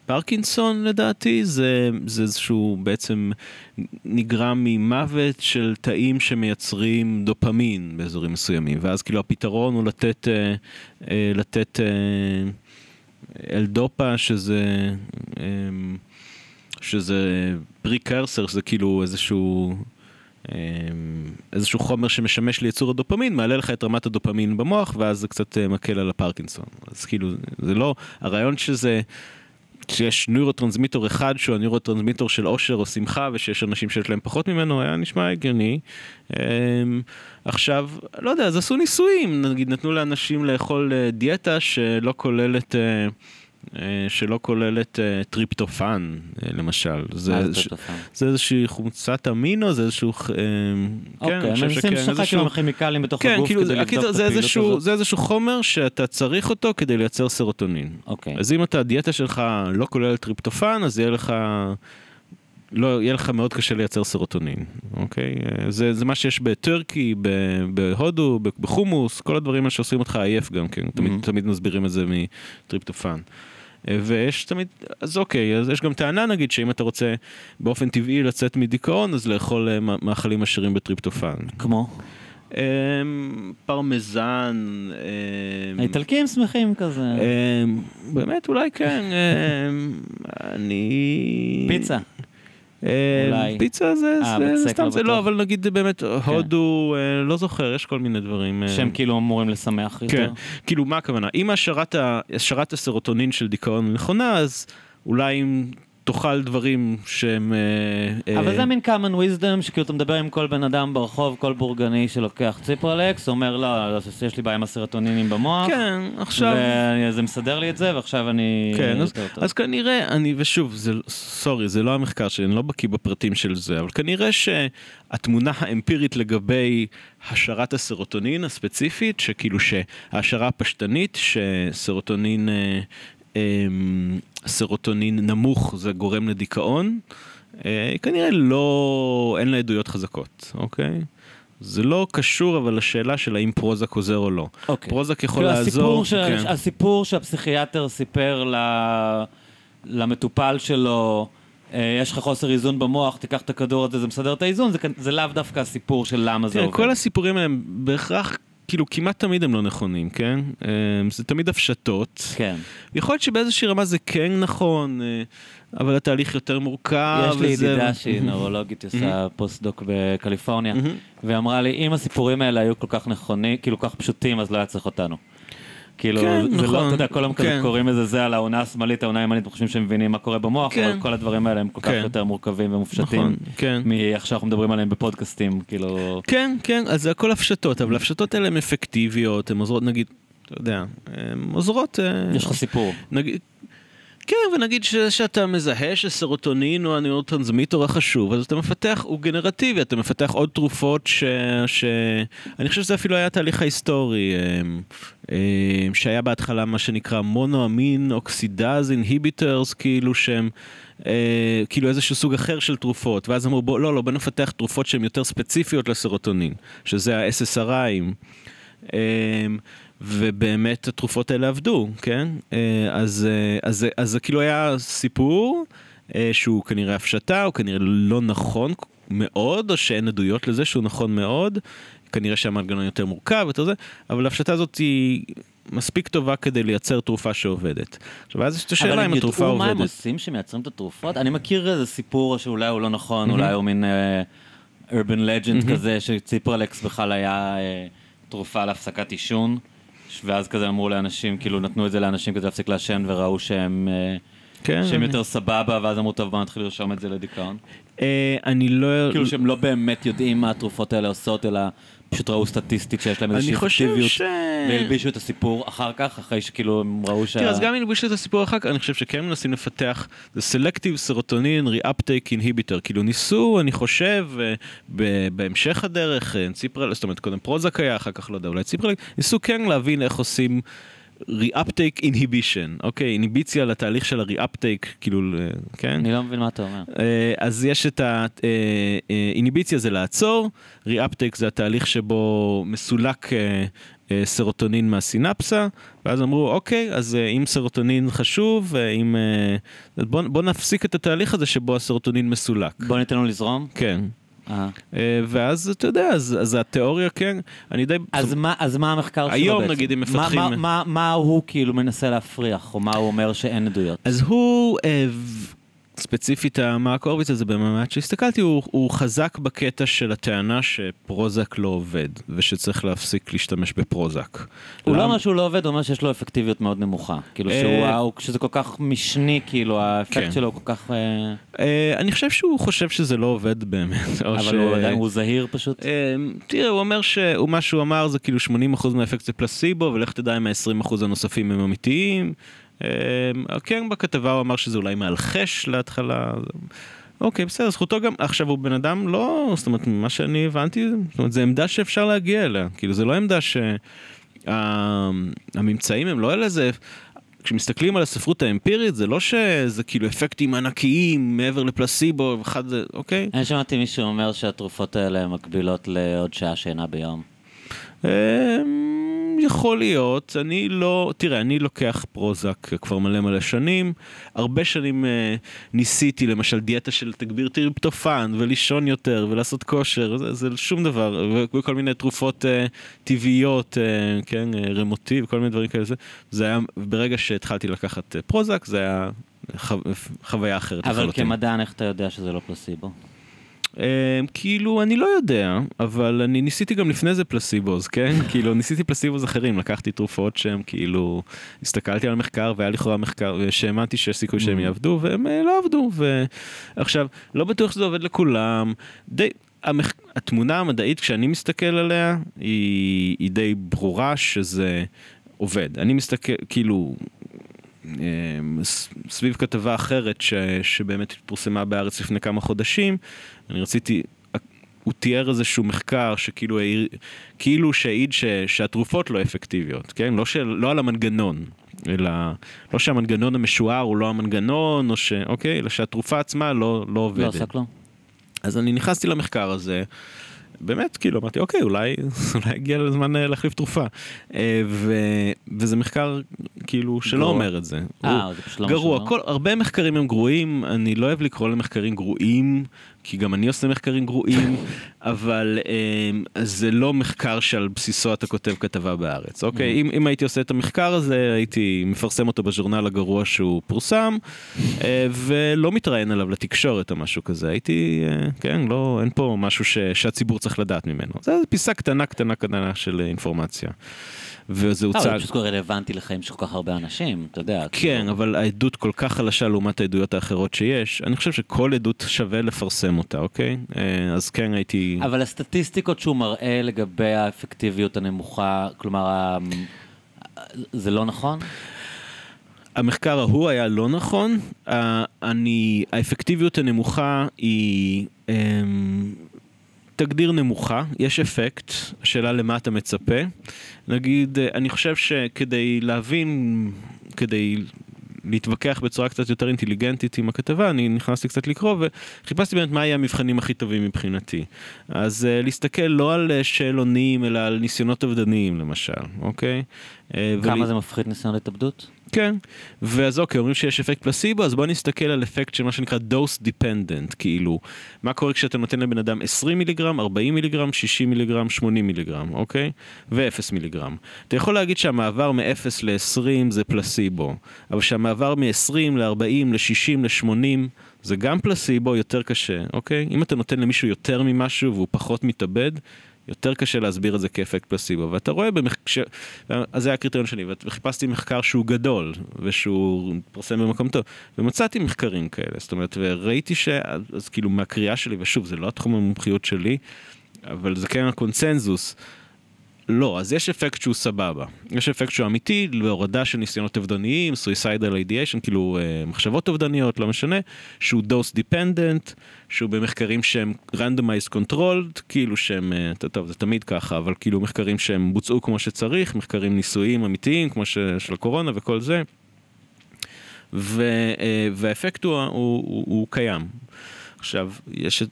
פרקינסון לדעתי זה, זה איזשהו בעצם נגרם ממוות של תאים שמייצרים דופמין באזורים מסוימים ואז כאילו הפתרון הוא לתת, לתת אה, אלדופה שזה, אה, שזה פריקרסר, שזה כאילו איזשהו, אה, איזשהו חומר שמשמש לייצור הדופמין, מעלה לך את רמת הדופמין במוח ואז זה קצת אה, מקל על הפרקינסון. אז כאילו זה לא, הרעיון שזה... שיש נוירוטרנסמיטור אחד שהוא הנוירוטרנסמיטור של אושר או שמחה ושיש אנשים שיש להם פחות ממנו היה נשמע הגיוני. אמ, עכשיו, לא יודע, אז עשו ניסויים, נגיד נתנו לאנשים לאכול אה, דיאטה שלא כוללת... אה, שלא כוללת אה, טריפטופן אה, למשל, זה, איזושהי חומצת אמינו, זה איזשהו, אה, אוקיי, אני הם שכן, לשחק עם הכימיקלים בתוך כן, הגוף כאילו, כדי לבדוק את זה הפעילות איזשהו, הזאת. זה איזשהו חומר שאתה צריך אותו כדי לייצר סרוטונין. אוקיי. אז אם אתה, הדיאטה שלך לא כוללת טריפטופן, אז יהיה לך, לא, יהיה לך מאוד קשה לייצר סרוטונין, אוקיי? זה, זה מה שיש ב-turkey, ב- בהודו, בחומוס, כל הדברים האלה שעושים אותך עייף גם כן, תמיד, מהמם. תמיד מסבירים את זה מטריפטופן. ויש תמיד, אז אוקיי, אז יש גם טענה נגיד שאם אתה רוצה באופן טבעי לצאת מדיכאון, אז לאכול אה, מאכלים עשירים בטריפטופן. כמו? אה, פרמזן, אה, האיטלקים שמחים כזה. אמ, באמת, אולי כן. אמ, אני... פיצה. אמ, אולי. פיצה זה אה, זה- סתם, לא זה. לא, אבל נגיד באמת, הודו, אה, לא זוכר, יש כל מיני דברים. אה, שהם כאילו אמורים לשמח כן, יותר. כאילו, מה הכוונה? אם השערת הסרוטונין של דיכאון נכונה, אז אולי אם תאכל דברים שהם... אה, אבל אה, זה מין common wisdom, שכאילו אתה מדבר עם כל בן אדם ברחוב, כל בורגני שלוקח ציפרלקס, אומר לא, לא, יש לי בעיה עם הסרטונינים במוח, כן, עכשיו... וזה מסדר לי את זה, ועכשיו אני... כן, אז. אז כנראה, אני, ושוב, זה, סורי, זה לא המחקר שלי, אני לא בקיא בפרטים של זה, אבל כנראה שהתמונה האמפירית לגבי השערת הסרוטונין הספציפית, שכאילו שההשערה הפשטנית, שסרוטונין, אה, סרוטונין נמוך זה גורם לדיכאון, אה, כנראה לא, אין לה עדויות חזקות, אוקיי? זה לא קשור אבל לשאלה של האם פרוזק עוזר או לא. אוקיי. פרוזק יכול כאילו, לעזור. הסיפור, ש... כן. הסיפור שהפסיכיאטר סיפר ל... למטופל שלו, אה, יש לך חוסר איזון במוח, תיקח את הכדור הזה, זה מסדר את האיזון, זה, זה לאו דווקא הסיפור של למה זה עובד. כל הסיפורים האלה הם בהכרח, כאילו כמעט תמיד הם לא נכונים, כן? אה, זה תמיד הפשטות. כן. יכול להיות שבאיזושהי רמה זה כן נכון, אה, אבל התהליך יותר מורכב. יש לי וזה- ידידה שהיא נוירולוגית, היא עושה פוסט-דוק בקליפורניה, מהמם. והיא אמרה לי, אם הסיפורים האלה היו כל כך נכונים, כאילו כל כך פשוטים, אז לא היה צריך אותנו. כאילו, כן, זה לא, נכון, אתה יודע, כל היום כזה כן. קוראים לזה זה על האונה השמאלית, האונה הימנית, וחושבים שהם מבינים מה קורה במוח, כן. אבל כל הדברים האלה הם כל כך כן. יותר מורכבים ומופשטים, נכון, כן. מאיך שאנחנו מדברים עליהם בפודקאסטים, כאילו... כן, כן, אז זה הכל הפשטות, אבל הפשטות האלה הן אפקטיביות, הן עוזרות, נגיד, אתה יודע, הן עוזרות... אה, יש לך סיפור. נגיד, כן, ונגיד ש, שאתה מזהה שסרוטונין הוא הנוירוטרנסמיטור החשוב, אז אתה מפתח, הוא גנרטיבי, אתה מפתח עוד תרופות ש... ש... אני חושב שזה אפילו היה התהליך ההיסטורי, אמ, אמ, שהיה בהתחלה מה שנקרא monoamine oxidase inhibitors, כאילו שהם... אה, כאילו איזשהו סוג אחר של תרופות, ואז אמרו בוא, לא, לא, בוא נפתח תרופות שהן יותר ספציפיות לסרוטונין, שזה ה-SSRIים. אמ, ובאמת התרופות האלה עבדו, כן? אה, אז, אה, אז, זה- אז זה כאילו היה סיפור אה, שהוא כנראה הפשטה, הוא כנראה לא נכון מאוד, או שאין עדויות לזה שהוא נכון מאוד, כנראה שהמנגנון יותר מורכב ויותר זה, אבל ההפשטה הזאת היא מספיק טובה כדי לייצר תרופה שעובדת. עכשיו, אז יש את השאלה אם התרופה אבל הם ידעו מה הם עובדת. עושים שמייצרים את התרופות? אני מכיר איזה סיפור שאולי הוא לא נכון, Mhm. אולי הוא מין urban legend Mhm. כזה, שציפרלקס בכלל היה אה, תרופה להפסקת עישון, ואז כזה אמרו לאנשים, כאילו נתנו את זה לאנשים כדי להפסיק לעשן וראו שהם... אה, כן, שהם יותר סבבה, ואז אמרו, טוב, בוא נתחיל לרשום את זה לדיכאון. אה, אני לא... כאילו שהם לא באמת יודעים מה התרופות האלה עושות, אלא פשוט ראו סטטיסטית שיש להם איזושהי אפקטיביות, ש... והלבישו את הסיפור אחר כך, אחרי שכאילו הם ראו שה... תראה, אז גם אם נלביש את הסיפור אחר כך, אני חושב שכן מנסים לפתח, זה selective serotonin reuptake inhibitor, כאילו ניסו, אני חושב, אה, ב- בהמשך הדרך, אה, ציפרלקס, זאת אומרת, קודם פרוזק היה, אחר כך לא יודע, אולי ציפרלקס, ניסו כן להבין איך עושים reuptake inhibition, אוקיי, איניביציה לתהליך של ה-reuptake, כאילו, אה, כן? אני לא מבין מה אתה אומר. אה, אז יש את האיניביציה זה לעצור, reuptake זה התהליך שבו מסולק אה, אה, סרוטונין מהסינפסה, ואז אמרו אוקיי, אז אה, אם סרוטונין חשוב, אה, אם... אה, בוא, בוא נפסיק את התהליך הזה שבו הסרוטונין מסולק. בוא ניתן לו לזרום. כן. אה. אה, ואז אתה יודע, אז, אז התיאוריה כן, אני די... אז מה, אז מה המחקר שלו היום, בעצם? נגיד, הם מה- מפתחים- מה, מה, מה הוא כאילו מנסה להפריח, או מה הוא אומר שאין עדויות? אז הוא, אה, ספציפית המרק הורוביץ הזה במעמד שהסתכלתי, הוא, הוא חזק בקטע של הטענה שפרוזק לא עובד, ושצריך להפסיק להשתמש בפרוזק. הוא לא למה? אומר שהוא לא עובד, הוא אומר שיש לו אפקטיביות מאוד נמוכה. כאילו אה, שהוא, הוא- שזה כל כך משני, כאילו האפקט כן. שלו כל כך... אה, אה, אני חושב שהוא חושב שזה לא עובד באמת. או ש- אבל הוא עדיין, הוא זהיר פשוט. אה, תראה, הוא אומר שמה שהוא אמר זה כאילו 80% מהאפקט זה פלסיבו, ולך תדע אם ה-20% הנוספים הם אמיתיים. אה, כן, בכתבה הוא אמר שזה אולי מאלחש להתחלה. אוקיי, בסדר, זכותו גם, עכשיו הוא בן אדם לא, זאת אומרת, ממה שאני הבנתי, זאת אומרת, זו עמדה שאפשר להגיע אליה, כאילו, זה לא עמדה שהממצאים הם לא אלה, זה... כשמסתכלים על הספרות האמפירית, זה לא שזה כאילו אפקטים ענקיים מעבר לפלסיבו, אחד זה, אוקיי? אני שמעתי מישהו אומר שהתרופות האלה מקבילות לעוד שעה שינה ביום. יכול להיות, אני לא, תראה, אני לוקח פרוזק כבר מלא מלא שנים, הרבה שנים אה, ניסיתי למשל דיאטה של תגביר טריפטופן ולישון יותר ולעשות כושר, זה, זה שום דבר, וכל מיני תרופות אה, טבעיות, אה, כן, אה, רמוטי וכל מיני דברים כאלה, זה, זה היה, ברגע שהתחלתי לקחת אה, פרוזק זה היה חו, חוויה אחרת אבל לחלוטין. כמדען, איך אתה יודע שזה לא פלסיבו? אה, כאילו, אני לא יודע, אבל אני ניסיתי גם לפני זה פלסיבוז, כן? כאילו, ניסיתי פלסיבוז אחרים, לקחתי תרופות שהם כאילו, הסתכלתי על המחקר והיה לכאורה מחקר, שהאמנתי שיש סיכוי שהם Mm. יעבדו, והם אה, לא עבדו. ועכשיו, לא בטוח שזה עובד לכולם. די, המח... התמונה המדעית, כשאני מסתכל עליה, היא, היא די ברורה שזה עובד. אני מסתכל, כאילו, אמ, סביב כתבה אחרת ש, שבאמת פורסמה בארץ לפני כמה חודשים, אני רציתי, הוא תיאר איזשהו מחקר שכאילו העיר, כאילו שהעיד ש, שהתרופות לא אפקטיביות, כן? לא, של, לא על המנגנון, אלא לא שהמנגנון המשוער הוא לא המנגנון, או ש... אוקיי? אלא שהתרופה עצמה לא, לא עובדת. לא עושה כלום. אז אני נכנסתי למחקר הזה, באמת, כאילו, אמרתי, אוקיי, אולי, אולי הגיע הזמן אה, להחליף תרופה. אה, ו, וזה מחקר, כאילו, שלא גרוע. אומר את זה. אה, זה פשוט לא גרוע, משהו, כל, הרבה מחקרים הם גרועים, אני לא אוהב לקרוא למחקרים גרועים, כי גם אני עושה מחקרים גרועים, אבל אה, זה לא מחקר שעל בסיסו אתה כותב כתבה בארץ, אוקיי? Mm. אם, אם הייתי עושה את המחקר הזה, הייתי מפרסם אותו בז'ורנל הגרוע שהוא פורסם, אה, ולא מתראיין עליו לתקשורת או משהו כזה. הייתי, אה, כן, לא, אין פה משהו ש, שהציבור צריך לדעת ממנו. זה פיסה קטנה קטנה קטנה של אינפורמציה. וזה אה, הוצג. זה פשוט רלוונטי לחיים של כל כך הרבה אנשים, אתה יודע. כן, כאילו. אבל העדות כל כך חלשה לעומת העדויות האחרות שיש, אני חושב שכל עדות שווה לפרסם אותה, אוקיי? אה, אז כן הייתי... אבל הסטטיסטיקות שהוא מראה לגבי האפקטיביות הנמוכה, כלומר, זה לא נכון? המחקר ההוא היה לא נכון, אני, האפקטיביות הנמוכה היא אמ, תגדיר נמוכה, יש אפקט, השאלה למה אתה מצפה. נגיד, אה, אני חושב שכדי להבין, כדי להתווכח בצורה קצת יותר אינטליגנטית עם הכתבה, אני נכנסתי קצת לקרוא וחיפשתי באמת מה יהיה המבחנים הכי טובים מבחינתי. אז uh, להסתכל לא על uh, שאלונים, אלא על ניסיונות אובדניים למשל, אוקיי? אה, כמה ול- זה מפחית ניסיון התאבדות? כן, ואז אוקיי, אומרים שיש אפקט פלסיבו, אז בוא נסתכל על אפקט של מה שנקרא dose dependent, כאילו, מה קורה כשאתה נותן לבן אדם 20 מיליגרם, 40 מיליגרם, 60 מיליגרם, 80 מיליגרם, אוקיי? ו-0 מיליגרם. אתה יכול להגיד שהמעבר מ-0 ל-20 זה פלסיבו, אבל שהמעבר מ-20 ל-40, ל-60, ל-80, זה גם פלסיבו, יותר קשה, אוקיי? אם אתה נותן למישהו יותר ממשהו והוא פחות מתאבד, יותר קשה להסביר את זה כאפקט פלסיבו, ואתה רואה, במח... ש... אז זה היה הקריטריון שלי, וחיפשתי מחקר שהוא גדול, ושהוא פורסם במקום טוב, ומצאתי מחקרים כאלה, זאת אומרת, וראיתי ש... אז כאילו מהקריאה שלי, ושוב, זה לא התחום המומחיות שלי, אבל זה כן הקונצנזוס. לא, אז יש אפקט שהוא סבבה. יש אפקט שהוא אמיתי להורדה של ניסיונות אובדניים, suicidal ideation, כאילו אה, מחשבות אובדניות, לא משנה, שהוא dose dependent, שהוא במחקרים שהם randomized controlled, כאילו שהם, אה, טוב, זה תמיד ככה, אבל כאילו מחקרים שהם בוצעו כמו שצריך, מחקרים ניסויים אמיתיים, כמו ש, של הקורונה וכל זה. ו, אה, והאפקט הוא, הוא, הוא, הוא קיים. עכשיו, יש.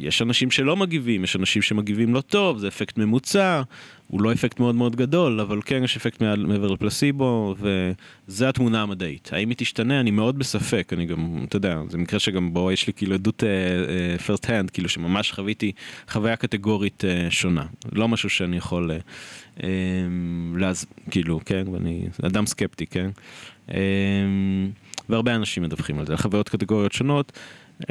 יש אנשים שלא מגיבים, יש אנשים שמגיבים לא טוב, זה אפקט ממוצע, הוא לא אפקט מאוד מאוד גדול, אבל כן יש אפקט מעל, מעבר לפלסיבו, וזה התמונה המדעית. האם היא תשתנה? אני מאוד בספק, אני גם, אתה יודע, זה מקרה שגם בו יש לי כאילו עדות uh, הנד, כאילו שממש חוויתי חוויה קטגורית uh, שונה. לא משהו שאני יכול, uh, um, להז... כאילו, כן, ואני אדם סקפטי, כן? Um, והרבה אנשים מדווחים על זה, על חוויות קטגוריות שונות. Um,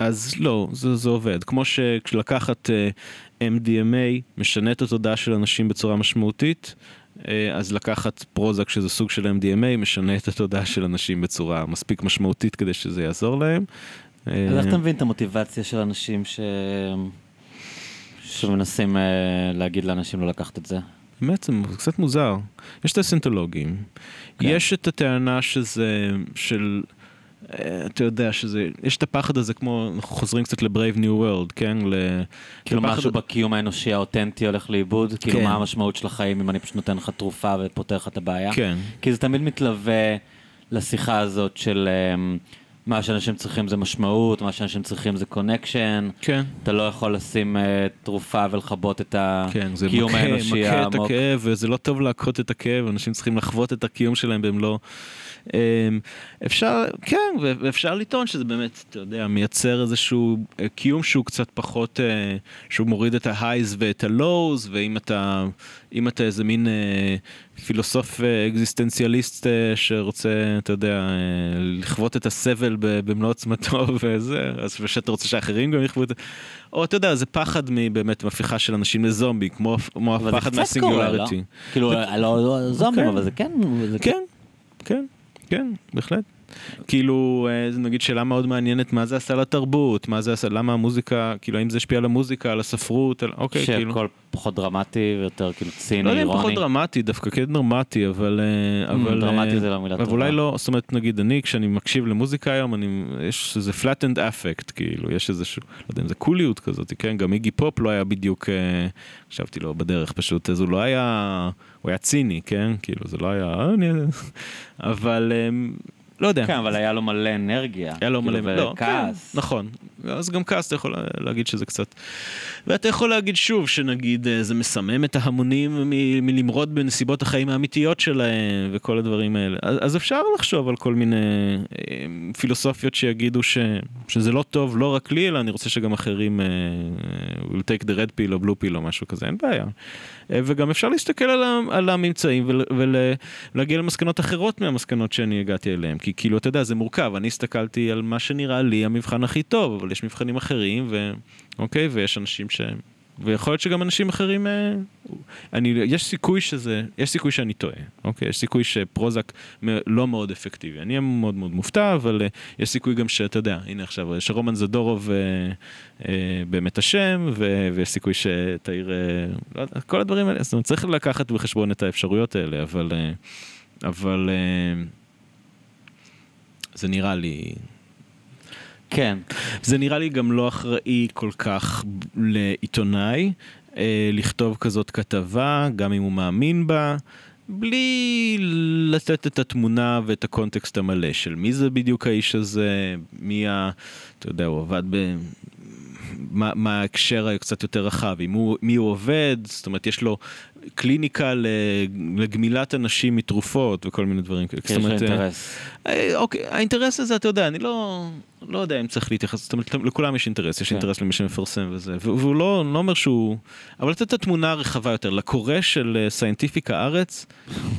אז לא, זה, זה עובד. כמו שכשלקחת uh, MDMA משנה את התודעה של אנשים בצורה משמעותית, uh, אז לקחת פרוזק שזה סוג של MDMA משנה את התודעה של אנשים בצורה מספיק משמעותית כדי שזה יעזור להם. אז איך אתה מבין את המוטיבציה של אנשים ש... שמנסים uh, להגיד לאנשים לא לקחת את זה? באמת זה קצת מוזר. יש את הסנטולוגים, כן. יש את הטענה שזה, של... אה, אתה יודע שזה, יש את הפחד הזה כמו, אנחנו חוזרים קצת ל-Brave New World, כן? ל... כאילו לפחד- משהו בקיום האנושי האותנטי הולך לאיבוד? כאילו כן. מה המשמעות של החיים אם אני פשוט נותן לך תרופה ופותר לך את הבעיה? כן. כי זה תמיד מתלווה לשיחה הזאת של אמ, מה שאנשים צריכים זה משמעות, מה שאנשים צריכים זה קונקשן. כן. אתה לא יכול לשים אה, תרופה ולכבות את כן, זה הקיום מכה, האנושי מכה את העמוק. הכאב, וזה לא טוב להכות את הכאב, אנשים צריכים לחוות את הקיום שלהם במלוא... אמ, אפשר, כן, ואפשר לטעון שזה באמת, אתה יודע, מייצר איזשהו אה, קיום שהוא קצת פחות, אה, שהוא מוריד את ה-highs ואת ה-lows, ואם אתה, אם אתה איזה מין פילוסוף אה, אקזיסטנציאליסט אה, שרוצה, אתה יודע, לכבות את הסבל במלוא עוצמתו וזה, אז שאתה רוצה שאחרים גם יכבו את זה. או אתה יודע, זה פחד מבאמת מהפיכה של אנשים לזומבי, כמו, כמו זה הפחד קורה, לא? מהסינגולריטי. כאילו, לא לא זומבים, כן. אבל זה כן... זה כן, כן, כן, בהחלט. כאילו, אה, נגיד שאלה מאוד מעניינת, מה זה עשה לתרבות, מה זה עשה, למה המוזיקה, כאילו, האם זה השפיע על המוזיקה, על הספרות, על, אוקיי, כאילו. שהכל פחות דרמטי ויותר כאילו ציני, לא יודע אם אירוני. פחות דרמטי, דווקא כן דרמטי, אבל... אה, אבל דרמטי אה, זה לא מילה אבל טובה. אולי לא, זאת אומרת, נגיד, אני, כשאני מקשיב למוזיקה היום, אני, יש איזה flattened affect, כאילו, יש איזשהו, לא יודע אם זה קוליות כזאת, כן? גם איגי פופ לא היה בדיוק, חשבתי לו בדרך פשוט, אז הוא לא היה, הוא היה ציני, כן? כאילו, זה לא היה... אבל... לא יודע. כן, אבל היה לו מלא אנרגיה. היה לו כאילו, מלא, לא, וכעס. כן, נכון. אז גם כעס אתה יכול להגיד שזה קצת. ואתה יכול להגיד שוב שנגיד אה, זה מסמם את ההמונים מ- מלמרוד בנסיבות החיים האמיתיות שלהם וכל הדברים האלה. אז, אז אפשר לחשוב על כל מיני אה, פילוסופיות שיגידו ש, שזה לא טוב לא רק לי, אלא אני רוצה שגם אחרים אה, will take the red pill או blue pill או משהו כזה, אין בעיה. אה, וגם אפשר להסתכל על, ה- על הממצאים ול- ולהגיע למסקנות אחרות מהמסקנות שאני הגעתי אליהן. כי כאילו, אתה יודע, זה מורכב. אני הסתכלתי על מה שנראה לי המבחן הכי טוב, אבל יש מבחנים אחרים, ו... אוקיי, ויש אנשים ש... ויכול להיות שגם אנשים אחרים, אה, אני, יש סיכוי שזה, יש סיכוי שאני טועה, אוקיי? יש סיכוי שפרוזק לא מאוד אפקטיבי. אני אהיה מאוד מאוד מופתע, אבל אה, יש סיכוי גם שאתה יודע, הנה עכשיו, אה, שרומן זדורוב אה, אה, באמת אשם, ויש סיכוי שתאיר, אה, לא יודע, כל הדברים האלה, זאת אומרת, צריך לקחת בחשבון את האפשרויות האלה, אבל, אה, אבל אה, זה נראה לי, כן. זה נראה לי גם לא אחראי כל כך לעיתונאי אה, לכתוב כזאת כתבה, גם אם הוא מאמין בה, בלי לתת את התמונה ואת הקונטקסט המלא של מי זה בדיוק האיש הזה, מי ה... אתה יודע, הוא עבד ב... מה, מה ההקשר הקצת יותר רחב, עם הוא, מי הוא עובד, זאת אומרת יש לו קליניקה לגמילת אנשים מתרופות וכל מיני דברים כאלה. יש לו אומרת, אה, אינטרס. אה, אוקיי, האינטרס הזה, אתה יודע, אני לא, לא יודע אם צריך להתייחס, זאת אומרת, לכולם יש אינטרס, יש כן. אינטרס למי שמפרסם וזה, והוא לא, לא אומר שהוא, אבל לתת את התמונה הרחבה יותר, לקורא של אה, scientific הארץ,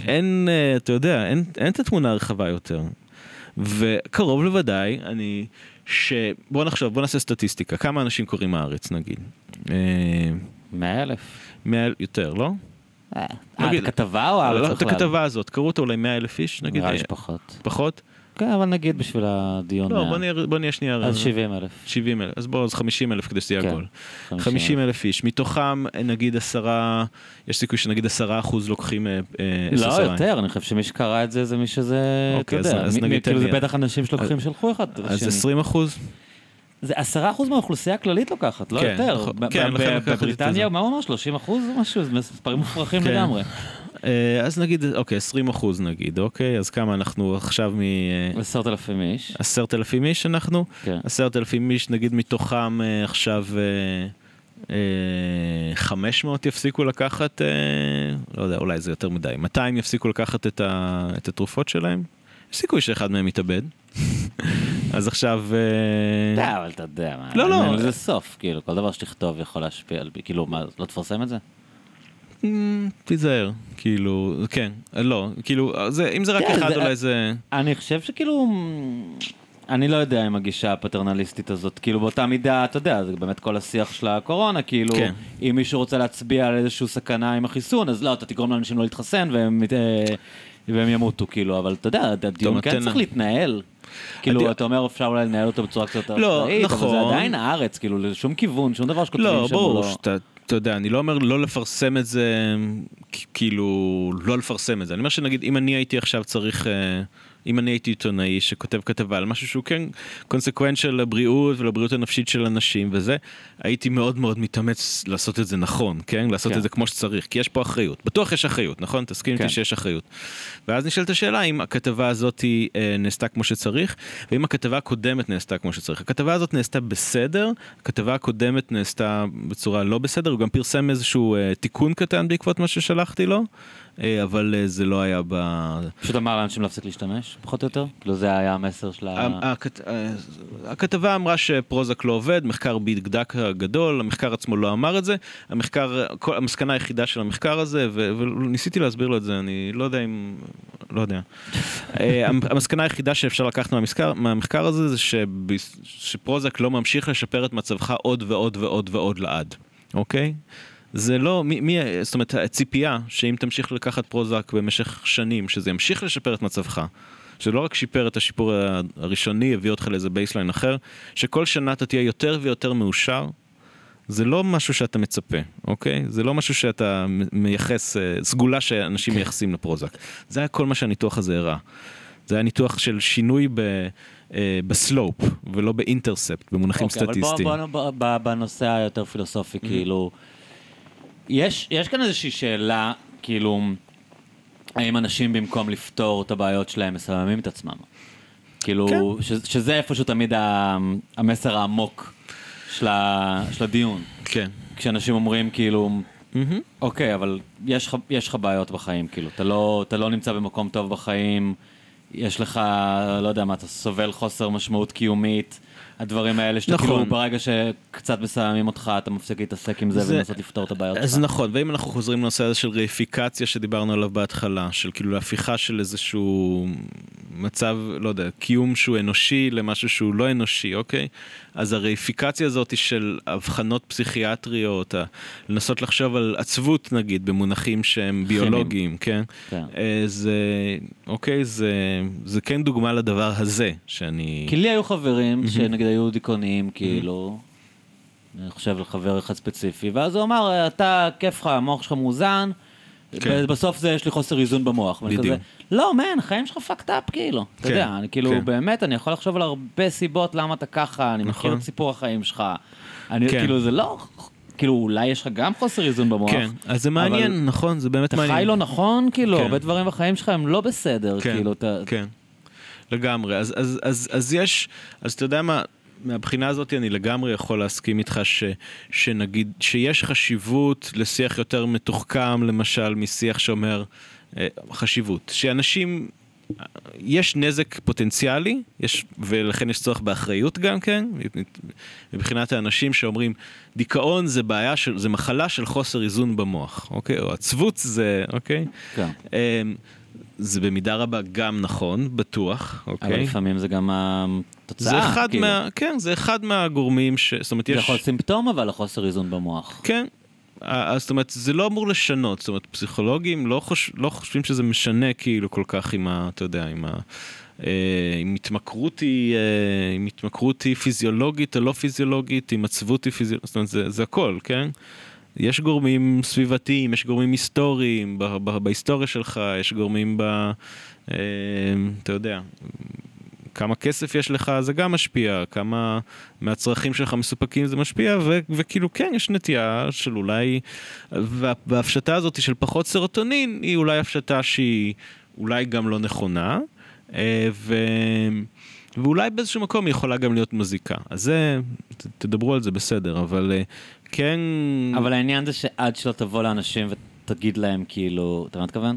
אין, אה, אתה יודע, אין, אין את התמונה הרחבה יותר. וקרוב לוודאי, אני, ש... בוא נחשוב, בוא נעשה סטטיסטיקה, כמה אנשים קוראים הארץ נגיד? אה, מאה אלף. מאה, יותר, לא? אה, נגיד- הכתבה או הארץ לא, בכלל? את הכתבה הזאת, קראו אותה אולי מאה אלף איש, נגיד? נראה לי אה, שפחות. פחות? כן, אבל נגיד בשביל הדיון. לא. בוא נהיה, שנייה. אז 70 אלף. 70 אלף, אז בוא, אז 50 אלף כדי שזה יהיה עגול. 50 50 אלף איש, מתוכם נגיד עשרה, יש סיכוי שנגיד עשרה אחוז לוקחים אה, אה, לא. יותר, אני חושב שמי שקרא את זה זה מי שזה, אתה אוקיי, אז- יודע, אז נגיד מי- כאילו זה בטח אנשים שלוקחים שלחו אחד אז השני. 20 אחוז? זה עשרה אחוז מהאוכלוסייה הכללית לוקחת, לא כן, יותר. נכון. כן, לכן לקחתי את זה. בבריטניה, מה הוא אמר? 30 אחוז או משהו? זה מספרים מופרכים כן. לגמרי. אה, אז נגיד, אוקיי, 20 אחוז נגיד, אוקיי, אז כמה אנחנו עכשיו מ... אה, עשרת אלפים איש. עשרת אלפים איש אנחנו? כן. עשרת אלפים איש, נגיד מתוכם אה, עכשיו אה, אה, 500 יפסיקו לקחת, אה, לא יודע, אולי זה יותר מדי, 200 יפסיקו לקחת את, ה, את התרופות שלהם? יש סיכוי שאחד מהם יתאבד. אז עכשיו... אה, אתה יודע, אבל אתה יודע, מה, לא, לא. לזה סוף, כאילו, כל דבר שתכתוב יכול להשפיע על, כאילו, מה, לא תפרסם את זה? אמ, תיזהר, כאילו, כן, לא, כאילו, זה, אם זה רק כן, אחד זה- אולי זה... אני חושב שכאילו, אני לא יודע אם הגישה הפטרנליסטית הזאת, כאילו באותה מידה, אתה יודע, זה באמת כל השיח של הקורונה, כאילו, כן. אם מישהו רוצה להצביע על איזושהי סכנה עם החיסון, אז לא, אתה תגרום לאנשים לא להתחסן והם, אה, והם ימותו, כאילו, אבל אתה יודע, הדיון כן צריך להתנהל. כאילו, אתה אומר, אפשר אולי לנהל אותו בצורה קצת יותר לא, אחראית, אבל נכון. זה עדיין הארץ, כאילו, לשום כיוון, שום דבר שכותבים לא, שם הוא ברור, לא... שאתה, אתה יודע, אני לא אומר לא לפרסם את זה, כאילו, לא לפרסם את זה. אני אומר שנגיד, אם אני הייתי עכשיו צריך, אה, אם אני הייתי עיתונאי שכותב כתבה על משהו שהוא כן קונסקוונצ'ל לבריאות ולבריאות הנפשית של אנשים וזה, הייתי מאוד מאוד מתאמץ לעשות את זה נכון, כן? לעשות כן. את זה כמו שצריך, כי יש פה אחריות. בטוח יש אחריות, נכון? תסכים איתי כן. שיש אחריות. ואז נשאלת השאלה אם הכתבה הזאת אה, נעשתה כמו שצריך, ואם הכתבה הקודמת נעשתה כמו שצריך. הכתבה הזאת נעשתה בסדר, הכתבה הקודמת נעשתה בצורה לא בסדר, הוא גם פרסם איזשהו אה, תיקון קטן בעקבות מה ששלחתי לו, אבל אה, זה לא היה ב... פשוט אמר לאנשים להפסיק להשתמש, פחות או יותר? כאילו זה היה המסר של ה... הכת... אה, הכתבה אמרה שפרוזק לא עובד, מחקר בדקדק הגדול, המחקר עצמו לא אמר את זה, המחקר, כל, המסקנה היחידה של המחקר הזה, ו... וניסיתי להסביר לו את זה, אני לא יודע אם... לא יודע. אה, המסקנה היחידה שאפשר לקחת מהמחקר, מהמחקר הזה זה. שפרוזק לא ממשיך לשפר את מצבך עוד ועוד ועוד ועוד לעד, אוקיי? זה לא, מי, מי, זאת אומרת, הציפייה שאם תמשיך לקחת פרוזק במשך שנים, שזה ימשיך לשפר את מצבך, שלא רק שיפר את השיפור הראשוני, הביא אותך לאיזה baseline אחר, שכל שנה אתה תהיה יותר ויותר מאושר, זה לא משהו שאתה מצפה, אוקיי? זה לא משהו שאתה מייחס, אה, סגולה שאנשים כן. מייחסים לפרוזק. זה היה כל מה שהניתוח הזה הראה. זה היה ניתוח של שינוי ב... אה, ב slope ולא ב intercept, במונחים okay, סטטיסטיים. אוקיי, אבל בוא, בוא, בוא בנושא היותר פילוסופי, mm-hmm. כאילו, יש, יש כאן איזושהי שאלה, כאילו, האם אנשים במקום לפתור את הבעיות שלהם מסממים את עצמם? כאילו, כן. ש, שזה איפשהו תמיד המסר העמוק של, ה, של הדיון. כן. כשאנשים אומרים כאילו, mm-hmm. אוקיי, אבל יש, יש לך בעיות בחיים, כאילו, אתה לא, אתה לא נמצא במקום טוב בחיים, יש לך, לא יודע מה, אתה סובל חוסר משמעות קיומית. הדברים האלה שאתה כאילו, נכון. כאילו ברגע שקצת מסיימים אותך אתה מפסיק להתעסק עם זה, זה ולנסות לפתור את הבעיות שלך. אז נכון, ואם אנחנו חוזרים לנושא הזה של ריפיקציה שדיברנו עליו בהתחלה, של כאילו הפיכה של איזשהו מצב, לא יודע, קיום שהוא אנושי למשהו שהוא לא אנושי, אוקיי? אז הריפיקציה הזאת של אבחנות פסיכיאטריות, לנסות לחשוב על עצבות נגיד במונחים שהם ביולוגיים, כן? כן. אה, זה, אוקיי, זה, זה כן דוגמה לדבר הזה, שאני... כי לי היו חברים שנגיד היו דיכאוניים, כאילו, אני חושב על חבר אחד ספציפי, ואז הוא אמר, אתה, כיף לך, המוח שלך מאוזן. כן. בסוף זה יש לי חוסר איזון במוח. בדיוק. כזה, לא, מן, החיים שלך fucked up, כאילו. אתה כן, יודע, אני כאילו, כן. באמת, אני יכול לחשוב על הרבה סיבות למה אתה ככה, אני נכון. מכיר את סיפור החיים שלך. אני, כן. כאילו, זה לא... כאילו, אולי יש לך גם חוסר איזון במוח. כן, אז זה מעניין, נכון, זה באמת מעניין. אתה חי לא נכון, כאילו, כן. הרבה דברים בחיים שלך הם לא בסדר, כן, כאילו, אתה... כן, לגמרי. אז, אז, אז, אז יש, אז אתה יודע מה, מהבחינה הזאת אני לגמרי יכול להסכים איתך ש, שנגיד, שיש חשיבות לשיח יותר מתוחכם, למשל, משיח שאומר אה, חשיבות. שאנשים, יש נזק פוטנציאלי, יש, ולכן יש צורך באחריות גם כן, מבחינת האנשים שאומרים, דיכאון זה בעיה, של, זה מחלה של חוסר איזון במוח, אוקיי? או עצבות זה, אוקיי? כן. אה, זה במידה רבה גם נכון, בטוח, אוקיי? אבל לפעמים זה גם התוצאה, זה אחד כאילו. מה... כן, זה אחד מהגורמים ש... זאת אומרת, יש... זה יכול להיות סימפטום אבל לחוסר איזון במוח. כן. זאת אומרת, זה לא אמור לשנות, זאת אומרת, פסיכולוגים לא, חוש... לא חושבים שזה משנה כאילו כל כך עם ה... אתה יודע, עם ה... אה, אם התמכרות היא, אה, אם התמכרות היא פיזיולוגית או לא פיזיולוגית, אם עצבות היא פיזיולוגית, זאת אומרת, זה, זה הכל, כן? יש גורמים סביבתיים, יש גורמים היסטוריים ב- ב- בהיסטוריה שלך, יש גורמים ב... אה, אתה יודע, כמה כסף יש לך זה גם משפיע, כמה מהצרכים שלך מסופקים זה משפיע, ו- וכאילו כן, יש נטייה של אולי, וההפשטה הזאת של פחות סרוטונין היא אולי הפשטה שהיא אולי גם לא נכונה, אה, ו... ואולי באיזשהו מקום היא יכולה גם להיות מזיקה. אז זה, ת, תדברו על זה בסדר, אבל אה, כן... אבל העניין זה שעד שלא תבוא לאנשים ותגיד להם כאילו, אתה מה מתכוון?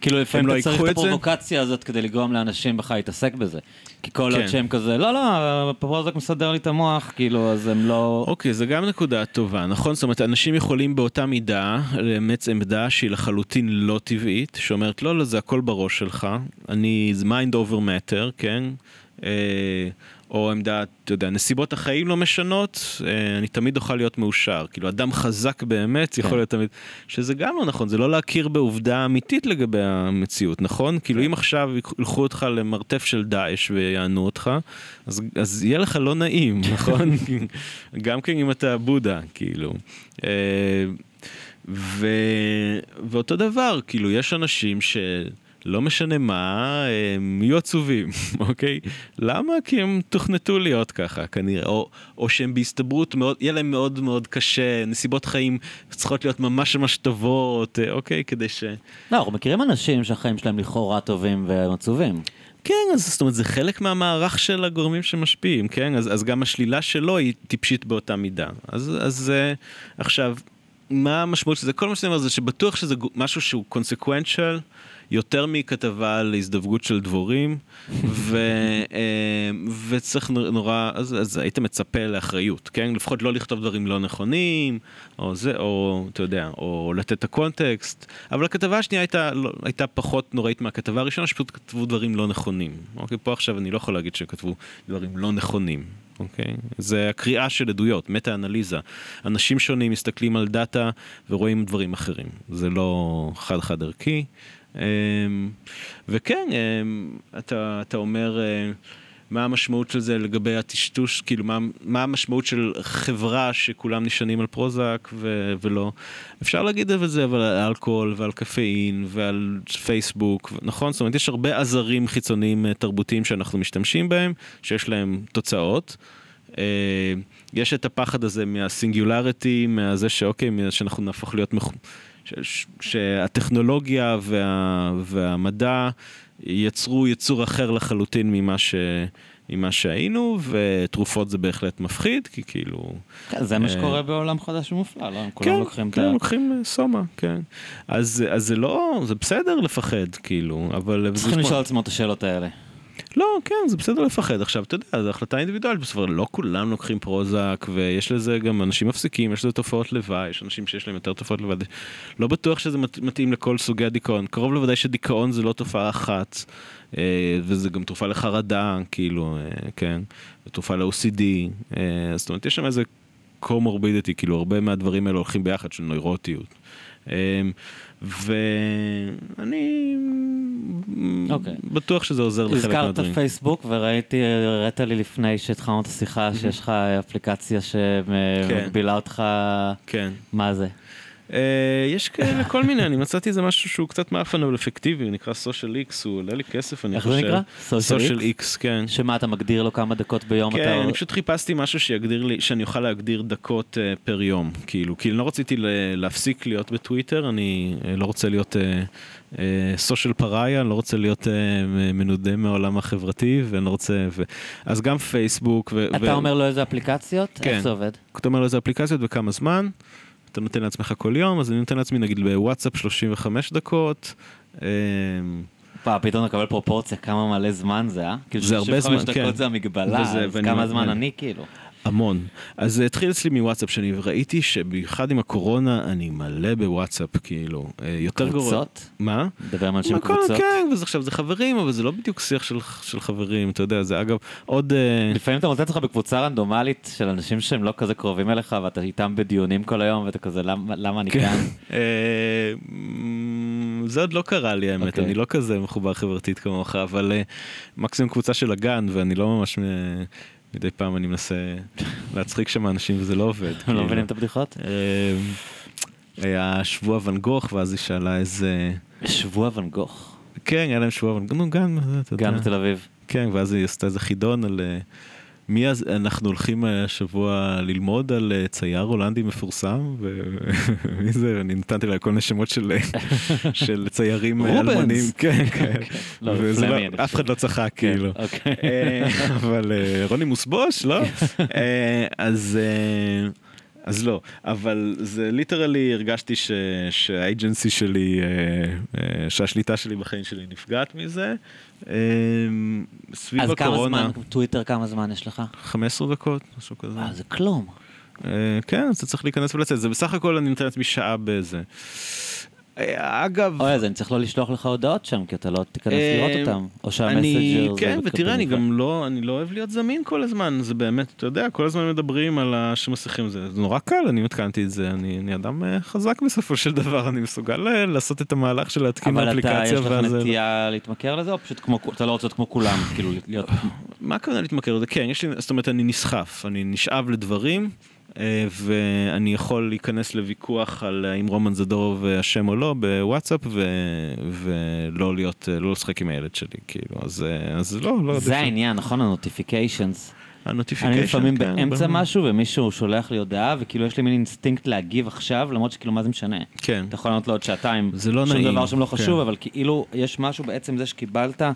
כאילו לפעמים לא אתה צריך את הפרובוקציה הזאת כדי לגרום לאנשים בכלל להתעסק בזה. כי כל כן. עוד שהם כזה, לא, לא, הפרובוקציה מסדר לי את המוח, כאילו, אז הם לא... אוקיי, זה גם נקודה טובה, נכון? זאת אומרת, אנשים יכולים באותה מידה לאמץ עמדה שהיא לחלוטין לא טבעית, שאומרת, לא, לא, זה הכל בראש שלך, אני, זה mind over matter, כן? אה, או עמדה, אתה יודע, נסיבות החיים לא משנות, אה, אני תמיד אוכל להיות מאושר. כאילו, אדם חזק באמת יכול כן. להיות תמיד... שזה גם לא נכון, זה לא להכיר בעובדה אמיתית לגבי המציאות, נכון? כאילו, כן. אם עכשיו ילכו אותך למרתף של דאעש ויענו אותך, אז, אז יהיה לך לא נעים, נכון? גם כן אם אתה בודה, כאילו. אה, ו... ואותו דבר, כאילו, יש אנשים ש... לא משנה מה, הם יהיו עצובים, אוקיי? למה? כי הם תוכנתו להיות ככה, כנראה, או, או שהם בהסתברות מאוד, יהיה להם מאוד מאוד קשה, נסיבות חיים צריכות להיות ממש ממש טובות, אה, אוקיי? כדי ש... לא, אנחנו מכירים אנשים שהחיים שלהם לכאורה טובים והם עצובים. כן, אז זאת אומרת, זה חלק מהמערך של הגורמים שמשפיעים, כן? אז, אז גם השלילה שלו היא טיפשית באותה מידה. אז, אז uh, עכשיו, מה המשמעות של זה? כל מה שאני אומר זה שבטוח שזה משהו שהוא קונסקוונציאל יותר מכתבה על הזדווגות של דבורים, ו, אה, וצריך נורא, אז, אז היית מצפה לאחריות, כן? לפחות לא לכתוב דברים לא נכונים, או זה, או אתה יודע, או לתת את הקונטקסט, אבל הכתבה השנייה הייתה, לא, הייתה פחות נוראית מהכתבה הראשונה, שפשוט כתבו דברים לא נכונים. אוקיי, פה עכשיו אני לא יכול להגיד שכתבו דברים לא נכונים. אוקיי? זה הקריאה של עדויות, מטה-אנליזה. אנשים שונים מסתכלים על דאטה ורואים דברים אחרים. זה לא חד-חד ערכי. אמ, וכן, אמ, אתה, אתה אומר... אה, מה המשמעות של זה לגבי הטשטוש, כאילו מה, מה המשמעות של חברה שכולם נשענים על פרוזק ו, ולא. אפשר להגיד את זה אבל על אלכוהול ועל קפאין ועל פייסבוק, נכון? זאת אומרת יש הרבה עזרים חיצוניים אה, תרבותיים שאנחנו משתמשים בהם, שיש להם תוצאות. אה, יש את הפחד הזה מהסינגולריטי, מהזה שאוקיי, שאנחנו נהפוך להיות, מח... ש... שהטכנולוגיה וה... והמדע יצרו יצור אחר לחלוטין ממה, ש... ממה שהיינו, ותרופות זה בהחלט מפחיד, כי כאילו... כן, זה מה אה, שקורה בעולם חדש ומופלא, לא? הם כולם כן, לוקחים את כן, ה... לוקחים אה, סומה, כן. אז, אז זה לא, זה בסדר לפחד, כאילו, אבל... צריכים לשאול עצמו את השאלות האלה. לא, כן, זה בסדר לפחד. עכשיו, אתה יודע, זו החלטה אינדיבידואלית, בסופו של לא כולם לוקחים פרוזק, ויש לזה גם אנשים מפסיקים, יש לזה תופעות לוואי, יש אנשים שיש להם יותר תופעות לוואי. לא בטוח שזה מת- מתאים לכל סוגי הדיכאון. קרוב לוודאי שדיכאון זה לא תופעה אחת, אה, וזה גם תרופה לחרדה, כאילו, אה, כן, ותרופה ל-OCD, אה, זאת אומרת, יש שם איזה קומורבידיטי, כאילו, הרבה מהדברים האלה הולכים ביחד של נוירוטיות. ואני אוקיי. בטוח שזה עוזר לחלק הזכרת מהדברים. פייסבוק וראיתי, הראת לי לפני שהתחלנו את השיחה שיש לך אפליקציה שמגבילה אותך, כן. מה זה? אה, יש כאלה כל מיני, אני מצאתי איזה משהו שהוא קצת מאפן אבל אפקטיבי, הוא נקרא סושיאל איקס, הוא עולה לי כסף, אני איך חושב. זה נקרא? סושיאל? איקס, כן. שמה אתה מגדיר לו כמה דקות ביום כן. אני פשוט חיפשתי משהו שיגדיר לי, שאני אוכל להגדיר דקות אה, פר יום, כאילו, כי לא רציתי להפסיק להיות בטוויטר, אני אה, לא רוצה להיות סושיאל פראיה, לא רוצה להיות אה, מנודה מהעולם החברתי, ואני לא רוצה. אז גם פייסבוק. אתה אומר לו איזה אפליקציות? כן. איך זה עובד? אתה אומר לו איזה אפליקציות וכמה זמן, אתה נותן לעצמך כל יום, אז אני נותן לעצמי נגיד בוואטסאפ 35 דקות. פעם פתאום נקבל פרופורציה כמה מלא זמן זה, אה? כאילו זה הרבה 35 זמן, כן. דקות זה המגבלה, וזה- אז כמה זמן אני כאילו? המון. אז זה התחיל אצלי מוואטסאפ שלי, וראיתי שבמיוחד עם הקורונה אני מלא בוואטסאפ, כאילו, אה, יותר גרוע. קבוצות? מה? מדבר עם אנשים הכל, בקבוצות? כן, וזה עכשיו זה חברים, אבל זה לא בדיוק שיח של, של חברים, אתה יודע, זה אגב עוד... אה, לפעמים אתה מוצא עצמך בקבוצה רנדומלית של אנשים שהם לא כזה קרובים אליך ואתה איתם בדיונים כל היום ואתה כזה למה למה אני כאן? אה, זה עוד לא קרה לי האמת, אוקיי. אני לא כזה מחובר חברתית כמוך, אבל מקסימום קבוצה של הגן, ואני לא ממש, מדי פעם אני מנסה להצחיק שם אנשים וזה לא עובד. לא כאילו. מבינים את הבדיחות? אה, היה שבוע ואן גוך, ואז היא שאלה איזה... שבוע ואן גוך, כן, היה להם שבוע ואן גוך, נו יודע. גם בתל אביב. כן, ואז היא עשתה איזה חידון על אה, מי אז אנחנו הולכים אה, השבוע ללמוד על אה, צייר הולנדי מפורסם, ומי זה, אני נתתי לה כל מיני שמות של, אה, של ציירים. אלמנים, כן, כן, לא, לא- אף אחד לא צחק כן, כאילו. אוקיי. אבל רוני מוסבוש, לא? אז... אז לא, אבל זה literally הרגשתי ש- שה agency שלי, אה, אה, שהשליטה שלי בחיים שלי נפגעת מזה. אה, סביב אז כמה הקורונה, זמן, טוויטר כמה זמן יש לך? 15 דקות, משהו כזה. אה, זה כלום. כן, אז אתה צריך להיכנס ולצאת, זה בסך הכל אני נותן לעצמי שעה בזה. אגב, אוי, אז אני צריך לא לשלוח לך הודעות שם, כי אתה לא תיכנס אה, לראות אותם. או שהמסג'ר. כן, ותראה, אני. גם לא, אני לא אוהב להיות זמין כל הזמן, זה באמת, אתה יודע, כל הזמן מדברים על שמסכים זה, נורא קל, אני התקנתי את זה, אני, אני אדם אה, חזק בסופו של דבר, אני מסוגל אה, לעשות את המהלך של להתקין אבל אתה, אפליקציה, יש לך נטייה להתמכר לזה, או פשוט כמו, אתה לא רוצה להיות כמו כולם, כאילו להיות... מה הכוונה להתמכר לזה? כן, יש לי, זאת אומרת, אני נסחף, אני נשאב לדברים, ואני יכול להיכנס לוויכוח על האם רומן זדורוב אשם או לא בוואטסאפ, ו, ולא להיות, אה, לא לשחק עם הילד שלי, כאילו, אז, אה, אז לא, לא... זה העניין, נכון? ה notifications. ה notification, אני לפעמים כן, באמצע ברור. משהו ומישהו שולח לי הודעה וכאילו יש לי מין אינסטינקט להגיב עכשיו למרות שכאילו מה זה משנה. כן. אתה יכול לענות לו עוד שעתיים. זה לא שום נעים, דבר שם לא חשוב כן. אבל כאילו יש משהו בעצם זה שקיבלת כן.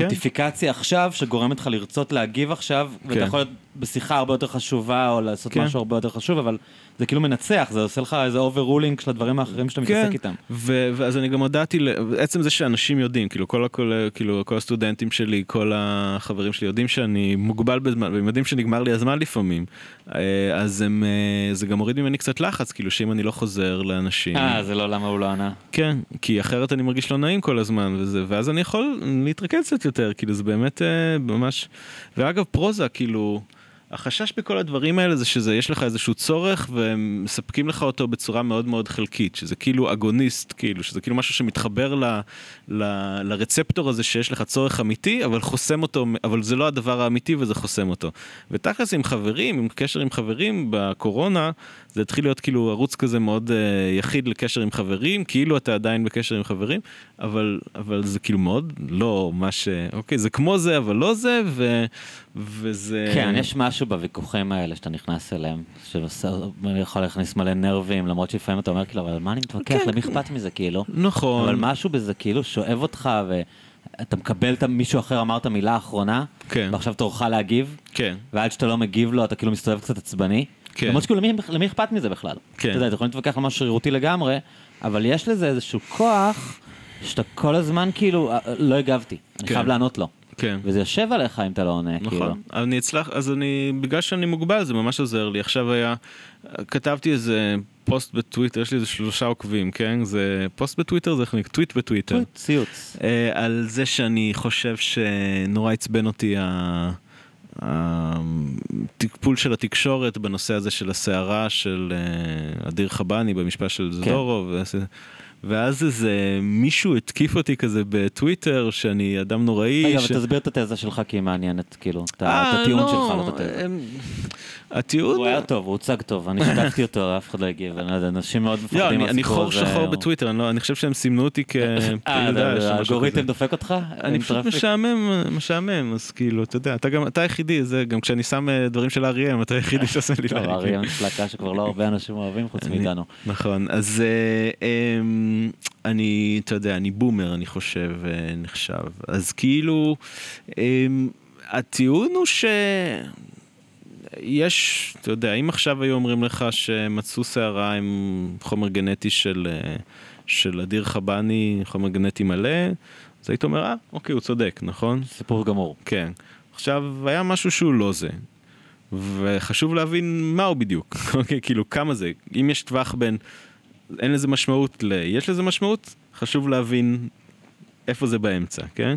נוטיפיקציה עכשיו שגורמת לך לרצות להגיב עכשיו, ואתה כן. יכול להיות בשיחה הרבה יותר חשובה או לעשות כן. משהו הרבה יותר חשוב, אבל זה כאילו מנצח, זה עושה לך איזה overruling של הדברים האחרים שאתה מתעסק איתם. ו- ואז אני גם הודעתי, עצם זה שאנשים יודעים, כאילו כל, כל, כאילו כל הסטודנטים שלי, כל החברים שלי יודעים שאני מוגבל בזמן, והם יודעים שנגמר לי הזמן לפעמים, אה, אז הם, אה, זה גם מוריד ממני קצת לחץ, כאילו שאם אני לא חוזר לאנשים, אה, זה לא למה הוא לא ענה. כן, כי אחרת אני מרגיש לא נעים כל הזמן, וזה, ואז אני יכול להתרכז קצת יותר, כאילו זה באמת אה, ממש, ואגב פרוזה, כאילו, החשש בכל הדברים האלה זה שזה, יש לך איזשהו צורך והם מספקים לך אותו בצורה מאוד מאוד חלקית, שזה כאילו אגוניסט, כאילו, שזה כאילו משהו שמתחבר ל, ל, לרצפטור הזה שיש לך צורך אמיתי, אבל חוסם אותו, אבל זה לא הדבר האמיתי וזה חוסם אותו. ותכלס עם חברים, עם קשר עם חברים בקורונה, זה התחיל להיות כאילו ערוץ כזה מאוד uh, יחיד לקשר עם חברים, כאילו אתה עדיין בקשר עם חברים, אבל, אבל זה כאילו מאוד לא מה ש... אוקיי, זה כמו זה, אבל לא זה, ו, וזה... כן, יש משהו בוויכוחים האלה שאתה נכנס אליהם, שיכול להכניס מלא נרבים, למרות שלפעמים אתה אומר, כאילו, אבל מה אני מתווכח? כן. למי אכפת מזה, כאילו? נכון. אבל משהו בזה כאילו שואב אותך, ואתה מקבל את מישהו אחר אמר את המילה האחרונה, כן. ועכשיו תורך להגיב, כן. ועד שאתה לא מגיב לו, אתה כאילו מסתובב קצת עצבני. כן. למרות שכאילו, למי, אכפת מזה בכלל? כן. אתה יודע, אתה יכול להתווכח על משהו שרירותי לגמרי, אבל יש לזה איזשהו כוח, שאתה כל הזמן כאילו, אה, לא הגבתי, אני כן. חייב לענות לו. כן. וזה יושב עליך אם אתה לא עונה, כאילו. נכון, אני אצלח, אז אני, בגלל שאני מוגבל זה ממש עוזר לי, עכשיו היה, כתבתי איזה פוסט בטוויטר, יש לי איזה שלושה עוקבים, כן? זה פוסט בטוויטר, זה איך נקרא, טוויט בטוויטר. טוויט, ציוץ. אה, על זה שאני חושב שנורא עצבן אותי ה- הטיפול של התקשורת בנושא הזה של הסערה של אה, אדיר חבני במשפט של זדורוב. ואז- ואז איזה מישהו התקיף אותי כזה בטוויטר שאני אדם נוראי. רגע, ש- אבל תסביר את התזה שלך כי היא מעניינת, כאילו, את אה, את הטיעון לא, שלך, לא את התזה. הטיעון... הוא היה טוב, הוא הוצג טוב, אני שיתפתי אותו, אף אחד לא הגיב, אני לא יודע, אנשים מאוד לא, מפחדים אני, אני מהסיפור חור הזה. שחור בטוויטר, אני, לא, אני חושב שהם סימנו אותי כפעיל אה, האלגוריתם. דופק אותך? אני פשוט? משעמם, משעמם, אז כאילו, אתה יודע, אתה גם, אתה היחידי, זה גם כשאני שם אה, דברים של אריה, אתה היחידי שעושה לי לייקים. אריה מפלקה שכבר לא הרבה אנשים אוהבים חוץ אני- מאיתנו. נכון, אז אה, אמ, אני, אתה יודע, אני בומר, אני חושב, אה, נחשב. אז כאילו, אמ, הטיעון הוא ש... יש, אתה יודע, אם עכשיו היו אומרים לך שמצאו שערה עם חומר גנטי של, אה, של אדיר חבני, חומר גנטי מלא, אז היית אומר, אה, אוקיי, הוא צודק, נכון? סיפור גמור. כן. עכשיו, היה משהו שהוא לא זה. וחשוב להבין מהו בדיוק, אוקיי? כאילו, כמה זה. אם יש טווח בין אין לזה משמעות ל... יש לזה משמעות, חשוב להבין איפה זה באמצע, כן?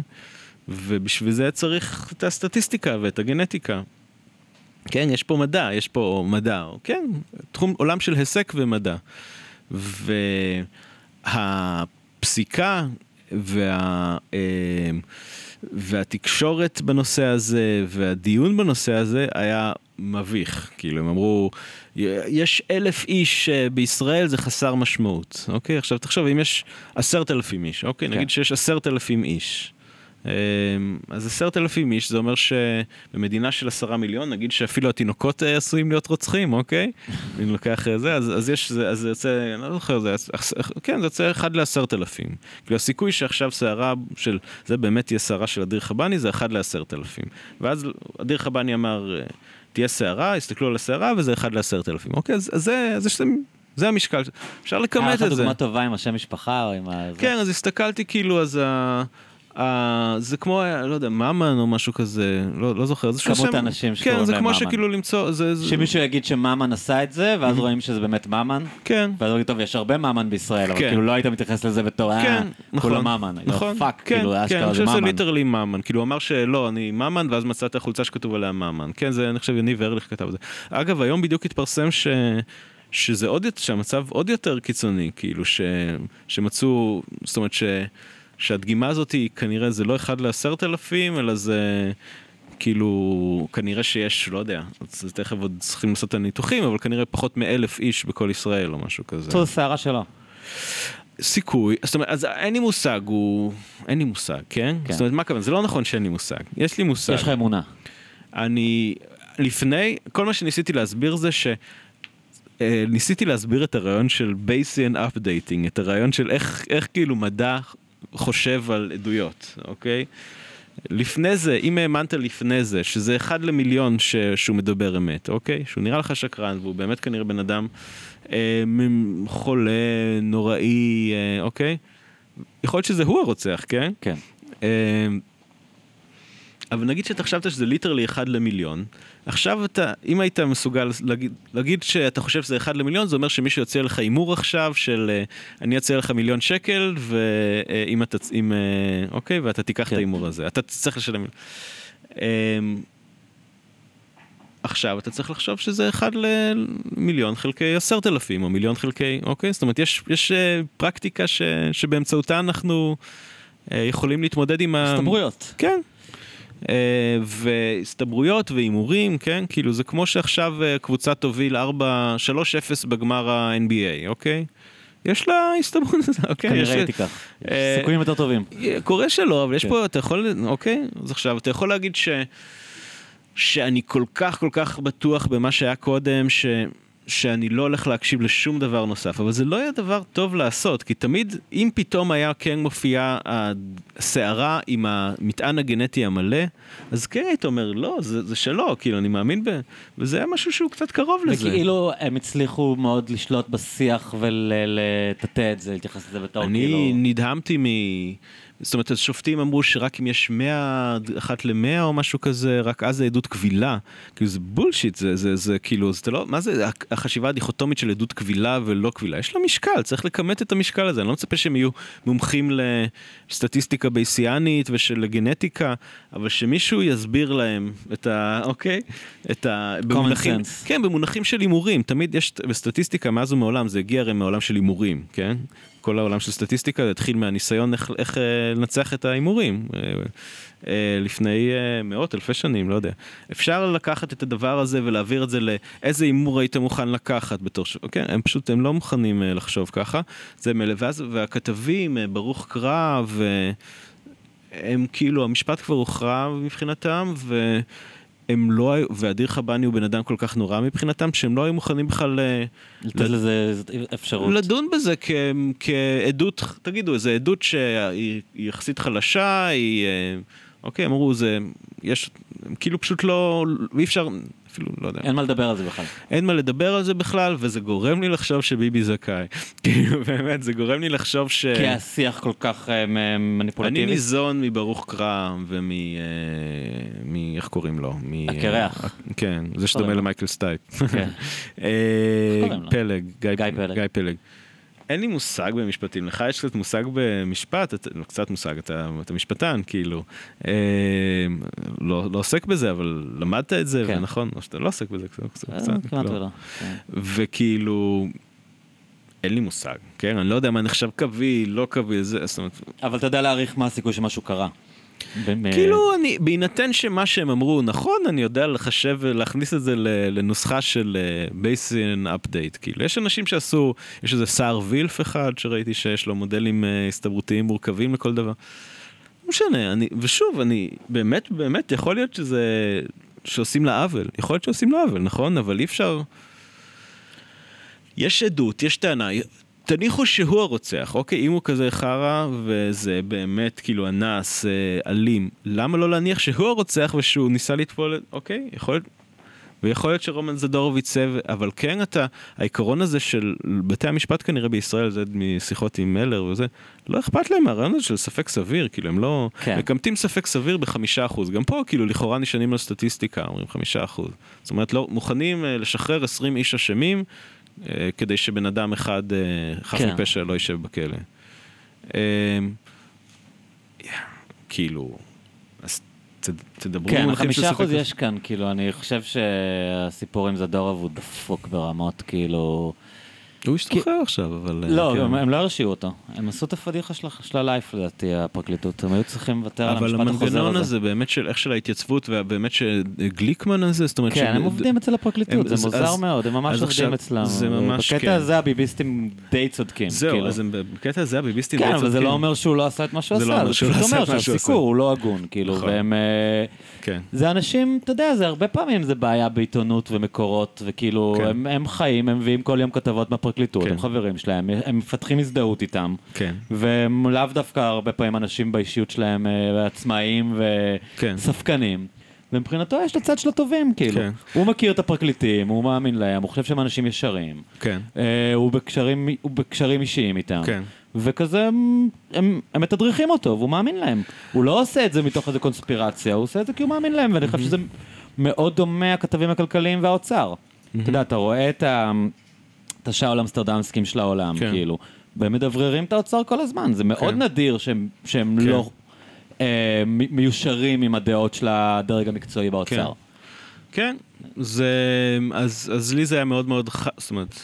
ובשביל זה צריך את הסטטיסטיקה ואת הגנטיקה. כן, יש פה מדע, יש פה מדע, כן, תחום עולם של היסק ומדע. והפסיקה וה... אה, והתקשורת בנושא הזה והדיון בנושא הזה היה מביך. כאילו, הם אמרו, יש אלף איש אה, בישראל זה חסר משמעות. אוקיי, עכשיו תחשוב, אם יש עשרת אלפים איש, אוקיי, כן. נגיד שיש עשרת אלפים איש. אה, אז עשרת אלפים איש, זה אומר שבמדינה של עשרה מיליון, נגיד שאפילו התינוקות אה, עשויים להיות רוצחים, אוקיי? אם לוקח אה, זה, אז, אז יש, זה, אז זה יוצא, אני לא זוכר, זה, כן, זה יוצא אחד לעשרת אלפים. כאילו הסיכוי שעכשיו סערה של, זה באמת תהיה סערה של אדיר חבני, זה אחד לעשרת אלפים. ואז אדיר חבני אמר, אה, תהיה סערה, הסתכלו על הסערה, וזה אחד לעשרת אלפים. אוקיי, אז, אז זה, אז יש, זה המשקל, אפשר היה לכמת לך את זה. דוגמה טובה עם השם משפחה או עם ה... כן, אז הסתכלתי כאילו, אז. זה כמו, לא יודע, ממן או משהו כזה, לא, לא זוכר, זה כמות האנשים כן, שקוראים זה להם כמו ממן. שכאילו למצוא, זה, זה... שמישהו יגיד שממן עשה את זה, ואז רואים שזה באמת ממן, כן. ואז אומרים, טוב, יש הרבה ממן בישראל, אבל כן. כאילו לא היית מתייחס לזה בתור, אה, כן, נכון, כולם ממן. נכון, fuck, כן, כאילו, כן, אשכרה אני זה חושב שזה ממן. literally ממן, כאילו הוא אמר שלא, אני ממן, ואז מצאת חולצה שכתוב עליה ממן, כן, זה אני חושב יניב ארליך כתב את זה. אגב, היום בדיוק התפרסם ש... שזה עוד שהמצב עוד יותר קיצוני, כאילו, ש... שמצאו, זאת אומרת ש... שהדגימה הזאת היא כנראה זה לא אחד לעשרת אלפים, אלא זה כאילו, כנראה שיש, לא יודע, אז תכף עוד צריכים לעשות את הניתוחים, אבל כנראה פחות מאלף איש בכל ישראל או משהו כזה. זו שערה שלו. סיכוי, זאת אומרת, אז אין לי מושג, הוא... אין לי מושג, כן? כן. זאת אומרת, מה הכוונה? זה לא נכון שאין לי מושג. יש לי מושג. יש לך אמונה. אני... לפני, כל מה שניסיתי להסביר זה ש... אה, ניסיתי להסביר את הרעיון של Bayesian Updating, את הרעיון של איך, איך כאילו מדע חושב על עדויות, אוקיי? לפני זה, אם האמנת לפני זה, שזה אחד למיליון ש... שהוא מדבר אמת, אוקיי? שהוא נראה לך שקרן, והוא באמת כנראה בן אדם אה, חולה, נוראי, אה, אוקיי? יכול להיות שזה הוא הרוצח, כן? כן. אה, אבל נגיד שאתה חשבת שזה ליטרלי אחד למיליון, עכשיו אתה, אם היית מסוגל להגיד, להגיד שאתה חושב שזה אחד למיליון, זה אומר שמישהו יציע לך הימור עכשיו של אה, אני אציע לך מיליון שקל, ואם אתה, אם, אה, אוקיי, ואתה תיקח את כן. ההימור הזה, אתה תצטרך לשלם. אה, עכשיו אתה צריך לחשוב שזה אחד למיליון חלקי עשרת אלפים, או מיליון חלקי, אוקיי? זאת אומרת, יש, יש אה, פרקטיקה ש, שבאמצעותה אנחנו אה, יכולים להתמודד עם ה... הסתברויות. כן. Uh, והסתברויות והימורים, כן? כאילו זה כמו שעכשיו uh, קבוצה תוביל 4-3-0 בגמר ה-NBA, אוקיי? יש לה הסתברות, אוקיי? כנראה היא תיקח. יש אה, סיכויים יותר טובים. קורה שלא, אבל יש כן. פה, אתה יכול, אוקיי? אז עכשיו, אתה יכול להגיד ש... שאני כל כך כל כך בטוח במה שהיה קודם, ש... שאני לא הולך להקשיב לשום דבר נוסף, אבל זה לא היה דבר טוב לעשות, כי תמיד, אם פתאום היה כן מופיעה הסערה עם המטען הגנטי המלא, אז כן היית אומר, לא, זה, זה שלו, כאילו, אני מאמין ב... וזה היה משהו שהוא קצת קרוב לזה. וכאילו הם הצליחו מאוד לשלוט בשיח ולטאטא את זה, להתייחס לזה בתור אני כאילו... נדהמתי מ... זאת אומרת, השופטים אמרו שרק אם יש 100, אחת למאה או משהו כזה, רק אז זה עדות קבילה. כאילו זה בולשיט, זה, זה, זה כאילו, זה לא, מה זה החשיבה הדיכוטומית של עדות קבילה ולא קבילה? יש לה משקל, צריך לכמת את המשקל הזה. אני לא מצפה שהם יהיו מומחים לסטטיסטיקה בייסיאנית ושל גנטיקה, אבל שמישהו יסביר להם את ה... אוקיי? את ה... במונחים, sense. כן, במונחים של הימורים. תמיד יש, בסטטיסטיקה מאז ומעולם, זה הגיע הרי מעולם של הימורים, כן? כל העולם של סטטיסטיקה זה התחיל מהניסיון איך, איך אה, לנצח את ההימורים אה, אה, לפני מאות אלפי שנים, לא יודע. אפשר לקחת את הדבר הזה ולהעביר את זה לאיזה הימור היית מוכן לקחת בתור ש... כן, הם פשוט, הם לא מוכנים לחשוב ככה. זה מלא, ואז, והכתבים, ברוך קרב, אה, הם כאילו, המשפט כבר הוכרע מבחינתם, ו... הם לא היו, ואדיר חבני הוא בן אדם כל כך נורא מבחינתם, שהם לא היו מוכנים בכלל אה, לתת לזה אפשרות. לדון בזה כ, כעדות, תגידו, איזה עדות שהיא היא יחסית חלשה, היא... אה, אוקיי, אמרו, זה... יש... כאילו פשוט לא... אי אפשר... אפילו, לא יודע. אין מה לדבר על זה בכלל. אין מה לדבר על זה בכלל, וזה גורם לי לחשוב שביבי זכאי. כאילו, באמת, זה גורם לי לחשוב ש... כי השיח כל כך אה, מ- אני מניפולטיבי. ניזון מברוך קרם ומ... אה, מ... איך קוראים לו? מ... הקרח. אה, כן, זה שדומה? למייקל סטייפ. כן. פלג, גיא פלג. אין לי מושג במשפטים, לך יש קצת מושג במשפט, אתה, לא, קצת מושג, אתה, אתה משפטן, כאילו. אה, לא, לא עוסק בזה, אבל למדת את זה, כן. ונכון, או שאתה לא עוסק בזה, קצת, קצת, אה, קצת, כמעט לא. ולא. כן. וכאילו, אין לי מושג, כן? אני לא יודע מה נחשב קביל, לא קביל, זה, זאת אומרת, אבל אתה יודע להעריך מה הסיכוי שמשהו קרה. ב- כאילו אני, בהינתן שמה שהם אמרו נכון, אני יודע לחשב ולהכניס את זה לנוסחה של בייסין אפדייט. כאילו, יש אנשים שעשו, יש איזה סער וילף אחד שראיתי שיש לו מודלים אה, הסתברותיים מורכבים לכל דבר. לא משנה, אני, ושוב, אני, באמת, באמת, יכול להיות שזה, שעושים לה עוול. יכול להיות שעושים לה עוול, נכון? אבל אי אפשר... יש עדות, יש טענה, תניחו שהוא הרוצח, אוקיי? אם הוא כזה חרא וזה באמת כאילו אנס, אה, אלים, למה לא להניח שהוא הרוצח ושהוא ניסה לטפול, אוקיי? יכול להיות... ויכול להיות שרומן זדורוביץ, זה, אבל כן אתה, העיקרון הזה של בתי המשפט כנראה בישראל, זה משיחות עם מלר וזה, לא אכפת להם מהרעיון הזה של ספק סביר, כאילו הם לא, כן. מקמטים ספק סביר בחמישה אחוז, גם פה כאילו לכאורה נשענים על סטטיסטיקה, אומרים חמישה אחוז, זאת אומרת לא, מוכנים אה, לשחרר 20 איש אשמים, כדי שבן אדם אחד אה, חף כן. מפשע לא יישב בכלא. אה, כאילו, אז תדברו כן, חמישה אחוז יש כאן, כאילו, אני חושב שהסיפור עם זדורוב הוא דפוק ברמות, כאילו... הוא השתחרר עכשיו, אבל... אה, לא, כן. הם לא הרשיעו אותו. הם עשו את הפדיחה של- של הלייף, לדעתי, הפרקליטות. הם היו צריכים לוותר על אבל המשפט החוזר המנגנון הזה. הזה באמת של איך של ההתייצבות ובאמת שגליקמן הזה, זאת אומרת... כן, הם עובדים אצל הפרקליטות, זה מוזר מאוד, הם ממש עובדים אצלם. זה ממש בקטע כן. הזה הביביסטים די צודקים. זהו, כאילו. אז בקטע הזה הביביסטים כן, די אבל זה צודקים. לא אומר שהוא לא עשה את מה שהוא לא עשה, אומר זה פשוט לא אומר שהוא שהסיקור. הוא לא הגון, כאילו, נכון. והם... אה, כן. זה אנשים, אתה יודע, זה הרבה פעמים זה בעיה בעיתונות ומקורות, וכאילו, כן. הם, הם חיים, הם מביאים כל יום כתבות מהפרקליטות. בפרקליטות, כן. הם חברים שלהם, הם מפתחים הזדהות איתם. כן. והם לאו דווקא הרבה פעמים אנשים באישיות שלהם אה, עצמאיים כן. וספקנים. ומבחינתו יש את הצד של הטובים, כאילו. כן. הוא מכיר את הפרקליטים, הוא מאמין להם, הוא חושב שהם אנשים ישרים. כן. אה, הוא, בקשרים, הוא בקשרים אישיים איתם. כן. וכזה הם, הם, הם מתדרכים אותו, והוא מאמין להם. הוא לא עושה את זה מתוך איזה קונספירציה, הוא עושה את זה כי הוא מאמין להם, ואני חושב שזה מאוד דומה הכתבים הכלכליים והאוצר. אתה יודע, אתה רואה את, ה, את השאול אמסטרדמסקים של העולם, כן. כאילו, והם מדבררים את האוצר כל הזמן, זה מאוד כן. נדיר שהם, שהם כן. לא אה, מיושרים עם הדעות של הדרג המקצועי באוצר. כן, זה, אז, אז לי זה היה מאוד מאוד חי, זאת אומרת,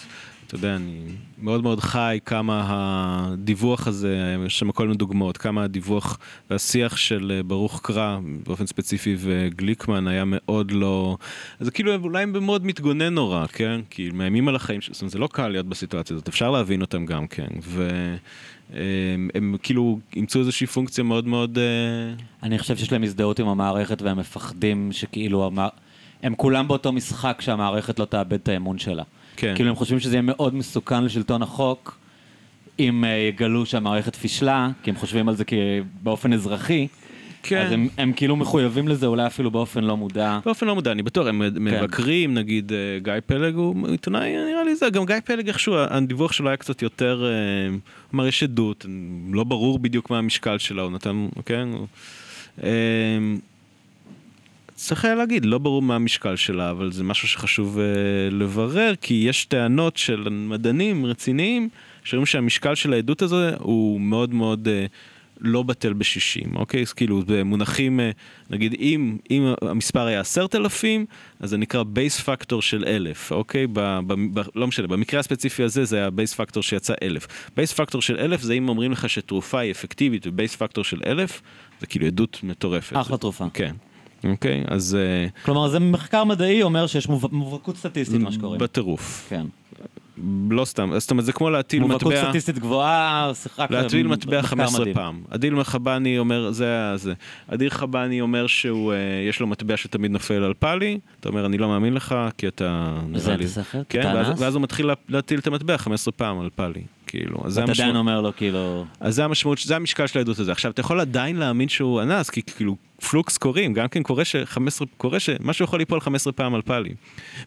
אתה יודע, אני מאוד מאוד חי כמה הדיווח הזה, יש שם כל מיני דוגמאות, כמה הדיווח והשיח של אה, ברוך קרא, באופן ספציפי, וגליקמן היה מאוד לא, זה כאילו אולי הם מאוד מתגונן נורא, כן? כי מאיימים על החיים, זאת אומרת, זה לא קל להיות בסיטואציה הזאת, אפשר להבין אותם גם כן, והם הם, כאילו אימצו איזושהי פונקציה מאוד מאוד... אה, אני חושב שיש להם הזדהות עם המערכת והם מפחדים שכאילו, המע... הם כולם באותו משחק שהמערכת לא תאבד את האמון שלה. כן. כאילו הם חושבים שזה יהיה מאוד מסוכן לשלטון החוק אם אה, יגלו שהמערכת פישלה, כי הם חושבים על זה באופן אזרחי. כן. אז הם, הם כאילו מחויבים לזה אולי אפילו באופן לא מודע. באופן לא מודע, אני בטוח, הם כן. מבקרים, נגיד אה, גיא פלג הוא עיתונאי, נראה לי זה, גם גיא פלג איכשהו, הדיווח שלו היה קצת יותר, אה, הוא אמר יש עדות, לא ברור בדיוק מה המשקל שלה, הוא נתן, כן, הוא- אה, צריך היה להגיד, לא ברור מה המשקל שלה, אבל זה משהו שחשוב אה, לברר, כי יש טענות של מדענים רציניים, שאומרים שהמשקל של העדות הזו הוא מאוד מאוד אה, לא בטל בשישים, אוקיי? אז כאילו, במונחים, אה, נגיד, אם, אם המספר היה עשרת אלפים, אז זה נקרא Bayes factor של אלף, אוקיי? ב, ב, ב, לא משנה, במקרה הספציפי הזה זה היה Bayes factor שיצא אלף. Bayes factor של אלף זה אם אומרים לך שתרופה היא אפקטיבית ו Bayes factor של אלף, זה כאילו עדות מטורפת. אחלה תרופה. כן. אוקיי, אז אה, כלומר, זה מחקר מדעי אומר שיש מוב... מובהקות סטטיסטית, מה שקוראים. בטירוף. כן. לא סתם, זאת אומרת זה כמו להטיל מובהקות מטבע, סטטיסטית גבוהה, שיחק להטיל מטבע מחקר 15 מדהים. פעם. אדיל מחבני אומר, זה זה. אדיר חבני אומר שהוא, אה, יש לו מטבע שתמיד נופל על פאלי, אתה אומר אני לא מאמין לך כי אתה... זה אתה שכל? כן, ואז- הוא מתחיל לה- להטיל את המטבע 15 פעם על פאלי. כאילו, אז זה ואתה עדיין. אומר לו, כאילו... אז זה המשמעות, זה המשקל של העדות הזה. עכשיו, אתה יכול עדיין להאמין שהוא אנס, כי כאילו פלוקס קורים, גם כן קורה ש-15, קורה שמשהו יכול ליפול 15 פעם על פאלי.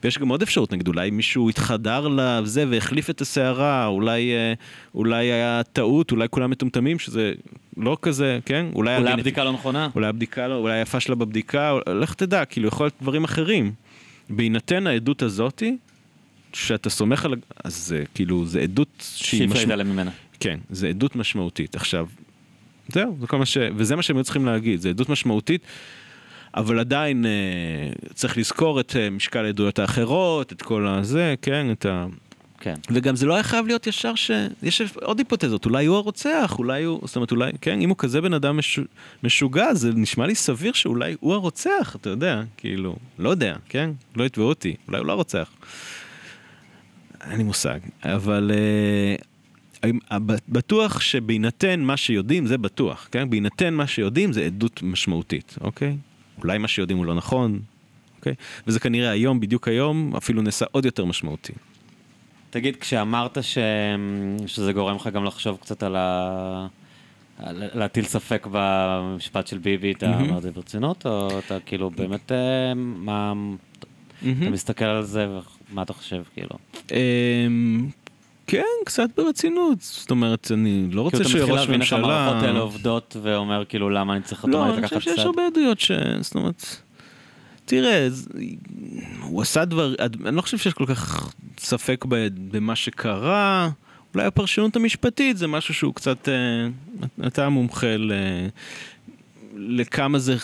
ויש גם עוד אפשרות, נגיד, אולי מישהו התחדר לזה והחליף את הסערה, אולי, אה, אולי היה טעות, אולי כולם מטומטמים, שזה לא כזה, כן? אולי, אולי הבדיקה לא נכונה? אולי הבדיקה, לא, אולי היה פשלה בבדיקה, לך תדע, כאילו, יכול להיות דברים אחרים. בהינתן העדות הזאתי, שאתה סומך על... אז זה כאילו, זה עדות שהיא שאי אפשר משמעותית. להתעלם ממנה. כן, זה עדות משמעותית. עכשיו, זהו, זה כל מה ש... וזה מה שהם היו צריכים להגיד, זה עדות משמעותית, אבל עדיין אה, צריך לזכור את אה, משקל העדויות האחרות, את כל הזה, כן, את ה... כן. וגם זה לא היה חייב להיות ישר ש... יש עוד היפותזות, אולי הוא הרוצח, אולי הוא... זאת אומרת, אולי, כן, אם הוא כזה בן אדם מש... משוגע, זה נשמע לי סביר שאולי הוא הרוצח, אתה יודע, כאילו, לא יודע, כן? לא יתבעו אותי, אולי הוא לא הרוצח. אין לי מושג, אבל אה, הב- בטוח שבהינתן מה שיודעים, זה בטוח, כן? בהינתן מה שיודעים זה עדות משמעותית, אוקיי? אולי מה שיודעים הוא לא נכון, אוקיי? וזה כנראה היום, בדיוק היום, אפילו נעשה עוד יותר משמעותי. תגיד, כשאמרת ש... שזה גורם לך גם לחשוב קצת על ה... על- להטיל ספק במשפט של ביבי, אתה מהמם. אומר את זה ברצינות, או אתה כאילו באמת, אה, מה... אתה מסתכל על זה, ומה אתה חושב, כאילו? אמ, כן, קצת ברצינות. זאת אומרת, אני לא רוצה כאילו אתה מתחיל שראש להבין איך המערכות האלה ממשלה... עובדות, ואומר כאילו למה אני צריך לא, אוטומטית אני לקחת חושב שיש צד. הרבה עדויות ש... זאת אומרת... תראה, הוא עשה דבר... אני לא חושב שיש כל כך ספק ב- במה שקרה. אולי הפרשנות המשפטית זה משהו שהוא קצת... אתה מומחה ל... לכמה זה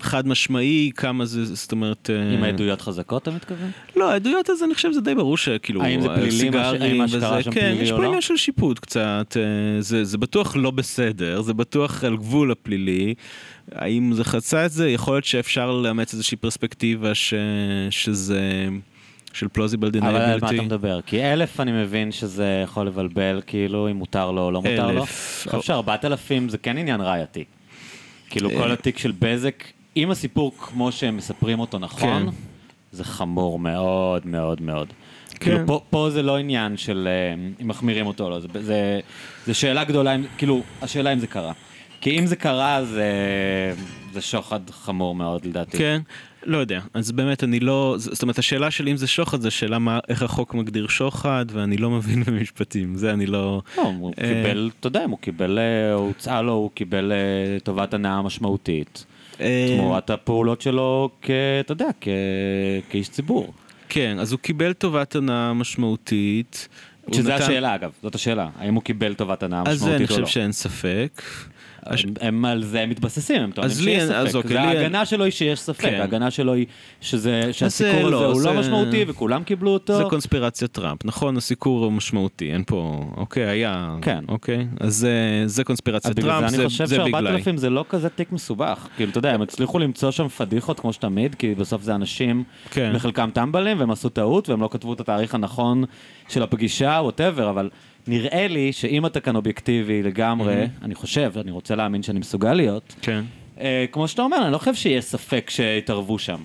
חד משמעי, כמה זה, זאת אומרת... אה, עם העדויות חזקות, אתה מתכוון? לא, העדויות הזה, אני חושב שזה די ברור שכאילו... האם זה פלילי, ש- סיגרים האם מה שקרה שם כן, פלילי יש או פה לא? עניין של שיפוט קצת, אה, זה, זה בטוח לא בסדר, זה בטוח על גבול הפלילי. האם זה חצה את זה? יכול להיות שאפשר לאמץ איזושהי פרספקטיבה ש, שזה... של פלוזיבל אבל על מה אתה. מדבר? כי אלף אני מבין שזה יכול לבלבל, כאילו, אם מותר לו או לא מותר לו. אלף. אני חושב שארבעת אלפים זה כן עניין ראייתי. כאילו, כל התיק של בזק, אם הסיפור כמו שהם מספרים אותו נכון, כן. זה חמור מאוד מאוד מאוד. כאילו, כן. פה, פה זה לא עניין של אה, אם מחמירים אותו או לא, זה, זה, זה שאלה גדולה, אם- כאילו, השאלה אם זה קרה. כי אם זה קרה, זה, זה שוחד חמור מאוד לדעתי. כן, לא יודע. אז באמת אני לא, זאת אומרת השאלה שלי אם זה שוחד זה שאלה מה, איך החוק מגדיר שוחד ואני לא מבין במשפטים, זה אני לא... לא, הוא אה, קיבל, אתה יודע, הוא קיבל, אה, הוצעה לו, הוא קיבל אה, טובת הנאה משמעותית. אה, תמורת הפעולות שלו, כ, אתה יודע, כאיש ציבור. כן, אז הוא קיבל טובת הנאה משמעותית. שזה נתן- השאלה אגב, זאת השאלה, האם הוא קיבל טובת הנאה אז זה אני משמעותית או חושב לא. שאין ספק. הש- הם, הם על זה מתבססים, הם טוענים שיש אין- אז ספק. אוקיי, לי ההגנה שלו היא שיש ספק, כן. ההגנה שלו היא שזה, שהסיקור לא, הזה הוא לא זה- משמעותי וכולם קיבלו אותו. זה קונספירציית טראמפ, נכון? הסיקור הוא משמעותי, אין פה, אוקיי, היה, כן. אוקיי, אז זה, זה קונספירציית בגלל טראמפ, זה זה, אני חושב זה בגללי. ש-4,000 זה לא כזה תיק מסובך. כאילו, אתה יודע, הם הצליחו למצוא שם פדיחות כמו שתמיד, כי בסוף זה אנשים, כן. בחלקם טמבלים, והם עשו טעות, והם לא כתבו את התאריך הנכון של הפגישה, ווטאבר, אבל נראה לי שאם אתה כאן אובייקטיבי לגמרי, אני חושב, אני רוצה להאמין שאני מסוגל להיות, כן. אה, כמו שאתה אומר, אני לא חושב שיהיה ספק שהתערבו שם.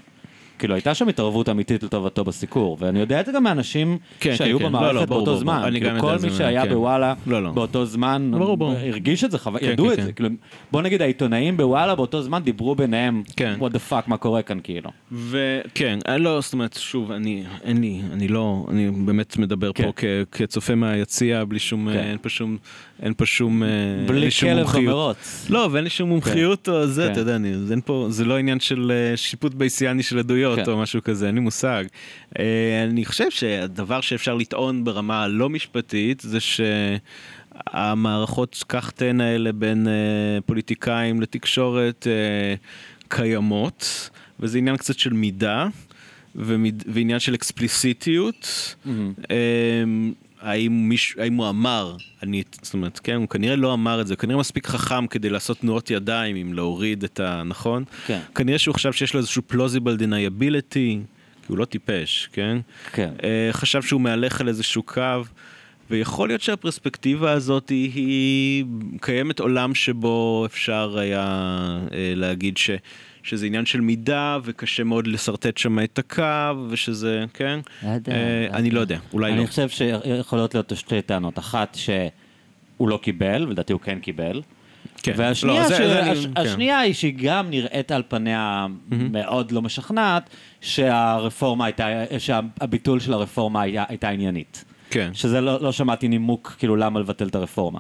כאילו, הייתה שם התערבות אמיתית לטובתו בסיקור, ואני יודע את זה גם מאנשים כן, שהיו כן, כן. במערכת לא, לא, באותו ברור, זמן. ברור. אני כאילו, כל מי שהיה כן. בוואלה לא, לא. באותו זמן, ברור, ברור. הרגיש את זה, חו- כן, ידעו כן, את כן. זה. כאילו, בוא נגיד, העיתונאים בוואלה באותו זמן דיברו ביניהם, כן. what the fuck, מה קורה כאן, כאילו. וכן, אה, לא, זאת אומרת, שוב, אני, אין לי, אני לא, אני באמת מדבר כן. פה כ, כצופה מהיציע, בלי שום, כן. אה, אין פה שום, אין פה שום, אה, בלי כלב. במרוץ. לא, ואין לי שום מומחיות או זה, כן. אתה יודע, אני, זה לא עניין של שיפוט בייסיאני של עדויות כן. או משהו כזה, אין לי מושג. אה, אני חושב שהדבר שאפשר לטעון ברמה הלא משפטית זה שהמערכות כך תהן האלה בין אה, פוליטיקאים לתקשורת אה, קיימות, וזה עניין קצת של מידה. ומיד, ועניין של אקספליסיטיות, מהמם. האם, מיש, האם הוא אמר, אני, זאת אומרת, כן, הוא כנראה לא אמר את זה, הוא כנראה מספיק חכם כדי לעשות תנועות ידיים אם להוריד את ה... נכון? כן. כנראה שהוא חשב שיש לו איזשהו plausible deniability, כי הוא לא טיפש, כן? כן. אה, חשב שהוא מהלך על איזשהו קו, ויכול להיות שהפרספקטיבה הזאת היא, היא קיימת עולם שבו אפשר היה אה, להגיד ש, שזה עניין של מידה, וקשה מאוד לשרטט שם את הקו, ושזה, כן? לא אה, לא אני. לא יודע, אולי לא. אני חושב שיכולות להיות שתי טענות. אחת, שהוא לא קיבל, ולדעתי הוא כן קיבל. כן. והשנייה, לא, זה- ש... זה אני- הש... כן. השנייה היא שהיא גם נראית על פניה מאוד לא משכנעת, שהרפורמה הייתה, שהביטול של הרפורמה היה, הייתה עניינית. כן. שזה לא, לא שמעתי נימוק, כאילו, למה לבטל את הרפורמה.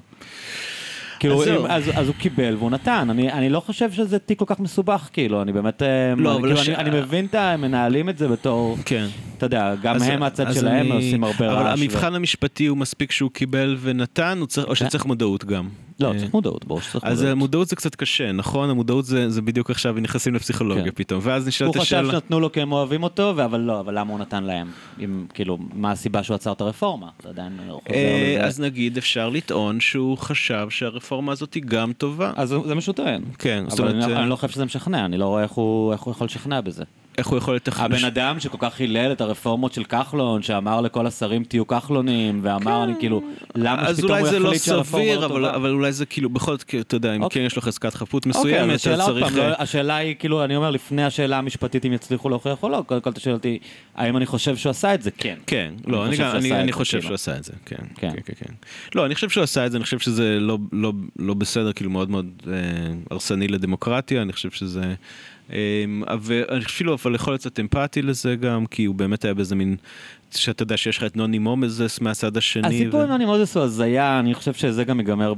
כאילו, אז. אם, אז, אז הוא קיבל והוא נתן, אני, אני לא חושב שזה תיק כל כך מסובך, כאילו, אני באמת, אה, לא, אני, אבל כאילו, הש- אני, אני מבין את ה... הם מנהלים את זה בתור, כן. אתה יודע, גם אז- הם מהצד אז שלהם אני- עושים הרבה רעש. אבל ו- המבחן המשפטי הוא מספיק שהוא קיבל ונתן, הוא צריך- או כן. שצריך מודעות גם. לא, אה, צריך מודעות, ברור שצריך אז מודעות. המודעות זה קצת קשה, נכון? המודעות זה, זה בדיוק עכשיו נכנסים לפסיכולוגיה כן. פתאום, ואז הוא נשאלת חשב השאלה... שנתנו לו כי הם אוהבים אותו, אבל לא, אבל למה הוא נתן להם? אם, כאילו, מה הסיבה שהוא עצר את הרפורמה? אתה עדיין חוזר אה, לזה. אז נגיד אפשר לטעון שהוא חשב שהרפורמה הזאת היא גם טובה. אז זה מה שהוא טוען. כן, זאת אבל אומרת, אני, אה, אני לא חושב שזה משכנע, אני לא רואה איך הוא יכול לשכנע בזה. איך הוא יכול לתכנן... הבן אדם שכל כך הילל את הרפורמות של כחלון, שאמר לכל השרים תהיו כחלונים, ואמר, אני כאילו, למה שפתאום הוא לא יחליט שהרפורמה סביר, לא אבל, טובה? אבל אולי זה כאילו, בכל זאת, כי אתה יודע, אם אוקיי. כן יש לו חזקת חפות אוקיי, מסוימת, אז צריך... לא, אה, השאלה היא, כאילו, אני אומר, לפני השאלה המשפטית אם יצליחו להוכיח או לא, קודם כל אתה שואל אותי, האם אני חושב שהוא עשה את זה? כן. כן, לא, אני, חושב שהוא עשה את זה, כאילו. שהוא עשה את זה, כן, כן. כן, כן, כן. לא, אני חושב שהוא עשה את זה, אני חושב שזה לא, לא, לא בסדר, כאילו מאוד מאוד אה, הרסני לדמוקרטיה, אני חושב שזה... אה, ואפילו, אבל יכול להיות קצת אמפתי לזה גם, כי הוא באמת היה באיזה מין, שאתה יודע שיש לך את נוני מומזס מהצד השני. הסיפור ו- עם נוני מוזס הוא הזיה, אני חושב שזה גם ייגמר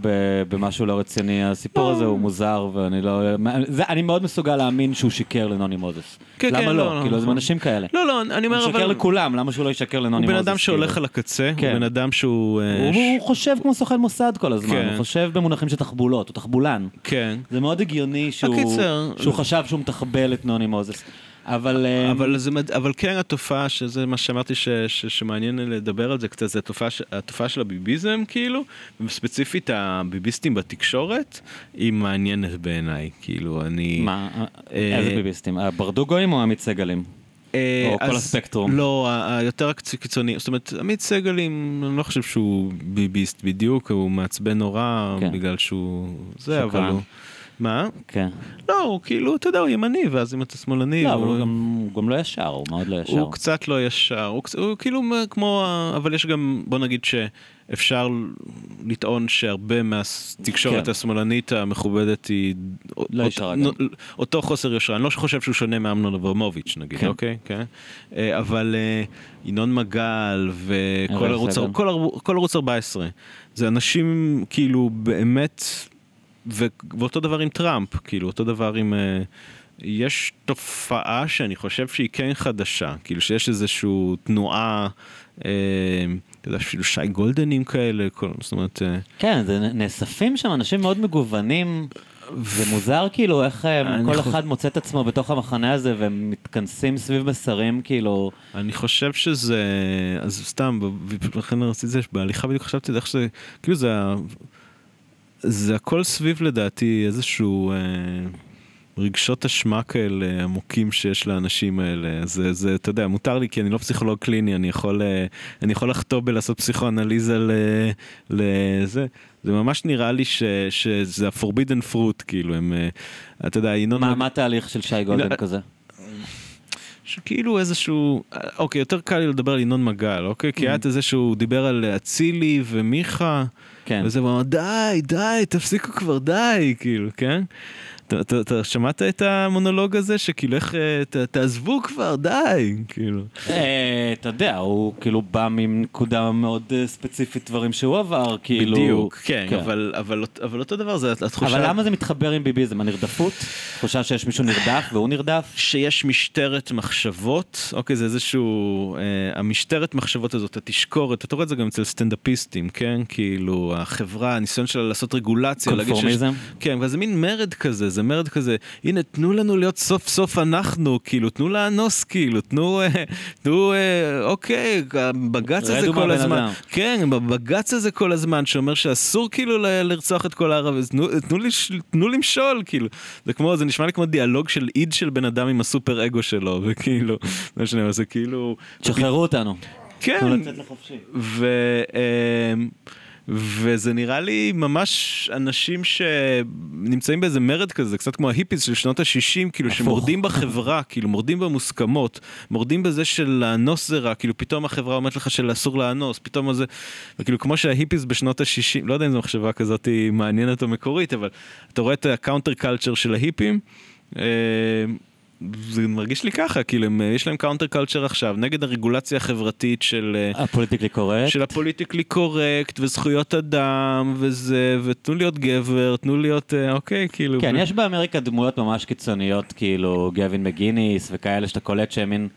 במשהו לא רציני. הסיפור הזה הוא מוזר, ואני לא... זה- אני מאוד מסוגל להאמין שהוא שיקר לנוני מוזס. כן, למה כן, לא? לא, לא, כאילו, זה נכון. אנשים כאלה. לא, לא, אני הוא אומר, אבל... לכולם, למה שהוא לא ישקר לנוני הוא מוזס? בן אדם שהולך כאילו? על הקצה, כן. הוא בן אדם שהוא... אה, ש- הוא חושב כמו סוכן מוסד כל הזמן, כן. הוא חושב במונחים של תחבולות, הוא תחבולן. כן. זה מאוד הגיוני שהוא חשב שהוא מתחבל את נוני מוזס. אבל... אה, אבל, זה, אבל כן התופעה, שזה מה שאמרתי ש, ש, שמעניין לדבר על זה קצת, זה התופעה, התופעה של הביביזם כאילו, וספציפית הביביסטים בתקשורת, היא מעניינת בעיניי, כאילו אני... מה, אה, איזה ביביסטים? הברדוגויים או עמית סגלים? אה, או כל הספקטרום? לא, הקצ- קיצוני, זאת אומרת, עמית סגלים, אני לא חושב שהוא ביביסט בדיוק, הוא מעצבן נורא, כן. בגלל שהוא... זה. אבל הוא... מה? כן. לא, הוא כאילו, אתה יודע, הוא ימני, ואז אם אתה שמאלני, לא, הוא... הוא גם- הוא גם לא ישר, הוא מאוד לא ישר. הוא קצת לא ישר, הוא, הוא כאילו כמו, אבל יש גם, בוא נגיד שאפשר לטעון שהרבה מהתקשורת כן. השמאלנית המכובדת היא... לא אות- ישרה נו- גם. אותו חוסר יושרה, אני לא חושב שהוא שונה מאמנון אברמוביץ' נגיד, כן. אוקיי? כן. אה, אבל אה, ינון מגל וכל ערוץ, סגל. כל, ערו- כל ערוץ 14, זה אנשים כאילו באמת, ו- ואותו דבר עם טראמפ, כאילו אותו דבר עם... אה, יש תופעה שאני חושב שהיא כן חדשה, כאילו שיש איזושהי תנועה, אה, אתה יודע, אפילו שי גולדנים כאלה, כל, זאת אומרת, אה, כן, זה נאספים שם אנשים מאוד מגוונים. זה מוזר כאילו איך אה, כל חו- אחד מוצא את עצמו בתוך המחנה הזה והם מתכנסים סביב מסרים כאילו. אני חושב שזה, אז סתם, ב- לכן רציתי זה, בהליכה בדיוק חשבתי איך שזה, כאילו זה, זה הכל סביב לדעתי איזשהו אה, רגשות אשמה כאלה עמוקים שיש לאנשים האלה. זה, זה, אתה יודע, מותר לי כי אני לא פסיכולוג קליני, אני יכול, אה, אני יכול לחטוא בלעשות פסיכואנליזה לזה. זה ממש נראה לי ש, שזה ה-forbidden fruit, כאילו, הם, אה, אתה יודע, ינון... מה מה התהליך של שי גולדן לא, כזה? שכאילו איזשהו, אוקיי, יותר קל לי לדבר על ינון מגל, אוקיי? כי היה את זה שהוא דיבר על אצילי ומיכה, כן. וזה הוא אמר, די, די, תפסיקו כבר, די, כאילו, כן? אתה- שמעת את המונולוג הזה, שכאילו איך, אה, תעזבו כבר, די, כאילו. אה, אתה יודע, הוא כאילו בא מנקודה מאוד אה, ספציפית דברים שהוא עבר, כאילו... בדיוק, כן, אבל- אבל אבל אותו דבר זה התחושה... אבל למה זה מתחבר עם ביביזם? הנרדפות? תחושה שיש מישהו נרדף והוא נרדף? שיש משטרת מחשבות, אוקיי, זה איזשהו, המשטרת מחשבות הזאת, התשקורת, אתה רואה את זה גם אצל סטנדאפיסטים, כן? כאילו, החברה, הניסיון שלה לעשות רגולציה, קונפורמיזם? כן, וזה מין מרד כזה, מרד כזה, הנה, תנו לנו להיות סוף סוף אנחנו, כאילו, תנו לאנוס, כאילו, תנו, אה, תנו, אה, אוקיי, הבג"ץ הזה כל הזמן, אדם. כן, בבג"ץ הזה כל הזמן, שאומר שאסור כאילו לרצוח את כל הערבים, תנו, תנו, לש- תנו למשול, כאילו. זה כמו, זה נשמע לי כמו דיאלוג של איד של בן אדם עם הסופר אגו שלו, וכאילו, לא משנה, זה כאילו... תשחררו אותנו. כן, תנו לצאת לחופשי. ו, אמ, וזה נראה לי ממש אנשים שנמצאים באיזה מרד כזה, זה קצת כמו ההיפיס של שנות ה-60, כאילו הפוך. שמורדים בחברה, כאילו מורדים במוסכמות, מורדים בזה של לאנוס זה רע, כאילו פתאום החברה אומרת לך של אסור לאנוס, פתאום זה, וכאילו כמו שההיפיס בשנות ה-60, לא יודע אם זו מחשבה כזאת מעניינת או מקורית, אבל אתה רואה את ה counter culture של ההיפים, אמ, זה מרגיש לי ככה, כאילו הם, יש להם counter culture עכשיו, נגד הרגולציה החברתית של... אה, ה politically correct. של ה politically correct וזכויות אדם וזה ותנו להיות גבר תנו להיות אה, אוקיי כאילו כן, ו- יש באמריקה דמויות ממש קיצוניות, כאילו גאווין מקאינס וכאלה שאתה קולט שהם מין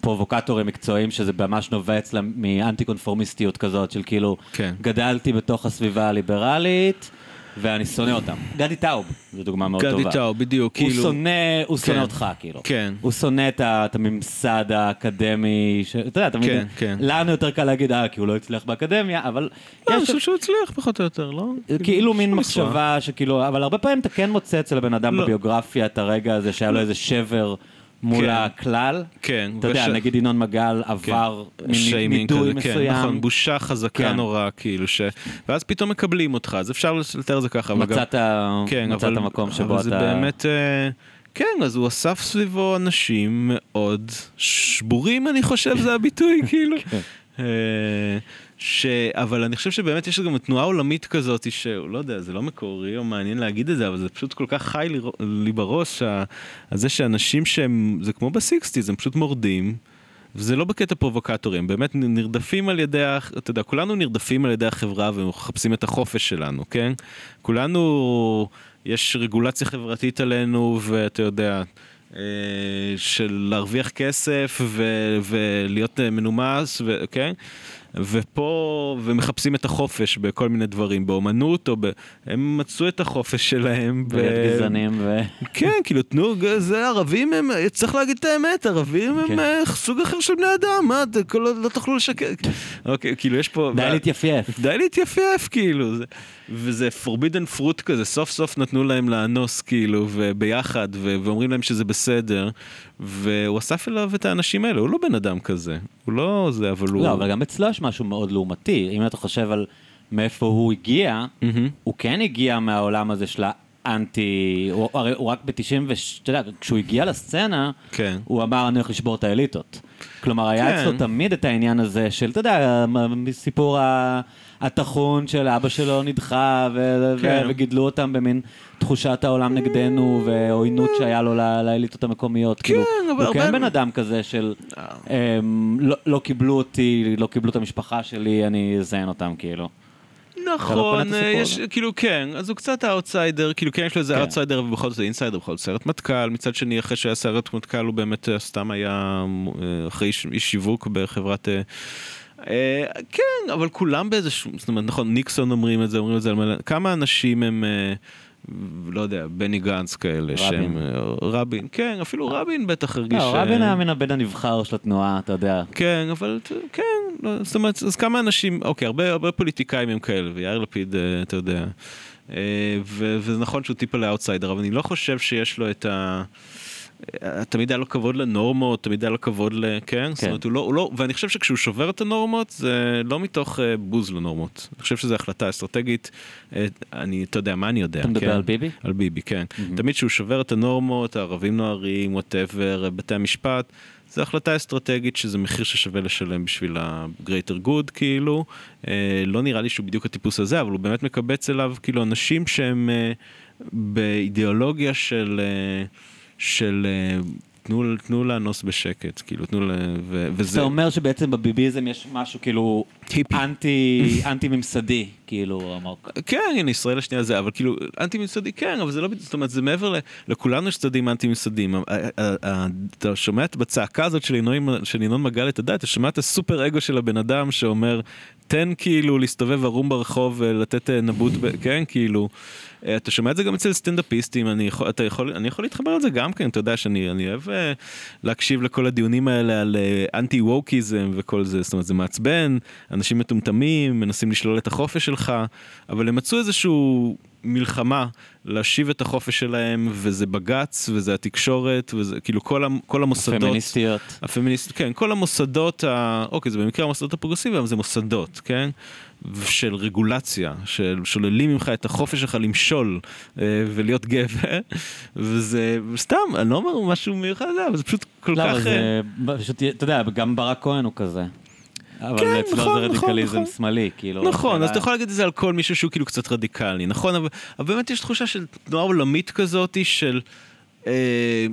פרובוקטורים מקצועיים, שזה ממש נובע אצלם מאנטי קונפורמיסטיות כזאת, של כאילו, כן. גדלתי בתוך הסביבה הליברלית, ואני שונא אותם. גדי טאוב, זו דוגמה מאוד טובה. גדי טאו בדיוק הוא כאילו שונא, הוא שונא כן. אותך, כאילו. כן. הוא שונא את ה- את הממסד האקדמי, ש- אתה יודע, תמיד, כן, כן. לנו יותר קל להגיד, אה, כי הוא לא הצליח באקדמיה, אבל לא, אני חושב שהוא הצליח פחות או יותר לא כאילו מין יש לו מחשבה שכאילו, אבל הרבה פעמים אתה כן מוצא אצל הבן אדם לא. בביוגרפיה את הרגע הזה שהיה לו איזה שבר מול כן. הכלל. כן, אתה יודע, וש- נגיד ינון מגל עבר מין שיימינג נידוי כזה, כן, מסוים. נכון, בושה חזקה כן. נורא כאילו ש... ואז פתאום מקבלים אותך אז אפשר לתאר זה ככה אבל גם- מצאת כן, מצאת אבל- מקום שבו אבל אתה... זה באמת, אה, כן, אז הוא אסף סביבו אנשים מאוד שבורים, אני חושב, זה הביטוי, כאילו. ש... אבל אני חושב שבאמת יש גם תנועה עולמית כזאת, שלא יודע, זה לא מקורי או מעניין להגיד את זה, אבל זה פשוט כל כך חי לי, לי בראש, ה... זה שאנשים שהם, זה כמו ב sixties, הם פשוט מורדים. וזה לא בקטע פרובוקטורי, הם באמת נרדפים על ידי, אתה יודע, כולנו נרדפים על ידי החברה ומחפשים את החופש שלנו, כן? כולנו, יש רגולציה חברתית עלינו, ואתה יודע, אה, של להרוויח כסף ו- ולהיות אה, מנומס, ו- כן? ופה, ומחפשים את החופש בכל מיני דברים, באומנות, או ב... הם מצאו את החופש שלהם. ב- ולהיות גזענים ו... כן, כאילו, תנו, זה ערבים הם, צריך להגיד את האמת, ערבים הם כן. אה, סוג אחר של בני אדם, מה, כל- לא תוכלו לשקר. אוקיי, כאילו, יש פה... די להתייפייף. די להתייפייף, כאילו, זה, וזה forbidden fruit כזה, סוף סוף נתנו להם לאנוס, כאילו, וביחד, ו- ואומרים להם שזה בסדר, והוא אסף אליו את האנשים האלה, הוא לא בן אדם כזה, הוא לא זה, אבל הוא... לא, אבל גם אצלו יש משהו מאוד לעומתי. אם אתה חושב על מאיפה הוא הגיע, מהמם. הוא כן הגיע מהעולם הזה של אנטי, הוא, הרי הוא רק ב-90, אתה יודע, כשהוא הגיע לסצנה, כן. הוא אמר אני הולך לשבור את האליטות. כלומר, היה כן. אצלו תמיד את העניין הזה של, אתה יודע, מסיפור ה- הטחון של אבא שלו נדחה, ו- כן. ו- וגידלו אותם במין תחושת העולם נגדנו, ועוינות שהיה לו ל- לאליטות המקומיות. כאילו, אבל הוא כן בן אדם כזה של, אמ, לא- לא קיבלו אותי, לא קיבלו את המשפחה שלי, אני אזיין אותם, כאילו. לא נכון, הסיפור יש? כאילו כן, אז הוא קצת האוטסיידר, כאילו כן יש לו איזה כן. אאוטסיידר ובכל זאת זה insider, בכל זאת סיירת מטכ"ל, מצד שני אחרי שהיה סיירת מטכ"ל הוא באמת אה, סתם היה אה, אחרי איש שיווק בחברת... אה, כן, אבל כולם באיזשהו, זאת אומרת, נכון, ניקסון אומרים את זה, אומרים את זה על מלא, כמה אנשים הם, אה, לא יודע, בני גנץ כאלה, שהם, אה, רבין, כן, אפילו רבין בטח הרגיש... לא, רבין היה מן הבן הנבחר של התנועה, אתה יודע. כן, אבל כן, לא, זאת אומרת, אז כמה אנשים, אוקיי, הרבה, פוליטיקאים הם כאלה, ויאיר לפיד, אתה יודע, וזה נכון שהוא טיפה לאאוטסיידר, אבל אני לא חושב שיש לו את ה... אה, תמיד היה לו כבוד לנורמות, תמיד היה לו כבוד ל... כן? זאת אומרת, הוא לא, הוא לא, ואני חושב שכשהוא שובר את הנורמות, זה לא מתוך אה, בוז לנורמות. אני חושב שזו החלטה אסטרטגית, אה, אני, אתה יודע, מה אני יודע? אתה מדבר כן? על ביבי? על ביבי, כן. תמיד כשהוא שובר את הנורמות, הערבים נוהרים, whatever, בתי המשפט, זו החלטה אסטרטגית שזה מחיר ששווה לשלם בשביל ה-greater good, כאילו. אה, לא נראה לי שהוא בדיוק הטיפוס הזה, אבל הוא באמת מקבץ אליו, כאילו, אנשים שהם אה, באידיאולוגיה של... אה, של אה, תנו, תנו לאנוס בשקט, כאילו, תנו ל... וזה... אתה אומר שבעצם בביביזם יש משהו כאילו. אנטי, אנטי ממסדי, כאילו, אמר. כן, הנה, ישראל השנייה זה, אבל כאילו, אנטי ממסדי, כן, אבל זה לא, זאת אומרת, זה מעבר ל... לכולנו יש צדדים אנטי ה- אתה שומע בצעקה הזאת של ינון- של ינון מגל את הדת, אתה שומע את הסופר אגו של הבן אדם שאומר, תן כאילו להסתובב ערום ברחוב ולתת אה, נבוט, ב- כן, כאילו. אה, אתה שומע את זה גם אצל סטנדאפיסטים, אני יכול, אתה יכול, אני יכול להתחבר לזה גם כן, אתה יודע שאני אני אוהב אה, להקשיב לכל הדיונים האלה על אה, אנטי ווקיזם וכל זה, זאת אומרת זה מעצבן, אנשים מטומטמים, מנסים לשלול את החופש שלך, אבל הם מצאו איזשהו מלחמה להשיב את החופש שלהם, וזה בג"ץ, וזה התקשורת, וזה כאילו כל, המ- כל המוסדות. פמיניסטיות. הפמיניסט, כן, כל המוסדות, ה... אוקיי, זה במקרה המוסדות הפרוגרסיביים, אבל זה מוסדות, כן? של רגולציה, של שוללים ממך את החופש שלך למשול אה, ולהיות גבר, וזה סתם, אני לא אומר משהו מיוחד, אבל זה פשוט כל לא, כך... זה פשוט, אתה יודע, גם ברק כהן הוא כזה. אבל כן, אצלו נכון, זה נכון, רדיקליזם נכון. שמאלי, כאילו. נכון, אז אתה יכול להגיד את זה על כל מישהו שהוא כאילו קצת רדיקלי, נכון? אבל, אבל באמת יש תחושה של תנועה עולמית כזאת של, אה,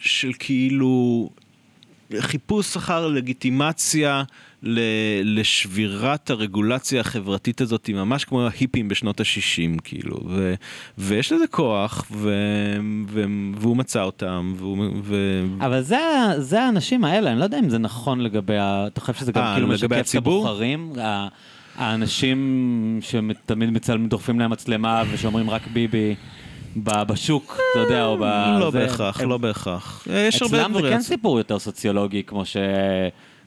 של כאילו חיפוש אחר לגיטימציה לשבירת הרגולציה החברתית הזאת, ממש כמו ההיפים בשנות ה-60, כאילו, ו, ויש לזה כוח, ו, ו, והוא מצא אותם, והוא... ו, אבל זה, זה האנשים האלה, אני לא יודע אם זה נכון לגבי, ה... אתה חושב שזה גם אה, כאילו משקף את? הבוחרים? האנשים שתמיד מצלמים, דוחפים להם מצלמה ושאומרים רק ביבי בשוק, אתה יודע, או ב... לא בהכרח, לא בהכרח. יש הרבה אצלם זה דברים. כן סיפור יותר סוציולוגי, כמו ש...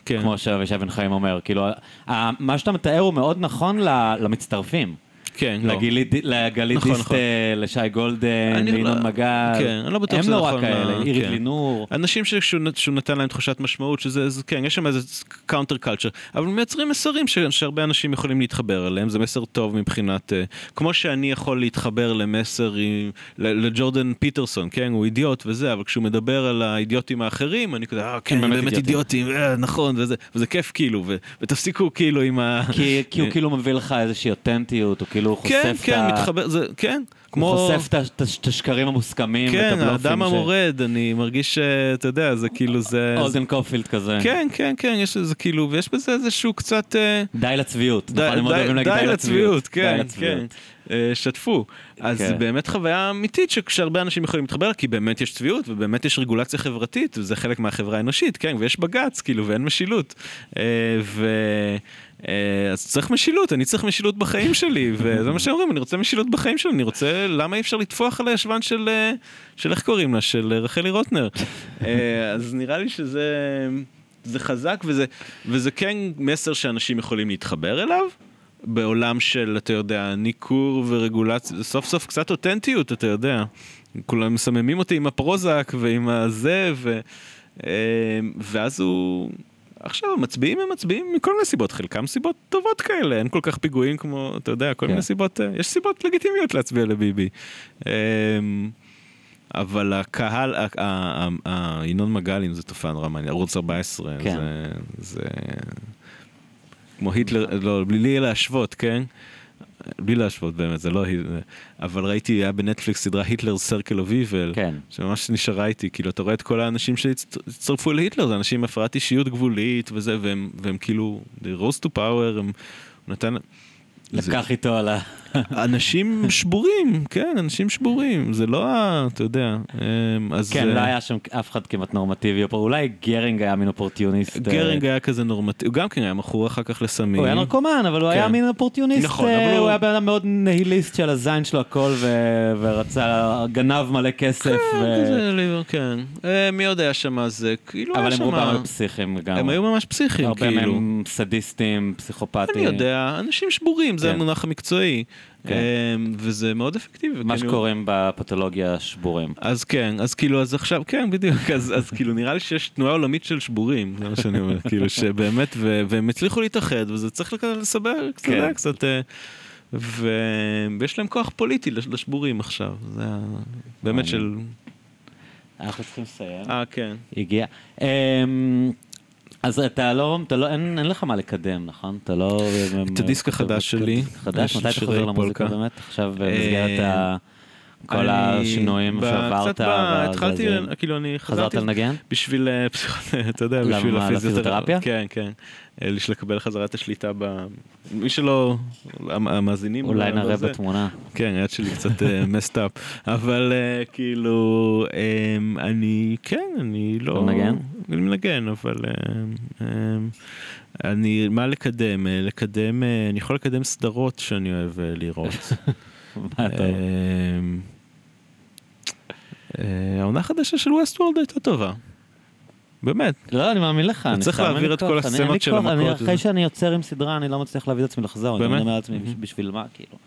כן. כמו שאבישי בן חיים אומר, כאילו, מה שאתה מתאר הוא מאוד נכון למצטרפים. כן, לא. לגלית- לגלית נכון, דיסטל, לשי גולדן, אני ינון לא- מגל. כן, אני לא בטוח הם שזה לא רק נכון, כאלה, אה, אירית כן. לינור. אנשים שכשהוא נת- שהוא נתן להם תחושת משמעות, שזה, זה, כן, יש שם איזה counter culture, אבל מייצרים מסרים ש, שהרבה אנשים יכולים להתחבר אליהם, זה מסר טוב מבחינת, אה, כמו שאני יכול להתחבר למסר עם, לג'ורדן פיטרסון, כן, הוא אידיוט וזה, אבל כשהוא מדבר על האידיוטים האחרים, אני כזה, אה, כן, הם הם באמת באמת אידיוטים, אה, נכון, וזה, וזה כיף כאילו, ו, ותפסיקו כאילו עם ה... כי, כי הוא כאילו מביא לך איזושהי אותנטיות, הוא כאילו חושף כן, את כן, ה... מתחבר, זה, כן, כמו... חושף את השקרים המוסכמים, כן. האדם המורד, אני מרגיש שאתה יודע, זה כאילו זה... אולדן קופילד כזה. כן, כן, כן, יש לזה כאילו, ויש בזה איזשהו קצת... אה, די לצביעות. די- נכון, די- להגיד די לצביעות, כן, די כן. אה, שתפו. אז כן. באמת חוויה אמיתית שכשהרבה אנשים יכולים להתחבר, כי באמת יש צביעות ובאמת יש רגולציה חברתית, וזה חלק מהחברה האנושית, כן, ויש בג"ץ, כאילו, ואין משילות. אה, ו... אה, אז צריך משילות, אני צריך משילות בחיים שלי, וזה מה שאומרים, אני רוצה משילות בחיים שלי, אני רוצה, למה אי אפשר לטפוח על הישבן של, אה, של איך קוראים לה, של אה, רחלי רוטנר. אז נראה לי שזה זה חזק, וזה, וזה כן מסר שאנשים יכולים להתחבר אליו. בעולם של, אתה יודע, ניכור ורגולציה, סוף סוף קצת אותנטיות, אתה יודע. כולם מסממים אותי עם הפרוזק ועם הזה, ו... ואז הוא... עכשיו המצביעים הם מצביעים מכל מיני סיבות, חלקם סיבות טובות כאלה, אין כל כך פיגועים כמו, אתה יודע, כל כן. מיני סיבות, אה, יש סיבות לגיטימיות להצביע לביבי. אמ, אבל הקהל, ינון מגלים זה תופעה נורא מעניינת, ערוץ 14, כן. זה, זה כמו היטלר, לא, בלי להשוות, כן? בלי להשוות באמת, זה לא, אבל ראיתי, היה בנטפליקס סדרה היטלר סרקל אוף איבל. שממש נשארה איתי, כאילו אתה רואה את כל האנשים שהצטרפו להיטלר, זה אנשים עם הפרעת אישיות גבולית וזה, והם, והם כאילו, they rose to power, הם, הוא נתן, זה- לקח איתו על ה... אנשים שבורים, כן, אנשים שבורים, זה לא, ה- אתה יודע, אמ, אז... כן, אה, לא היה שם אף אחד כמעט נורמטיבי, או אולי גרינג היה מין אופורטיוניסט. אה, גרינג היה כזה נורמטיבי, הוא גם כן היה מכור אחר כך לסמים. הוא היה נרקומן, אבל הוא כן. היה מין אופורטיוניסט, נכון, אה, אבל הוא- היה בן אדם מאוד נהיליסט של הזין שלו הכל, ורצה, גנב מלא כסף, כן, כן. אה, מי עוד היה שם אז? אה, כאילו היה אבל שם... הם רובם פסיכים גם. הם היו ממש פסיכיים, הרבה כאילו. מהם סדיסטים, פסיכופטים. אני יודע, אנשים שבורים, זה כן. המונח המקצועי. כן. אמ, וזה מאוד אפקטיבי. מה שקוראים בפתולוגיה שבורים. אז כן, אז כאילו, אז עכשיו, כן, בדיוק, אז, אז כאילו נראה לי שיש תנועה עולמית של שבורים, זה מה שאני אומר, כאילו שבאמת, ו, והם הצליחו להתאחד, וזה צריך לסבר, קצת, כן. קצת, אה, ו- ויש להם כוח פוליטי לש- לשבורים עכשיו, זה באמת של. אנחנו צריכים לסיים. אה, כן. הגיע. אמ, אז אתה לא, אתה לא, אין, אין לך מה לקדם, נכון? אתה לא... את הדיסק החדש שלי, חדש? מתי אתה חוזר למוזיקה. באמת? עכשיו במסגרת אה, ה... כל השינויים שעברת. קצת התחלתי. כאילו אני חזרת לנגן? בשביל, אה, אתה יודע, בשביל לפיזיותרפיה? כן, כן. אה, בשביל לקבל חזרה את השליטה ב... מי שלא, המ- המאזינים. אולי ב- נראה. בתמונה. כן, היד שלי קצת מסט אפ, אבל אה, כאילו, אמ, אני, כן, אני לא... אתה מנגן? אני מנגן, אבל אמ, אני, מה לקדם? אה, לקדם, אה, אני יכול לקדם סדרות שאני אוהב אה, לראות. אתה... אמ, אה, העונה החדשה של ווסט וולד הייתה טובה. באמת. לא, אני מאמין לך. אני צריך להעביר את כל אני- הסצנות של אני- המכות אחרי. שאני יוצר עם סדרה, אני לא מצליח להביא את עצמי לחזור. אני באמת? אומר לעצמי. בשביל מה, כאילו.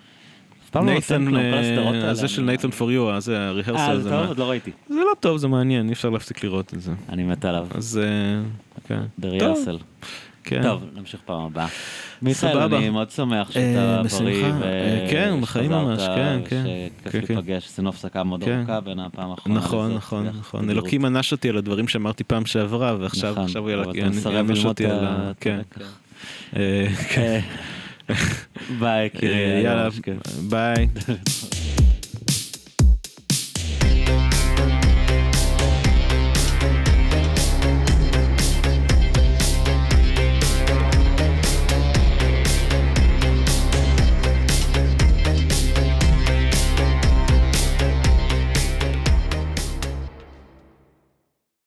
לא נייתן, אה. הזה של אני- נייתן פור יו, זה אה, הריהרסל, זה זה טוב? מה- עוד לא ראיתי. זה לא טוב, זה מעניין, אי אפשר להפסיק לראות את זה. אני מת עליו. אז אה, כן. כן. טוב, נמשיך פעם הבאה. מיכאל, סבבה. אני מאוד שמח אה, שאתה בשמחה. בריא. אה, כן, בחיים ממש, כן, כן. שכיף כן, כן. להיפגש, עשינו הפסקה מאוד כן. ארוכה בין הפעם האחרונה. נכון, נכון, נכון. אלוקים ענש אותי על הדברים שאמרתי פעם שעברה, ועכשיו נכון, עכשיו הוא יענש אותי על ה- כן. הלקח. אה, כן. אה, ביי, יקירי. אה, יאללה. ביי.